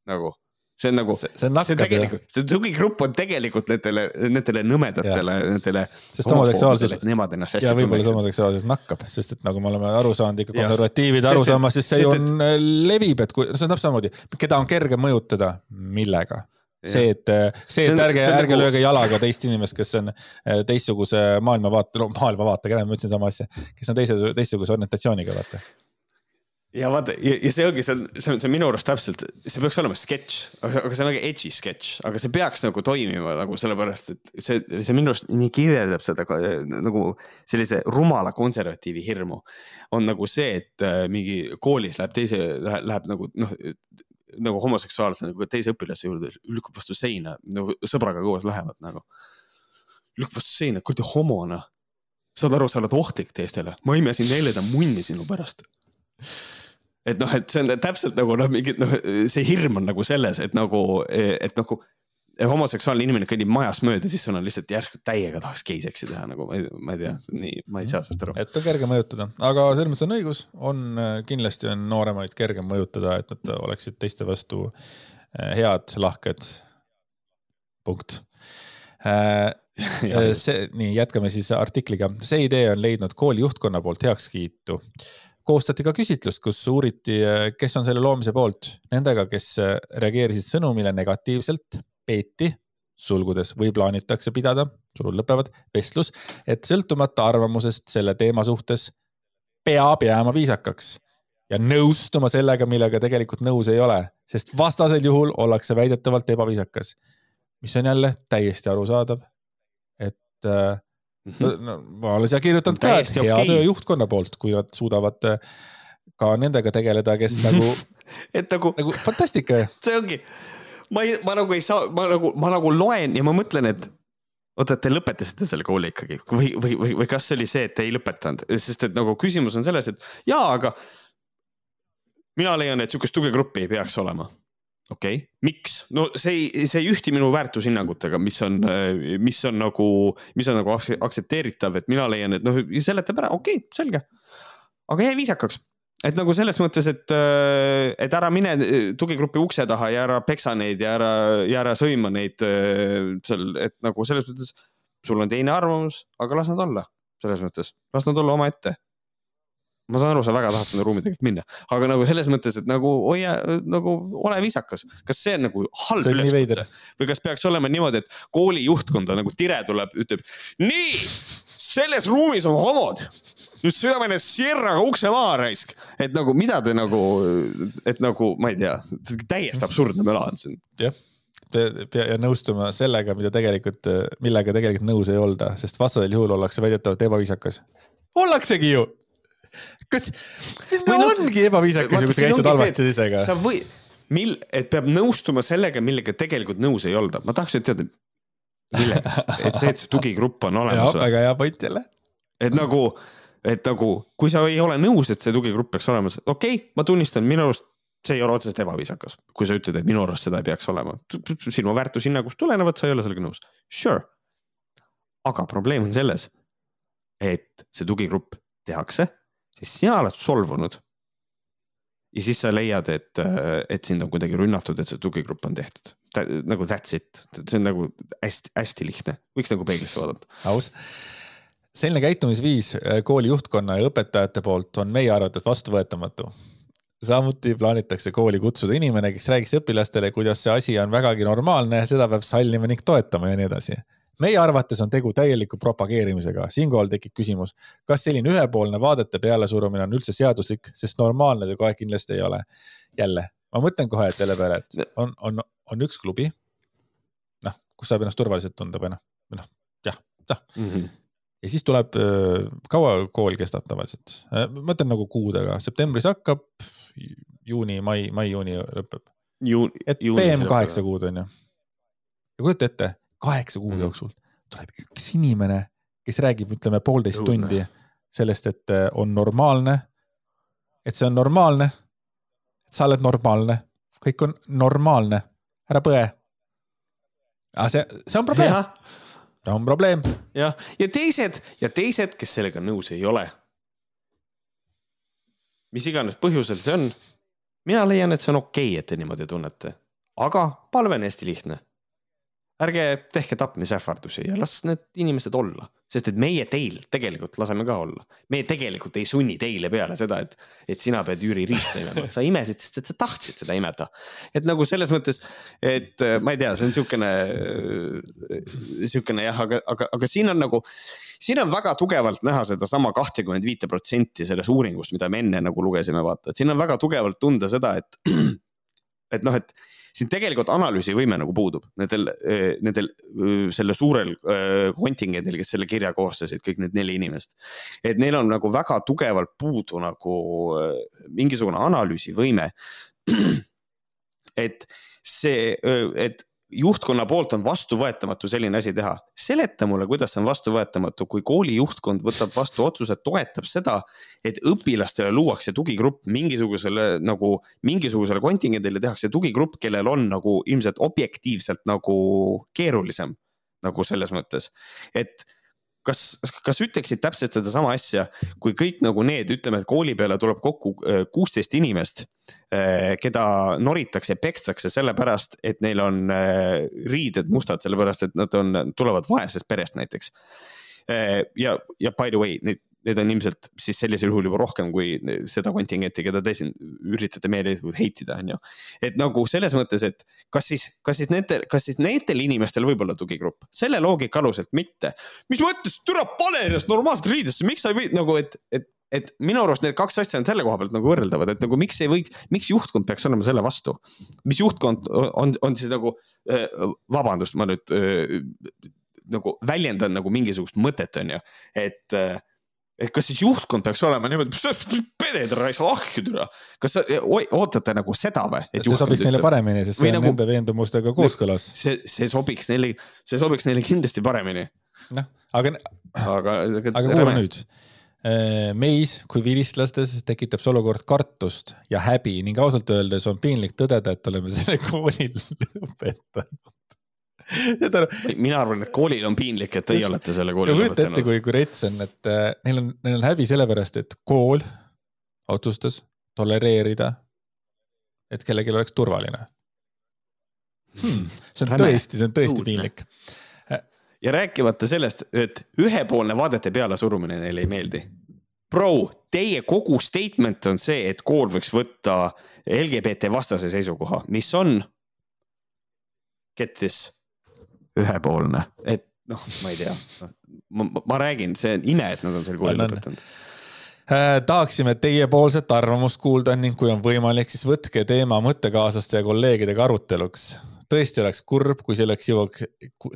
Nagu see on nagu, see, on see tegelikult, see tugigrupp on tegelikult nendele, nendele nõmedatele, nendele. sest homoseksuaalsus. Nemad ennast hästi ja võib-olla see homoseksuaalsus nakkab, sest et nagu me oleme aru saanud ikka konservatiivide arusaamas, siis see ju on, äh, levib, et kui, see on täpselt samamoodi, keda on kerge mõjutada, millega? See, et, see, et ärge, ärge nagu... lööge jalaga teist inimest, kes on äh, teistsuguse maailmavaate, maailmavaatega, ma ütlesin sama asja, kes on teise, teistsuguse orientatsiooniga, vaata ja vaata ja, ja see ongi, see on, see on, see on minu arust täpselt, see peaks olema sketš, aga, see on nagu edgy sketš, aga see peaks nagu toimima nagu sellepärast, et see, see minu arust nii kirjeldab seda nagu sellise rumala konservatiivi hirmu. on nagu see, et äh, mingi koolis läheb teise, läheb nagu noh, nagu homoseksuaalse nagu teise õpilase juurde, lükkab vastu seina, nagu sõbraga koos lähevad nagu. lükkab vastu seina, kuradi homona. saad aru, sa oled ohtlik teistele, ma imesin neljanda munni sinu pärast et noh, et see on täpselt nagu noh, mingi noh, see hirm on nagu selles, et nagu, et nagu homoseksuaalne inimene kõnnib majast mööda, siis sul on lihtsalt järsku täiega tahaks geiseksi teha nagu ma ei, ma ei tea, nii, ma ei saa sellest aru. et on kerge mõjutada, aga selles mõttes on õigus, on kindlasti on nooremaid kergem mõjutada, et nad oleksid teiste vastu eh, head, lahked. punkt. Äh, see, nii jätkame siis artikliga, see idee on leidnud kooli juhtkonna poolt heakskiitu koostati ka küsitlust, kus uuriti, eh, kes on selle loomise poolt. Nendega, kes reageerisid sõnumile negatiivselt, peeti, sulgudes või plaanitakse pidada, sulud lõpevad, vestlus, et sõltumata arvamusest selle teema suhtes peab jääma viisakaks ja nõustuma sellega, millega tegelikult nõus ei ole, sest vastasel juhul ollakse väidetavalt ebaviisakas. mis on jälle täiesti arusaadav, et äh, no, ma olen siia kirjutanud ka, et hea okay. töö juhtkonna poolt, kui nad suudavad äh, ka nendega tegeleda, kes nagu et nagu, nagu fantastika. see ongi ma ei, ma nagu ei saa, ma nagu, ma nagu loen ja ma mõtlen, et oota, te lõpetasite selle kooli ikkagi või, või, või, või kas see oli see, et te ei lõpetanud, sest et nagu küsimus on selles, et jaa, aga mina leian, et sihukest tugegruppi ei peaks olema. Okei okay., miks? no see ei, see ei ühti minu väärtushinnangutega, mis on, mis on nagu, mis on nagu aktsepteeritav, et mina leian, et noh, seletab ära, okei okay,, selge. aga jäi viisakaks et nagu selles mõttes, et, et ära mine tugigrupi ukse taha ja ära peksa neid ja ära, ja ära sõima neid seal, et nagu selles mõttes sul on teine arvamus, aga las nad olla, selles mõttes, las nad olla omaette. Ma saan aru, sa väga tahad sinna ruumi tegelikult minna, aga nagu selles mõttes, et nagu hoia, nagu ole viisakas, kas see on nagu halb üleskutse? Või kas peaks olema niimoodi, et kooli juhtkonda nagu Tire tuleb, ütleb nii, selles ruumis on homod. Nüüd sööme need Sierraga ukse maha raisk, et nagu mida te nagu, et nagu ma ei tea, täiesti absurdne möla on siin. jah, ja nõustuma sellega, mida tegelikult, millega tegelikult nõus ei olda, sest vastasel juhul ollakse väidetavalt ebaviisakas. ollaksegi ju. Kas, no ongi ebaviisakas ju, kui sa käitud halvasti teisega. sa või, mil, et peab nõustuma sellega, millega tegelikult nõus ei olda, ma tahaks teada millega, et see, et see tugigrupp on olemas. väga hea point jälle. et nagu et nagu, kui sa ei ole nõus, et see tugigrupp peaks olema, okei okay,, ma tunnistan, minu arust see ei ole otseselt ebaviisakas, kui sa ütled, et minu arust seda ei peaks olema. sinu väärtushinnangust tulenevalt sa ei ole sellega nõus, sure. aga probleem on selles, et see tugigrupp tehakse, siis sina oled solvunud. ja siis sa leiad, et, et sind on kuidagi rünnatud, et see tugigrupp on tehtud. nagu that's it, see on nagu hästi-hästi lihtne, võiks nagu peeglisse vaadata. aus selline käitumisviis äh, kooli juhtkonna ja õpetajate poolt on meie arvates vastuvõetamatu. samuti plaanitakse kooli kutsuda inimene, kes räägiks õpilastele, kuidas see asi on vägagi normaalne, seda peab sallima ning toetama ja nii edasi. Meie arvates on tegu täieliku propageerimisega, siinkohal tekib küsimus, kas selline ühepoolne vaadete pealesurumine on üldse seaduslik, sest normaalne see kohe kindlasti ei ole. jälle, ma mõtlen kohe, selle peale, et on, on, on üks klubi. noh, kus saab ennast turvaliselt tunda või noh, või noh, jah, jah mm -hmm ja siis tuleb, äh, kaua kool kestab tavaliselt? Äh, ma mõtlen nagu kuudega, septembris hakkab, juuni, mai, mai-juuni lõpeb. et PM kaheksa kuud on ju. ja kujuta ette, kaheksa kuu mm. jooksul tuleb üks inimene, kes räägib, ütleme poolteist Juune. tundi sellest, et äh, on normaalne. et see on normaalne. et sa oled normaalne, kõik on normaalne, ära põe. aga see, see on probleem on probleem. jah, ja teised ja teised, kes sellega nõus ei ole. mis iganes põhjusel see on. mina leian, et see on okei okay,, et te niimoodi tunnete, aga palve on hästi lihtne. Ärge tehke tapmisähvardusi ja las need inimesed olla sest et meie teil tegelikult laseme ka olla. me tegelikult ei sunni teile peale seda, et, et sina pead Jüri riista imema, sa imesid, sest et sa tahtsid seda imeda. et nagu selles mõttes, et äh, ma ei tea, see on siukene, äh, siukene jah, aga, aga, aga siin on nagu, siin on väga tugevalt näha sedasama kahtekümmet viite protsenti sellest uuringust, mida me enne nagu lugesime, vaata, et siin on väga tugevalt tunda seda, et, et noh, et siin tegelikult analüüsivõime nagu puudub nendel, eh, nendel eh, selle suurel eh, kontingendil, kes selle kirja koostasid, kõik need neli inimest. et neil on nagu väga tugevalt puudu nagu mingisugune analüüsivõime. et see, et juhtkonna poolt on vastuvõetamatu selline asi teha. seleta mulle, kuidas see on vastuvõetamatu, kui kooli juhtkond võtab vastu otsuse, toetab seda, et õpilastele luuakse tugigrupp mingisugusele nagu, mingisugusele kontingendile tehakse tugigrupp, kellel on nagu ilmselt objektiivselt nagu keerulisem. nagu selles mõttes, et kas, kas ütleksid täpselt sedasama asja, kui kõik nagu need, ütleme, et kooli peale tuleb kokku äh, kuusteist inimest, keda noritakse, pekstakse sellepärast, et neil on äh, riided mustad, sellepärast et nad on, tulevad vaesest perest näiteks. ja, ja by the way, neid need on ilmselt siis sellisel juhul juba rohkem kui seda kontingenti, keda te siin üritate meeleheitlikult heitida, on ju. et nagu selles mõttes, et kas siis, kas siis nende, kas siis nendel inimestel võib olla tugigrupp, selle loogika aluselt mitte. mis mõttes, türa pane ennast normaalselt riidesse, miks sa ei või nagu, et, et et minu arust need kaks asja on selle koha pealt nagu võrreldavad, et nagu miks ei võiks, miks juhtkond peaks olema selle vastu? mis juhtkond on, on, on siis nagu, vabandust, ma nüüd nagu väljendan nagu mingisugust mõtet, on ju, et et kas siis juhtkond peaks olema niimoodi, peded raisk ahju türa. kas sa ootate nagu seda või? see sobiks neile paremini, sest see on nagu, nende veendumustega kooskõlas. see, see sobiks neile, see sobiks neile kindlasti paremini. noh, aga, aga, aga, aga kuula nüüd. meis kui vilistlastes tekitab see olukord kartust ja häbi ning ausalt öeldes on piinlik tõdeda, et oleme selle kooli lõpetanud mina arvan, et koolil on piinlik, et teie olete selle kooli kujuta ette, kui, kui rets on, et äh, neil on, neil on häbi sellepärast, et kool otsustas tolereerida, et kellelgi oleks turvaline hmm,. see on Räme. tõesti, see on tõesti Uudne. piinlik. ja rääkimata sellest, et ühepoolne vaadete pealesurumine neile ei meeldi. Bro, teie kogu statement on see, et kool võiks võtta LGBT vastase seisukoha, mis on? Get this ühepoolne, et noh, ma ei tea, ma, ma räägin, see on ime, et nad on selle kooli lõpetanud. Äh, tahaksime teiepoolset arvamust kuulda ning kui on võimalik, siis võtke teema mõttekaaslaste ja kolleegidega aruteluks. tõesti oleks kurb, kui selleks jõuaks,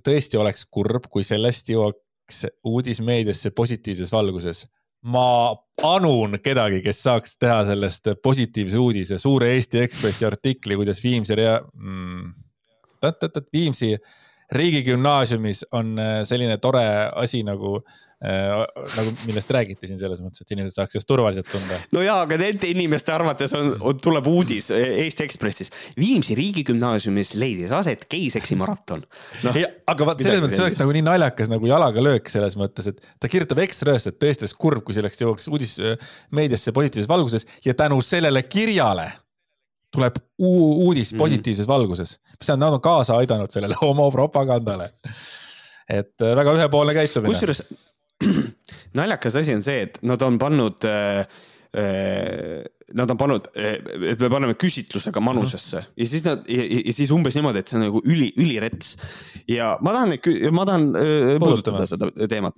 tõesti oleks kurb, kui sellest jõuaks uudis meediasse positiivses valguses. ma anun kedagi, kes saaks teha sellest positiivse uudise, suure Eesti Ekspressi artikli, kuidas Viimsi rea- mm,, Viimsi riigigümnaasiumis on äh, selline tore asi nagu äh,, nagu millest räägiti siin selles mõttes, et inimesed saaks ennast turvaliselt tunda. no ja, aga nende inimeste arvates on, on, tuleb uudis Eesti Ekspressis. Viimsi riigigümnaasiumis leidis aset geiseksi maraton no,. aga vaat selles mõttes oleks nagu nii naljakas nagu jalaga löök selles mõttes, et ta kirjutab Ekspress, et tõesti oleks kurb, kui selleks jõuaks uudis äh, meediasse positiivses valguses ja tänu sellele kirjale tuleb uudis mhm. positiivses mm -hmm. valguses, mis tähendab, nad on kaasa aidanud sellele homopropagandale. et äh, väga ühepoolne käitumine. kusjuures naljakas asi on see, et nad on pannud äh, äh Nad on pannud, et me paneme küsitlusega manusesse mm -hmm. ja siis nad ja, ja siis umbes niimoodi, et see on nagu üli, ülirets. ja ma tahan, ma tahan äh, puudutada seda teemat.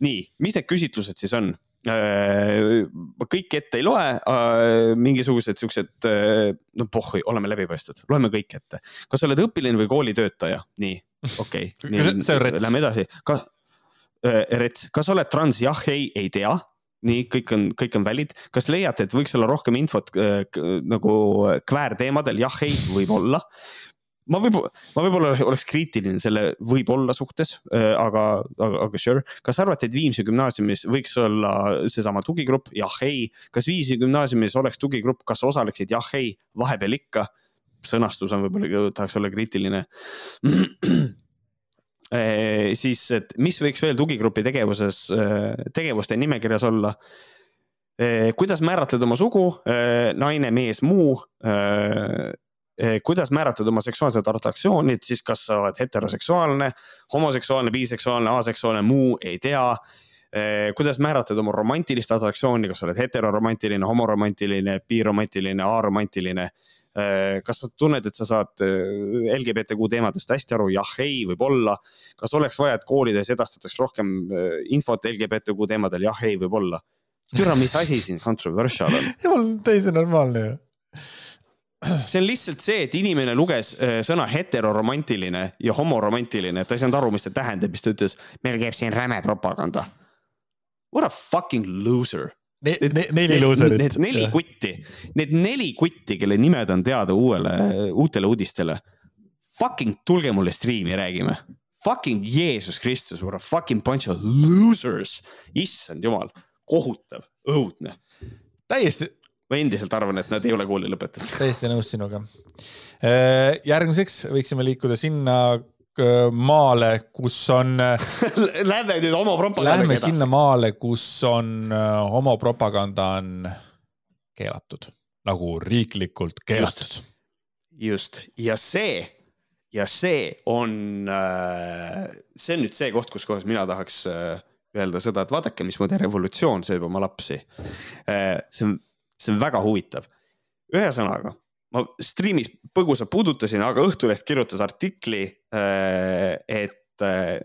nii, mis need küsitlused siis on? Äh, ma kõike ette ei loe, äh, mingisugused siuksed, äh, no pohhui, oleme läbipaistvad, loeme kõik ette. kas sa oled õpilane või koolitöötaja, nii, okei okay,, lähme edasi. kas, Rets, kas oled trans, jah, ei, ei tea. Nii, kõik on, kõik on valid. kas leiate, et võiks olla rohkem infot äh, nagu kväärteemadel, jah, ei, võib-olla ma võib-olla, ma võib-olla oleks kriitiline selle võib-olla suhtes, äh, aga, aga, aga sure. kas arvate, et Viimsi gümnaasiumis võiks olla seesama tugigrupp, jah, ei. kas Viimsi gümnaasiumis oleks tugigrupp, kas osaleksid, jah, ei, vahepeal ikka. sõnastus on võib-olla, tahaks olla kriitiline e,. siis, et mis võiks veel tugigrupi tegevuses, äh, tegevuste nimekirjas olla kuidas määratled oma sugu, naine, mees, muu kuidas määratleda oma seksuaalset atraktsiooni, et siis kas sa oled heteroseksuaalne, homoseksuaalne, biseksuaalne, aseksuaalne, muu, ei tea. Eh, kuidas määratleda oma romantilist atraktsiooni, kas sa oled heteroromantiline, homoromantiline, biromantiline, aromantiline eh, kas sa tunned, et sa saad LGBTQ teemadest hästi aru, jah, ei, võib-olla. kas oleks vaja, et koolides edastataks rohkem infot LGBTQ teemadel, jah, ei, võib-olla. türa, mis asi siin controversial on? jumal, täiesti normaalne ju see on lihtsalt see, et inimene luges äh, sõna heteroromantiline ja homoromantiline, et ta ei saanud aru, mis see tähendab, siis ta ütles, meil käib siin räme propaganda. What a fucking loser. ne, ne, neli luuserit. Need neli kutti, need neli kutti, kelle nimed on teada uuele, uutele uudistele. Fucking tulge mulle striimi, räägime. Fucking Jeesus Kristus, what a fucking bunch of losers. issand jumal, kohutav, õudne. täiesti. Ma endiselt arvan, et nad ei ole kooli lõpetanud. täiesti nõus sinuga. järgmiseks võiksime liikuda sinna maale, kus on Lähme nüüd homopropagandaga edasi. Lähme sinna maale, kus on homopropaganda on keelatud, nagu riiklikult keelatud. just, ja see, ja see on, see on nüüd see koht, kus kohas mina tahaks öelda seda, et vaadake, mismoodi revolutsioon sööb oma lapsi. see on, see on väga huvitav. ühesõnaga ma striimis põgusalt puudutasin, aga Õhtuleht kirjutas artikli, äh, et äh,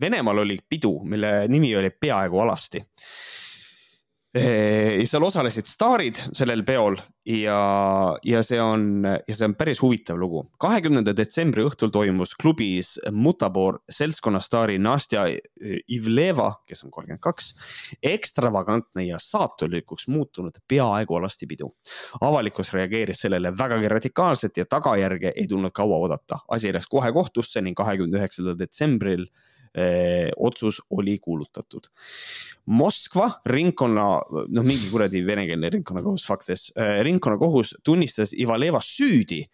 Venemaal oli pidu, mille nimi oli Peaaegu alasti ja seal osalesid staarid sellel peol ja, ja see on, ja see on päris huvitav lugu. kahekümnenda detsembri õhtul toimus klubis Mutabor seltskonnastaari Nastja Ivleva, kes on kolmkümmend kaks, ekstravagantne ja saatulikuks muutunud peaaegu alastipidu. avalikkus reageeris sellele vägagi radikaalselt ja tagajärge ei tulnud kaua oodata. asi läks kohe kohtusse ning kahekümne üheksandal detsembril eh, otsus oli kuulutatud. Moskva ringkonna, noh, mingi kuradi venekeelne ringkonnakohus, fuck this eh,, ringkonnakohus tunnistas Ivaleva süüdi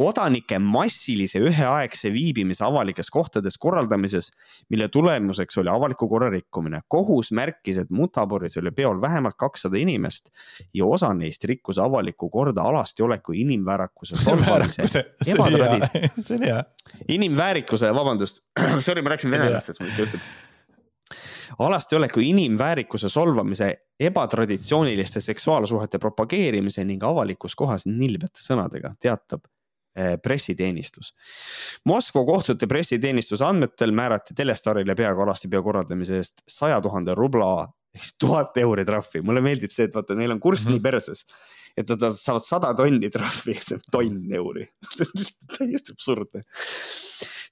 kodanike massilise üheaegse viibimise avalikes kohtades korraldamises, mille tulemuseks oli avaliku korra rikkumine. kohus märkis, et Mutaboris oli peol vähemalt kakssada inimest ja osa neist rikkus avalikku korda alastioleku inimväärikuse solvamise. see on hea. inimväärikuse, vabandust, sorry, ma rääkisin vene lastest, mul ikka juhtub alastioleku inimväärikuse solvamise, ebatraditsiooniliste seksuaalsuhete propageerimise ning avalikus kohas nilbete sõnadega, teatab pressiteenistus. Moskva kohtute pressiteenistuse andmetel määrati Telestarile peaaegu alastipeo korraldamise eest saja tuhande rubla ehk siis tuhat euri trahvi. mulle meeldib see, et vaata, neil on kurss mm -hmm. nii perses, et nad saavad sada tonni trahvi, see on tonn euri täiesti absurdne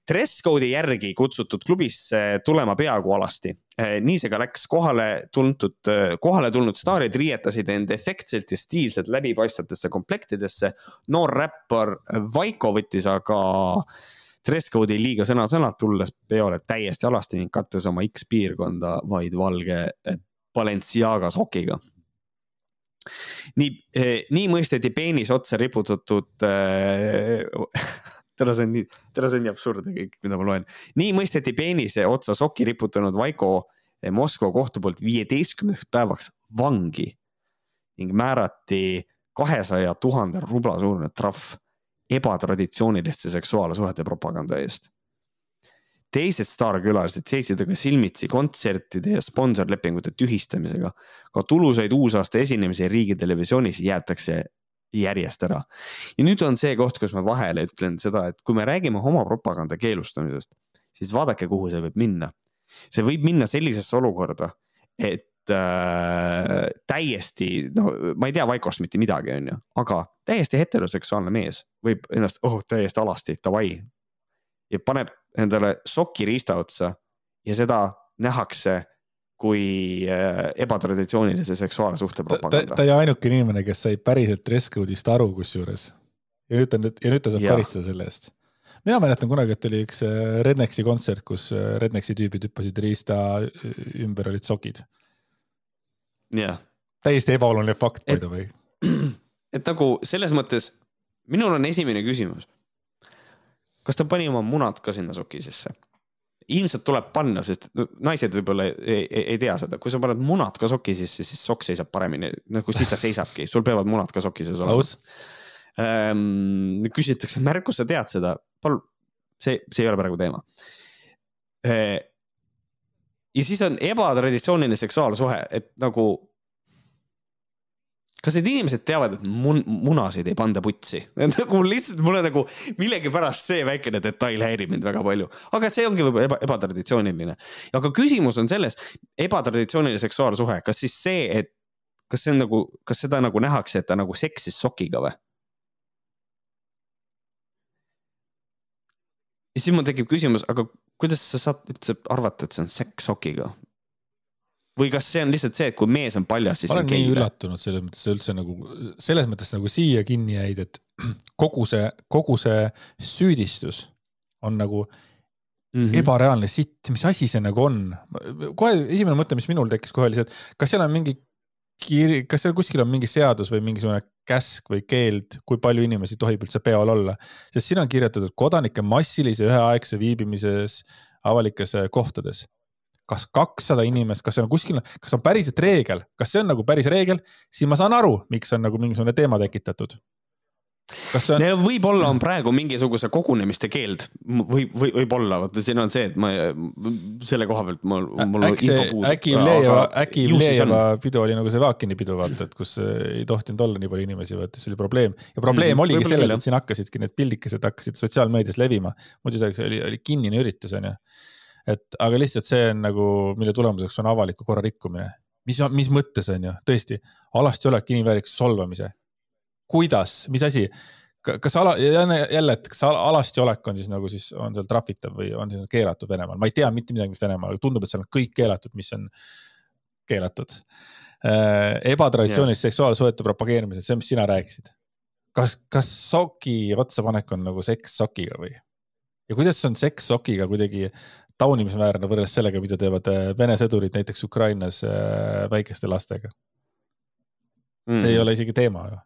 dress code'i järgi kutsutud klubisse tulema peaaegu alasti. Eh, nii see ka läks, kohale tuntud, eh, kohale tulnud staarid riietasid end efektselt ja stiilselt läbipaistvatesse komplektidesse. noor räppar Vaiko võttis aga dress code'i liiga sõna-sõnalt, tulles peole täiesti alasti ning kattes oma X piirkonda vaid valge eh, Balenciaga sokiga nii, nii mõisteti peenis otsa riputatud äh, tere, see on nii, tere, see on nii absurdne kõik, mida ma loen. nii mõisteti peenise otsa sokki riputanud Vaiko Moskva kohtu poolt viieteistkümneks päevaks vangi ning määrati kahesaja tuhande rubla suurune trahv ebatraditsiooniliste seksuaalsuhete propaganda eest. teised staarkülalised seisid aga silmitsi kontsertide ja sponsorlepingute tühistamisega. ka tulusaid uusaasta esinemisi riigitelevisioonis jäetakse järjest ära. ja nüüd on see koht, kus ma vahele ütlen seda, et kui me räägime homopropaganda keelustamisest, siis vaadake, kuhu see võib minna. see võib minna sellisesse olukorda, et äh, täiesti, no ma ei tea Vaikost mitte midagi, on ju, aga täiesti heteroseksuaalne mees võib ennast, oh täiesti alasti, davai. ja paneb endale sokiriista otsa ja seda nähakse kui äh, ebatraditsioonilise seksuaalsuhte propaganda. ta oli ainuke inimene, kes sai päriselt dress code'ist aru kusjuures. ja nüüd ta nüüd, ja nüüd ta saab karistada selle eest. mina mäletan kunagi, et oli üks äh, Rednexi kontsert, kus äh, Rednexi tüübid hüppasid riista ümber olid sokid. jah. täiesti ebaoluline fakt, by the way. et nagu selles mõttes, minul on esimene küsimus. kas ta pani oma munad ka sinna soki sisse? Ilmselt tuleb panna, sest naised võib-olla ei, ei, ei tea seda, kui sa paned munad ka soki sisse, siis sokk seisab paremini, nagu siis ta seisabki, sul peavad munad ka soki sees olema. Ähm, küsitakse, Märkus, sa tead seda, palun, see, see ei ole praegu teema. Äh,. ja siis on ebatraditsiooniline seksuaalsuhe, et nagu kas need inimesed teavad, et mun-, munasid ei panda putsi? nagu lihtsalt mulle nagu millegipärast see väikene detail häirib mind väga palju, aga see ongi võib-olla eba, ebatraditsiooniline. aga küsimus on selles, ebatraditsiooniline seksuaalsuhe, kas siis see, et kas see on nagu, kas seda nagu nähakse, et ta nagu seksis sokiga või? ja siis mul tekib küsimus, aga kuidas sa saad üldse arvata, et see on seks sokiga? Või kas see on lihtsalt see, et kui mees on paljas, siis ma on olen nii üllatunud selles mõttes üldse nagu, selles mõttes nagu siia kinni jäid, et kogu see, kogu see süüdistus on nagu Mhm. ebareaalne sitt, mis asi see nagu on? kohe esimene mõte, mis minul tekkis kohe oli see, et kas seal on mingi kiri, kas seal kuskil on mingi seadus või mingisugune käsk või keeld, kui palju inimesi tohib üldse peol olla, sest siin on kirjutatud kodanike massilise üheaegse viibimises avalikes eh, kohtades. Kas kakssada inimest, kas see on kuskil, kas on päriselt reegel, kas see on nagu päris reegel, siis ma saan aru, miks on nagu mingisugune teema tekitatud. kas see on, võib-olla on praegu mingisuguse kogunemiste keeld või, või võib-olla, vaata siin on see, et ma selle koha pealt mul, mul on info puudub. äkki Ivlejeva, äkki ju on. Ivlejeva pidu oli nagu see Vakini pidu, vaata, et kus äh, ei tohtinud olla nii palju inimesi, vaata, see oli probleem. ja probleem Mhm, oligi selles, et siin hakkasidki need pildikesed hakkasid sotsiaalmeedias levima. muidu see oli, oli kinnine üritus, onju. Et aga lihtsalt see on nagu, mille tulemuseks on avaliku korra rikkumine. mis, mis mõttes on ju, tõesti, alasti olek inimväärikuse solvamise. kuidas, mis asi? kas ala, jälle, et kas ala- alasti olek on siis nagu siis on seal trahvitav või on siis keelatud Venemaal, ma ei tea mitte midagi, mis Venemaal, aga tundub, et seal on kõik keelatud, mis on keelatud. ebatraditsioonilise seksuaalsuhete propageerimised, see, mis sina rääkisid. kas, kas soki otsapanek on nagu seks sokiga või? ja kuidas on seks sokiga kuidagi taunimisväärne võrreldes sellega, mida teevad äh, Vene sõdurid näiteks Ukrainas äh, väikeste lastega? Mm. see ei ole isegi teema ju.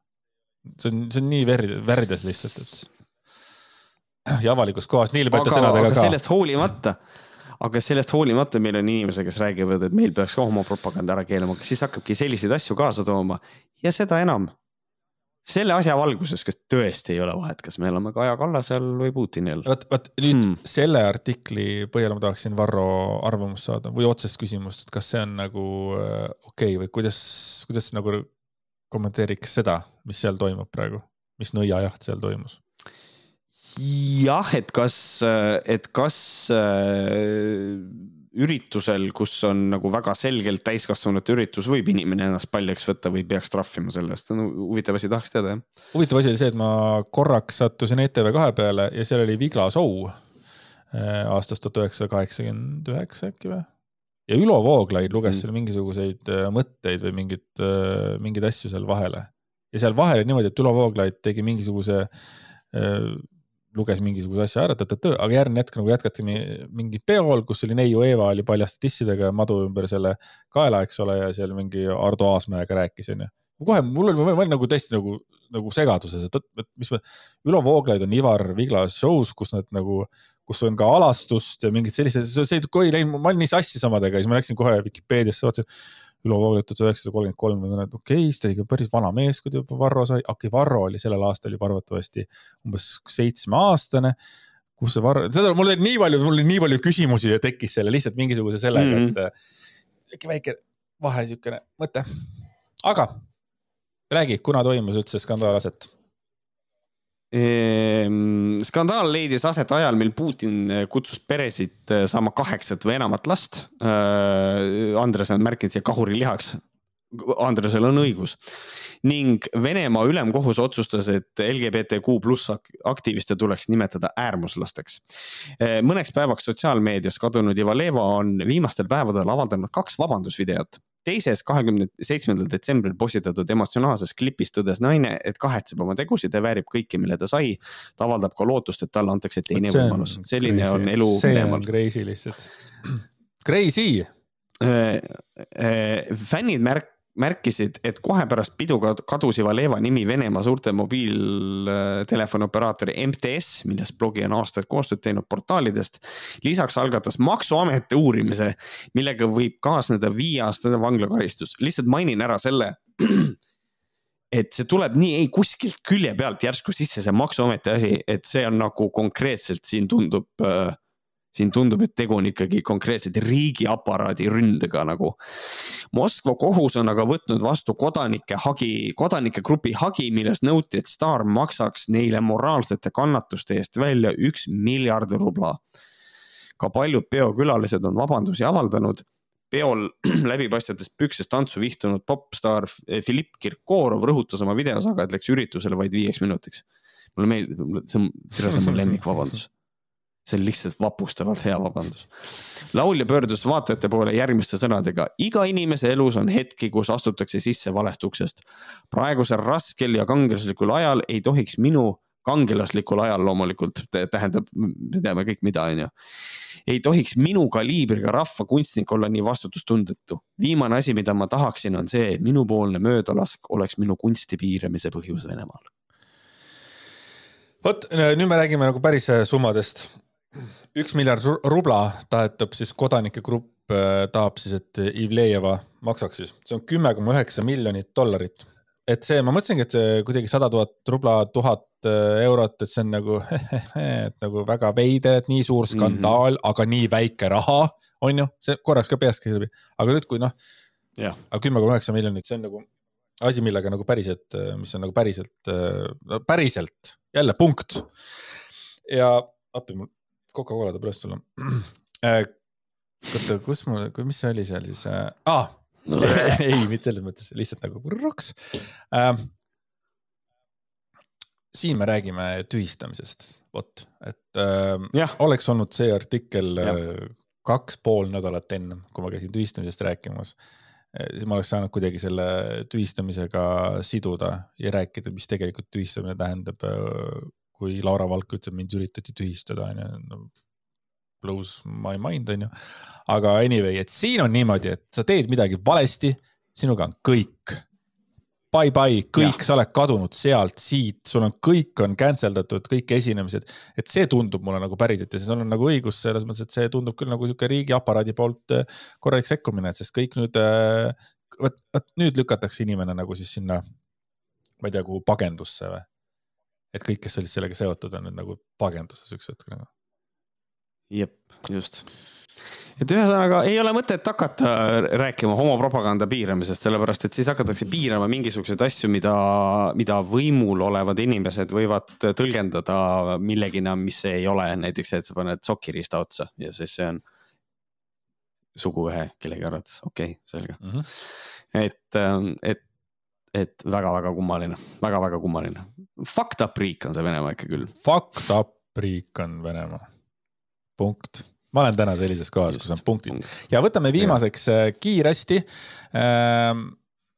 see on, see on nii verd, värdjas lihtsalt, et ja avalikus kohas niilipete aga, sõnadega aga ka. sellest hoolimata, aga sellest hoolimata meil on inimesi, kes räägivad, et meil peaks ka homopropaganda ära keelama, aga siis hakkabki selliseid asju kaasa tooma ja seda enam. Selle asja valguses, kas tõesti ei ole vahet, kas me oleme Kaja Kallase all või Putini all? vot, vot nüüd Hmm. selle artikli põhjal ma tahaksin Varro arvamust saada või otsest küsimust, et kas see on nagu äh, okei okay, või kuidas, kuidas nagu kommenteeriks seda, mis seal toimub praegu, mis nõiajaht seal toimus? jah, et kas, et kas äh, üritusel, kus on nagu väga selgelt täiskasvanute üritus, võib inimene ennast paljaks võtta või peaks trahvima selle eest, no huvitav asi, tahaks teada jah. huvitav asi oli see, et ma korraks sattusin ETV2 peale ja seal oli Vigla Show äh, aastast tuhat üheksasada kaheksakümmend üheksa äkki või? ja Ülo Vooglaid luges Mm. seal mingisuguseid äh, mõtteid või mingit, mingeid asju seal vahele. ja seal vahel oli niimoodi, et Ülo Vooglaid tegi mingisuguse, luges mingisuguse asja ära, aga järgmine hetk nagu jätkati mi- mingi peol, kus oli neiu Eeva oli paljaste tissidega ja madu ümber selle kaela, eks ole, ja seal mingi Ardo Aasmäega rääkis, onju. kohe mul oli, ma olin nagu täiesti nagu, nagu segaduses, et, et mis ma, Ülo Vooglaid on Ivar Vigla show's, kus nad nagu, kus on ka alastust ja mingid sellised, see ei, kui läinud, ma olin nii sassis omadega siis ma läksin kohe Vikipeediasse, vaatasin. Ülo Vooglaid tuhat üheksasada kolmkümmend kolm või mõned, okei okay,, siis ta oli ikka päris vana mees, kui ta juba Varro sai, okei okay,, Varro oli sellel aastal juba arvatavasti umbes seitsmeaastane kus see Varro, seda mul oli nii palju, mul oli nii palju küsimusi tekkis selle lihtsalt mingisuguse sellega mm. -hmm. et äkki väike vahe siukene mõte. aga räägi, kuna toimus üldse skandaal aset? Ehm, skandaal leidis aset ajal, mil Putin kutsus peresid eh, saama kaheksat või enamat last. Andres on märkinud siia kahurilihaks. Andresel on õigus ning Venemaa ülemkohus otsustas, et LGBTQ pluss aktiviste tuleks nimetada äärmuslasteks. mõneks päevaks sotsiaalmeedias kadunud Ivaleva on viimastel päevadel avaldanud kaks vabandusvideot teises, kahekümne seitsmendal detsembril postitatud emotsionaalses klipis tõdes naine, et kahetseb oma tegusid ja väärib kõike, mille ta sai. ta avaldab ka lootust, et talle antakse teine See on võimalus, selline crazy. on elu see on crazy lihtsalt. Crazy, fännid märk-, märkisid, et kohe pärast pidu kad- kadus Ivaleva nimi Venemaa suurte mobiiltelefoni-operaatori MTS, milles blogi on aastaid koostööd teinud portaalidest. lisaks algatas maksuameti uurimise, millega võib kaasneda viieaastane vanglakaristus. lihtsalt mainin ära selle, et see tuleb nii ei kuskilt külje pealt järsku sisse, see maksuameti asi, et see on nagu konkreetselt siin tundub äh, siin tundub, et tegu on ikkagi konkreetselt riigiaparaadi ründega nagu. Moskva kohus on aga võtnud vastu kodanike hagi, kodanike grupi hagi, milles nõuti, et staar maksaks neile moraalsete kannatuste eest välja üks miljard rubla. ka paljud peokülalised on vabandusi avaldanud. peol läbipaistvates pükses tantsu vihtunud popstaar Filipp Kirkorov rõhutas oma videos aga, et läks üritusele vaid viieks minutiks. mulle meeldib, see on, see on mu lemmikvabandus see on lihtsalt vapustavalt hea vabandus. laulja pöördus vaatajate poole järgmiste sõnadega. iga inimese elus on hetki, kus astutakse sisse valest uksest. praegusel raskel ja kangelaslikul ajal ei tohiks minu kangelaslikul ajal loomulikult tähendab, me teame kõik, mida on ju. ei tohiks minu kaliibriga rahvakunstnik olla nii vastutustundetu. viimane asi, mida ma tahaksin, on see, et minupoolne möödalask oleks minu kunsti piiramise põhjus Venemaal. vot nüüd me räägime nagu päris summadest. Üks miljard rubla tahetab siis kodanike grupp äh, tahab siis, et Ivlejeva maksaks siis, see on kümme koma üheksa miljonit dollarit. Et see, ma mõtlesingi, et see kuidagi sada tuhat rubla, tuhat äh, eurot, et see on nagu, et nagu väga veider, et nii suur skandaal mm, -hmm. aga nii väike raha, on ju, see korraks ka peast käis läbi, aga nüüd, kui noh, aga kümme koma üheksa miljonit, see on nagu asi, millega nagu päriselt, mis on nagu päriselt, päriselt jälle punkt. ja appi mul Coca-Cola tuleb üles tulla äh, oota, kus mul, mis see oli seal siis äh,? Ah, ei, mitte selles mõttes, lihtsalt nagu roks ähm,. siin me räägime tühistamisest, vot, et ähm, oleks olnud see artikkel ja. Äh, kaks pool nädalat enne, kui ma käisin tühistamisest rääkimas äh, siis ma oleks saanud kuidagi selle tühistamisega siduda ja rääkida, mis tegelikult tühistamine tähendab. Kui Laura Valk ütleb, mind üritati tühistada, onju blows my mind, on ju. aga anyway, et siin on niimoodi, et sa teed midagi valesti, sinuga on kõik. Bye bye, kõik, sa oled kadunud sealt, siit, sul on, kõik on cancel datud, kõik esinemised. et see tundub mulle nagu päriselt ja sul on nagu õigus selles mõttes, et see tundub küll nagu sihuke riigiaparaadi poolt äh, korralik sekkumine, et sest kõik nüüd, äh, vot, vot nüüd lükatakse inimene nagu siis sinna, ma ei tea, kuhu pagendusse või? Et kõik, kes olid sellega seotud, on nüüd nagu pagenduses üks hetk nagu jep, just et ühesõnaga ei ole mõtet hakata rääkima homopropaganda piiramisest, sellepärast et siis hakatakse piirama mingisuguseid asju, mida, mida võimul olevad inimesed võivad tõlgendada millegina, mis see ei ole, näiteks, et sa paned sokiriista otsa ja siis see on suguühe kellegi arvates, okei okay,, selge mm. -hmm. et, et, et väga-väga kummaline väga,, väga-väga kummaline. Fucked up riik on see Venemaa ikka küll. Fucked up riik on Venemaa punkt ma olen täna sellises kohas, kus on punktid punkt. ja võtame viimaseks. Äh, kiiresti ähm,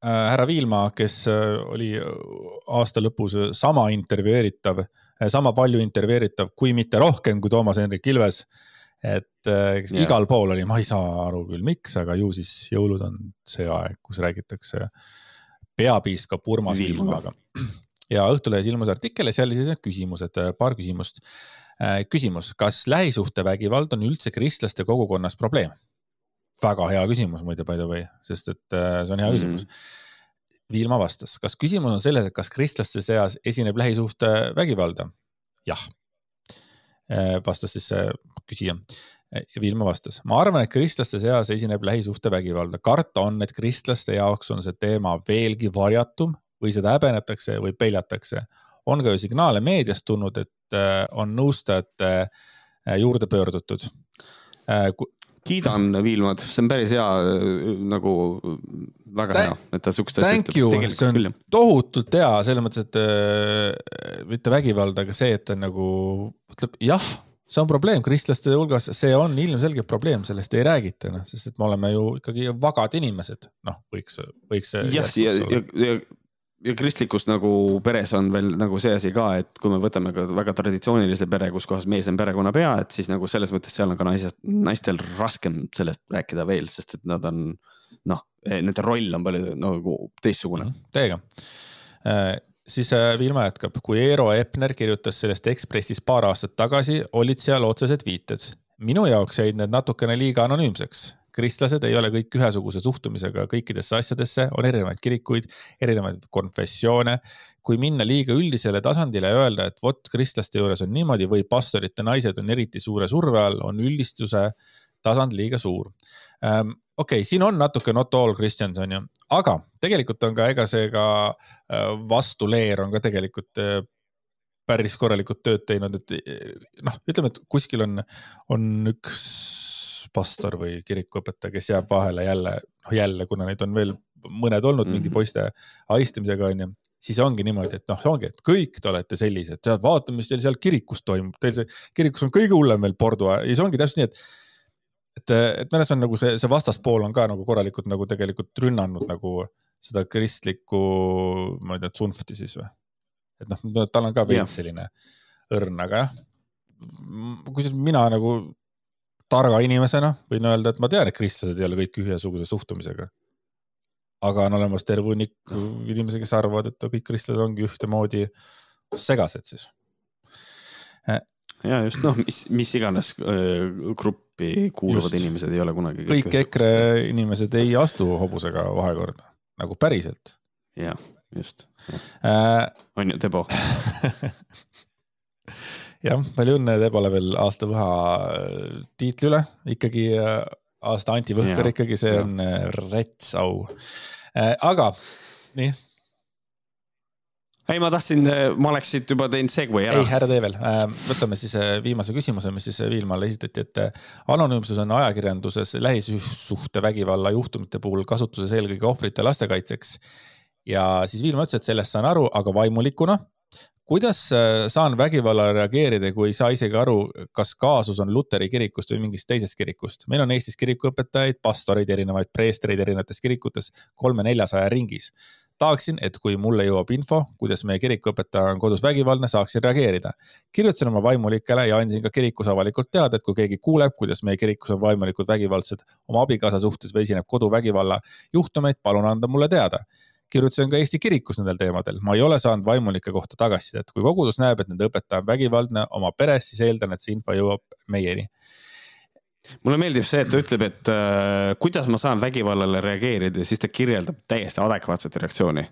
äh,. härra Viilma, kes äh, oli aasta lõpus sama intervjueeritav äh,, sama palju intervjueeritav, kui mitte rohkem kui Toomas Hendrik Ilves. et äh, yeah. igal pool oli, ma ei saa aru küll, miks, aga ju siis jõulud on see aeg, kus räägitakse peapiiskop Urmas Viilmaga. ja Õhtulehes ilmus artikkel ja seal oli sellised küsimused, paar küsimust Äh, küsimus, kas lähisuhtevägivald on üldse kristlaste kogukonnas probleem? väga hea küsimus muide, by the way, sest et äh, see on hea mm -hmm. küsimus. Viilma vastas, kas küsimus on selles, et kas kristlaste seas esineb lähisuhtevägivalda? jah, äh, vastas siis see küsija. Ja Viilma vastas, ma arvan, et kristlaste seas esineb lähisuhtevägivalda, karta on, et kristlaste jaoks on see teema veelgi varjatum või seda häbenetakse või peljatakse on ka ju signaale meediast tulnud, et äh, on nõustajate äh, juurde pöördutud. Äh, kiidan Viilmad, see on päris hea nagu väga hea, et ta siukest asja ütleb. see on küll. tohutult hea selles mõttes, et äh, mitte vägivald, aga see, et ta nagu ütleb jah, see on probleem kristlaste hulgas, see on ilmselgelt probleem, sellest ei räägita, noh, sest et me oleme ju ikkagi vagad inimesed, noh, võiks, võiks. jah, ja, ja, ja ja kristlikus nagu peres on veel nagu see asi ka, et kui me võtame ka väga traditsioonilise pere, kus kohas mees on perekonnapea, et siis nagu selles mõttes seal on ka naised, naistel raskem sellest rääkida veel, sest et nad on noh, nende roll on palju nagu teistsugune. Mhm, täiega äh, siis äh, Vilma jätkab, kui Eero Epner kirjutas sellest Ekspressis paar aastat tagasi, olid seal otsesed viited. minu jaoks jäid need natukene liiga anonüümseks kristlased ei ole kõik ühesuguse suhtumisega kõikidesse asjadesse, on erinevaid kirikuid, erinevaid konfessioone. kui minna liiga üldisele tasandile ja öelda, et vot kristlaste juures on niimoodi või pastorite naised on eriti suure surve all, on üldistuse tasand liiga suur ähm,. okei okay,, siin on natuke not all Christians on ju, aga tegelikult on ka, ega see ka äh, vastuleer on ka tegelikult äh, päris korralikult tööd teinud, et noh, ütleme, et kuskil on, on üks pastor või kirikuõpetaja, kes jääb vahele jälle, noh jälle, kuna neid on veel mõned olnud mm -hmm. mingi mhm. poiste ahistamisega onju, siis ongi niimoodi, et noh, ongi, et kõik te olete sellised, vaatame, mis teil seal kirikus toimub, teil see kirikus on kõige hullem veel pordu ja siis ongi täpselt nii, et et, et mõnes on nagu see, see vastaspool on ka nagu korralikult nagu tegelikult rünnanud nagu seda kristlikku, ma ei tea, tsunfti siis või? et noh, tal on ka veits selline õrn, aga jah. kusjuures mina nagu targa inimesena võin öelda, et ma tean, et kristlased ei ole kõik ühesuguse suhtumisega. aga on olemas terve hunnik inimesi, kes arvavad, et kõik kristlased ongi ühtemoodi segased siis. Ja just noh, mis, mis iganes gruppi kuuluvad just. inimesed ei ole kunagi. kõik, kõik EKRE inimesed ei astu hobusega vahekorda, nagu päriselt. jah, just äh,. on ju, Tebo jah, palju õnne Tebole veel aasta võha äh, tiitli üle, ikkagi äh, aasta Anti Võhkar ikkagi, see ja. on äh, rets au. aga nii. Ei, ma tahtsin, ma oleks siit juba teinud segway ära. ei, ära tee veel, võtame siis viimase küsimuse, mis siis Viilmale esitati, et anonüümsus on ajakirjanduses lähisuhtevägivalla juhtumite puhul kasutuses eelkõige ohvrite lastekaitseks. ja siis Viilma ütles, et sellest saan aru, aga vaimulikuna kuidas äh, saan vägivallale reageerida, kui ei saa isegi aru, kas kaasus on luteri kirikust või mingist teisest kirikust? meil on Eestis kirikuõpetajaid, pastoreid, erinevaid preestreid erinevates kirikutes kolme-neljasaja ringis. Tahaksin, et kui mulle jõuab info, kuidas meie kirikuõpetaja on kodus vägivaldne, saaksin reageerida. kirjutasin oma vaimulikele ja andsin ka kirikus avalikult teada, et kui keegi kuuleb, kuidas meie kirikus on vaimulikud vägivaldsed oma abikaasa suhtes või esineb koduvägivalla juhtumeid, palun anda mulle teada. Kirjutasin ka Eesti kirikus nendel teemadel, ma ei ole saanud vaimulike kohta tagasisidet, kui kogudus näeb, et nende õpetaja on vägivaldne oma peres, siis eeldan, et see info jõuab meieni mulle meeldib see, et ta ütleb, et äh, kuidas ma saan vägivallale reageerida ja siis ta kirjeldab täiesti adekvaatset reaktsiooni.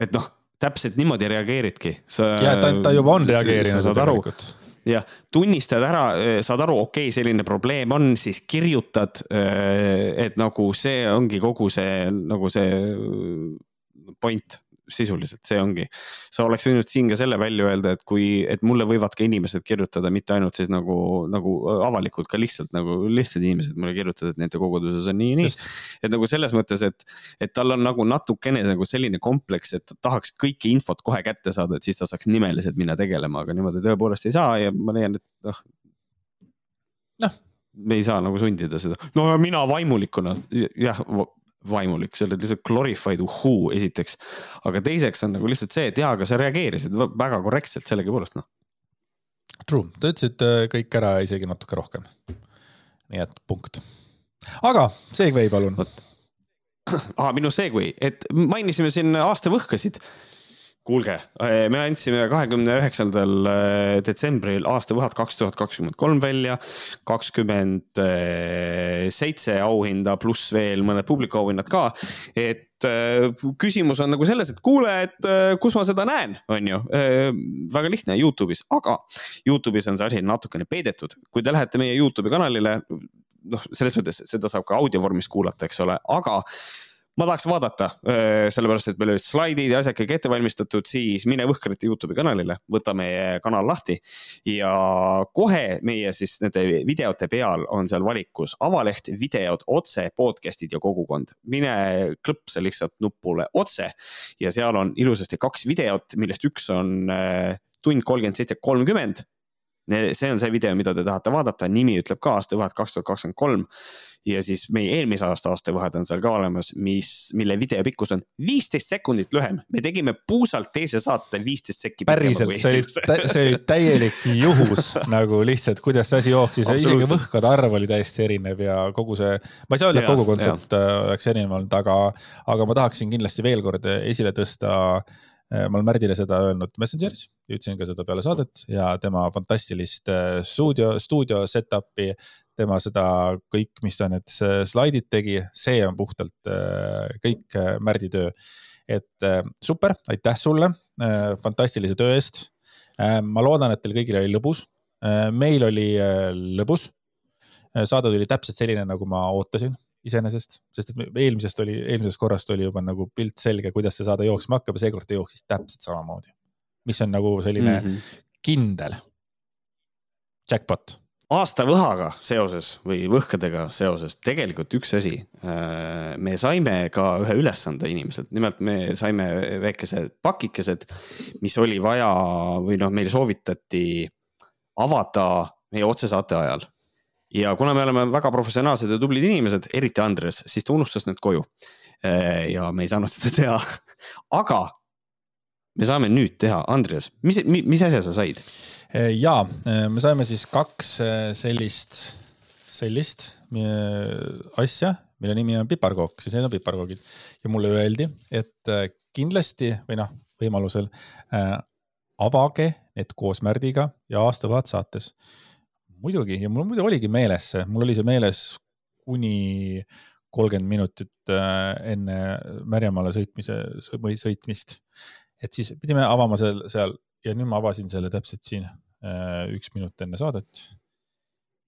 et noh, täpselt niimoodi reageeridki. ja ta, ta juba on reageerinud tegelikult jah, tunnistad ära, eh, saad aru, okei okay,, selline probleem on, siis kirjutad. Eh, et nagu see ongi kogu see nagu see point sisuliselt see ongi. sa oleks võinud siin ka selle välja öelda, et kui, et mulle võivad ka inimesed kirjutada, mitte ainult siis nagu, nagu avalikult, ka lihtsalt nagu lihtsad inimesed mulle kirjutavad, et nende koguduses on nii ja nii. et nagu selles mõttes, et, et tal on nagu natukene nagu selline kompleks, et ta tahaks kõike infot kohe kätte saada, et siis ta saaks nimeliselt minna tegelema, aga niimoodi tõepoolest ei saa ja ma leian, et noh. noh me ei saa nagu sundida seda, no mina vaimulikuna jah, vaimulik, sa oled lihtsalt glorified uhuu esiteks. aga teiseks on nagu lihtsalt see, et jaa, aga sa reageerisid väga korrektselt sellegipoolest noh. True, sa ütlesid äh, kõik ära, isegi natuke rohkem. nii et punkt. aga Segway palun. ah, minu Segway, et mainisime siin aastavõhkasid kuulge, eh, me andsime kahekümne üheksandal eh, detsembril aastavõhad kaks tuhat kakskümmend kolm välja. kakskümmend seitse auhinda pluss veel mõned publikuauhinnad ka. et eh, küsimus on nagu selles, et kuule, et kus ma seda näen, on ju. väga lihtne Youtube'is, aga Youtube'is on see asi natukene peidetud. kui te lähete meie Youtube'i kanalile, noh, selles mõttes seda saab ka audio vormis kuulata, eks ole, aga ma tahaks vaadata, sellepärast et meil olid slaidid ja asjad kõik ette valmistatud, siis mine Võhkrite Youtube'i kanalile, võta meie kanal lahti ja kohe meie siis nende videote peal on seal valikus avaleht, videod, otse, podcast'id ja kogukond. mine klõpsa lihtsalt nupule otse ja seal on ilusasti kaks videot, millest üks on tund kolmkümmend seitse, kolmkümmend see on see video, mida te tahate vaadata, nimi ütleb ka aastavahed kaks tuhat kakskümmend kolm. ja siis meie eelmise aasta aastavahed on seal ka olemas, mis, mille video pikkus on viisteist sekundit lühem. me tegime puusalt teise saate viisteist sekki. päriselt, see oli, see oli täielik juhus nagu lihtsalt, kuidas see asi jooksis, isegi võhkade arv oli täiesti erinev ja kogu see, ma ei saa öelda, et kogu kontsept äh, oleks erinev olnud, aga, aga ma tahaksin kindlasti veel kord esile tõsta ma olen Märdile seda öelnud Messengeris, ütlesin ka seda peale saadet ja tema fantastilist äh, stuudio, stuudio setup'i, tema seda kõik, mis ta need slaidid tegi, see on puhtalt äh, kõik Märdi töö. et super, aitäh sulle fantastilise töö eest. ma loodan, et teil kõigil oli lõbus. meil oli lõbus. saade tuli täpselt selline, nagu ma ootasin iseenesest, sest et eelmisest oli, eelmisest korrast oli juba nagu pilt selge, kuidas see saade jooksma hakkab ja seekord ta jooksis täpselt samamoodi. mis on nagu selline mm -hmm. kindel. Jackpot. aastavõhaga seoses või võhkadega seoses tegelikult üks asi. me saime ka ühe ülesande inimeselt, nimelt me saime väikesed pakikesed, mis oli vaja või noh, meile soovitati avada meie otsesaate ajal. Ja kuna me oleme väga professionaalsed ja tublid inimesed, eriti Andres, siis ta unustas need koju. ja me ei saanud seda teha, aga me saame nüüd teha, Andres, mis, mis asja sa said? Eh, ja eh, me saime siis kaks eh, sellist, sellist asja, mille nimi on piparkook, siis need on piparkoogid ja mulle öeldi, et kindlasti või noh, võimalusel äh, avage need koos Märdiga ja aastavahet saates. Muidugi ja mul muidu oligi meeles see, mul oli see meeles kuni kolmkümmend minutit enne Märjamaale sõitmise, sõitmist. et siis pidime avama seal, seal ja nüüd ma avasin selle täpselt siin äh, üks minut enne saadet.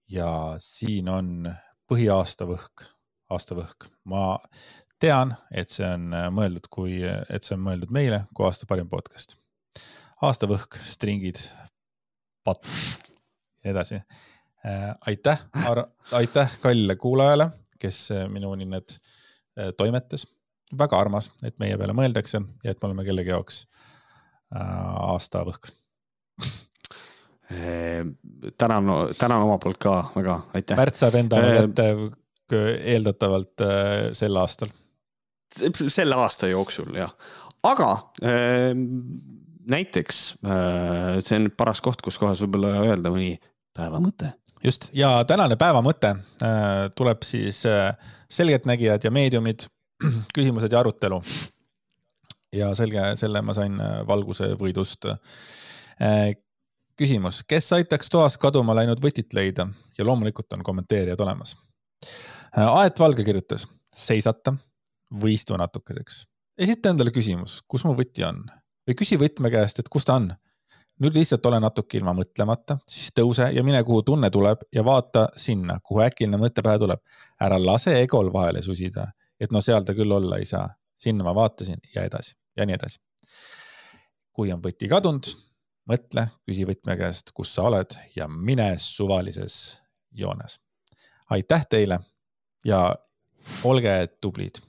ja siin on põhiaastavõhk, aastavõhk. ma tean, et see on äh, mõeldud kui, et see on mõeldud meile kui aasta parim podcast. aastavõhk, stringid, patt ja edasi. Äh, aitäh, aitäh kallile kuulajale, kes minuni need toimetas. väga armas, et meie peale mõeldakse ja et me oleme kellegi jaoks aastavõhk. tänan, tänan oma poolt ka väga, aitäh. Märt saab endale kätte eeldatavalt sel aastal. selle aasta jooksul jah, aga äh, näiteks äh, see on paras koht, kus kohas võib-olla öelda mõni päeva mõte just ja tänane päeva mõte äh, tuleb siis äh, selgeltnägijad ja meediumid, küsimused ja arutelu ja selge, selle ma sain äh, valguse võidust. Küsimus, kes aitaks toast kaduma läinud võtit leida ja loomulikult on kommenteerijad olemas. Aet Valge kirjutas, seisata või istu natukeseks. esita endale küsimus, kus mu võti on või küsi võtme käest, et kus ta on. Nüüd lihtsalt ole natuke ilma mõtlemata, siis tõuse ja mine, kuhu tunne tuleb ja vaata sinna, kuhu äkiline mõte pähe tuleb. ära lase egol vahele susida, et no seal ta küll olla ei saa. sinna ma vaatasin ja edasi ja nii edasi. kui on võti kadunud, mõtle, küsi võtme käest, kus sa oled ja mine suvalises joones. aitäh teile ja olge tublid.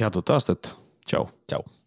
head uut aastat, tšau. tšau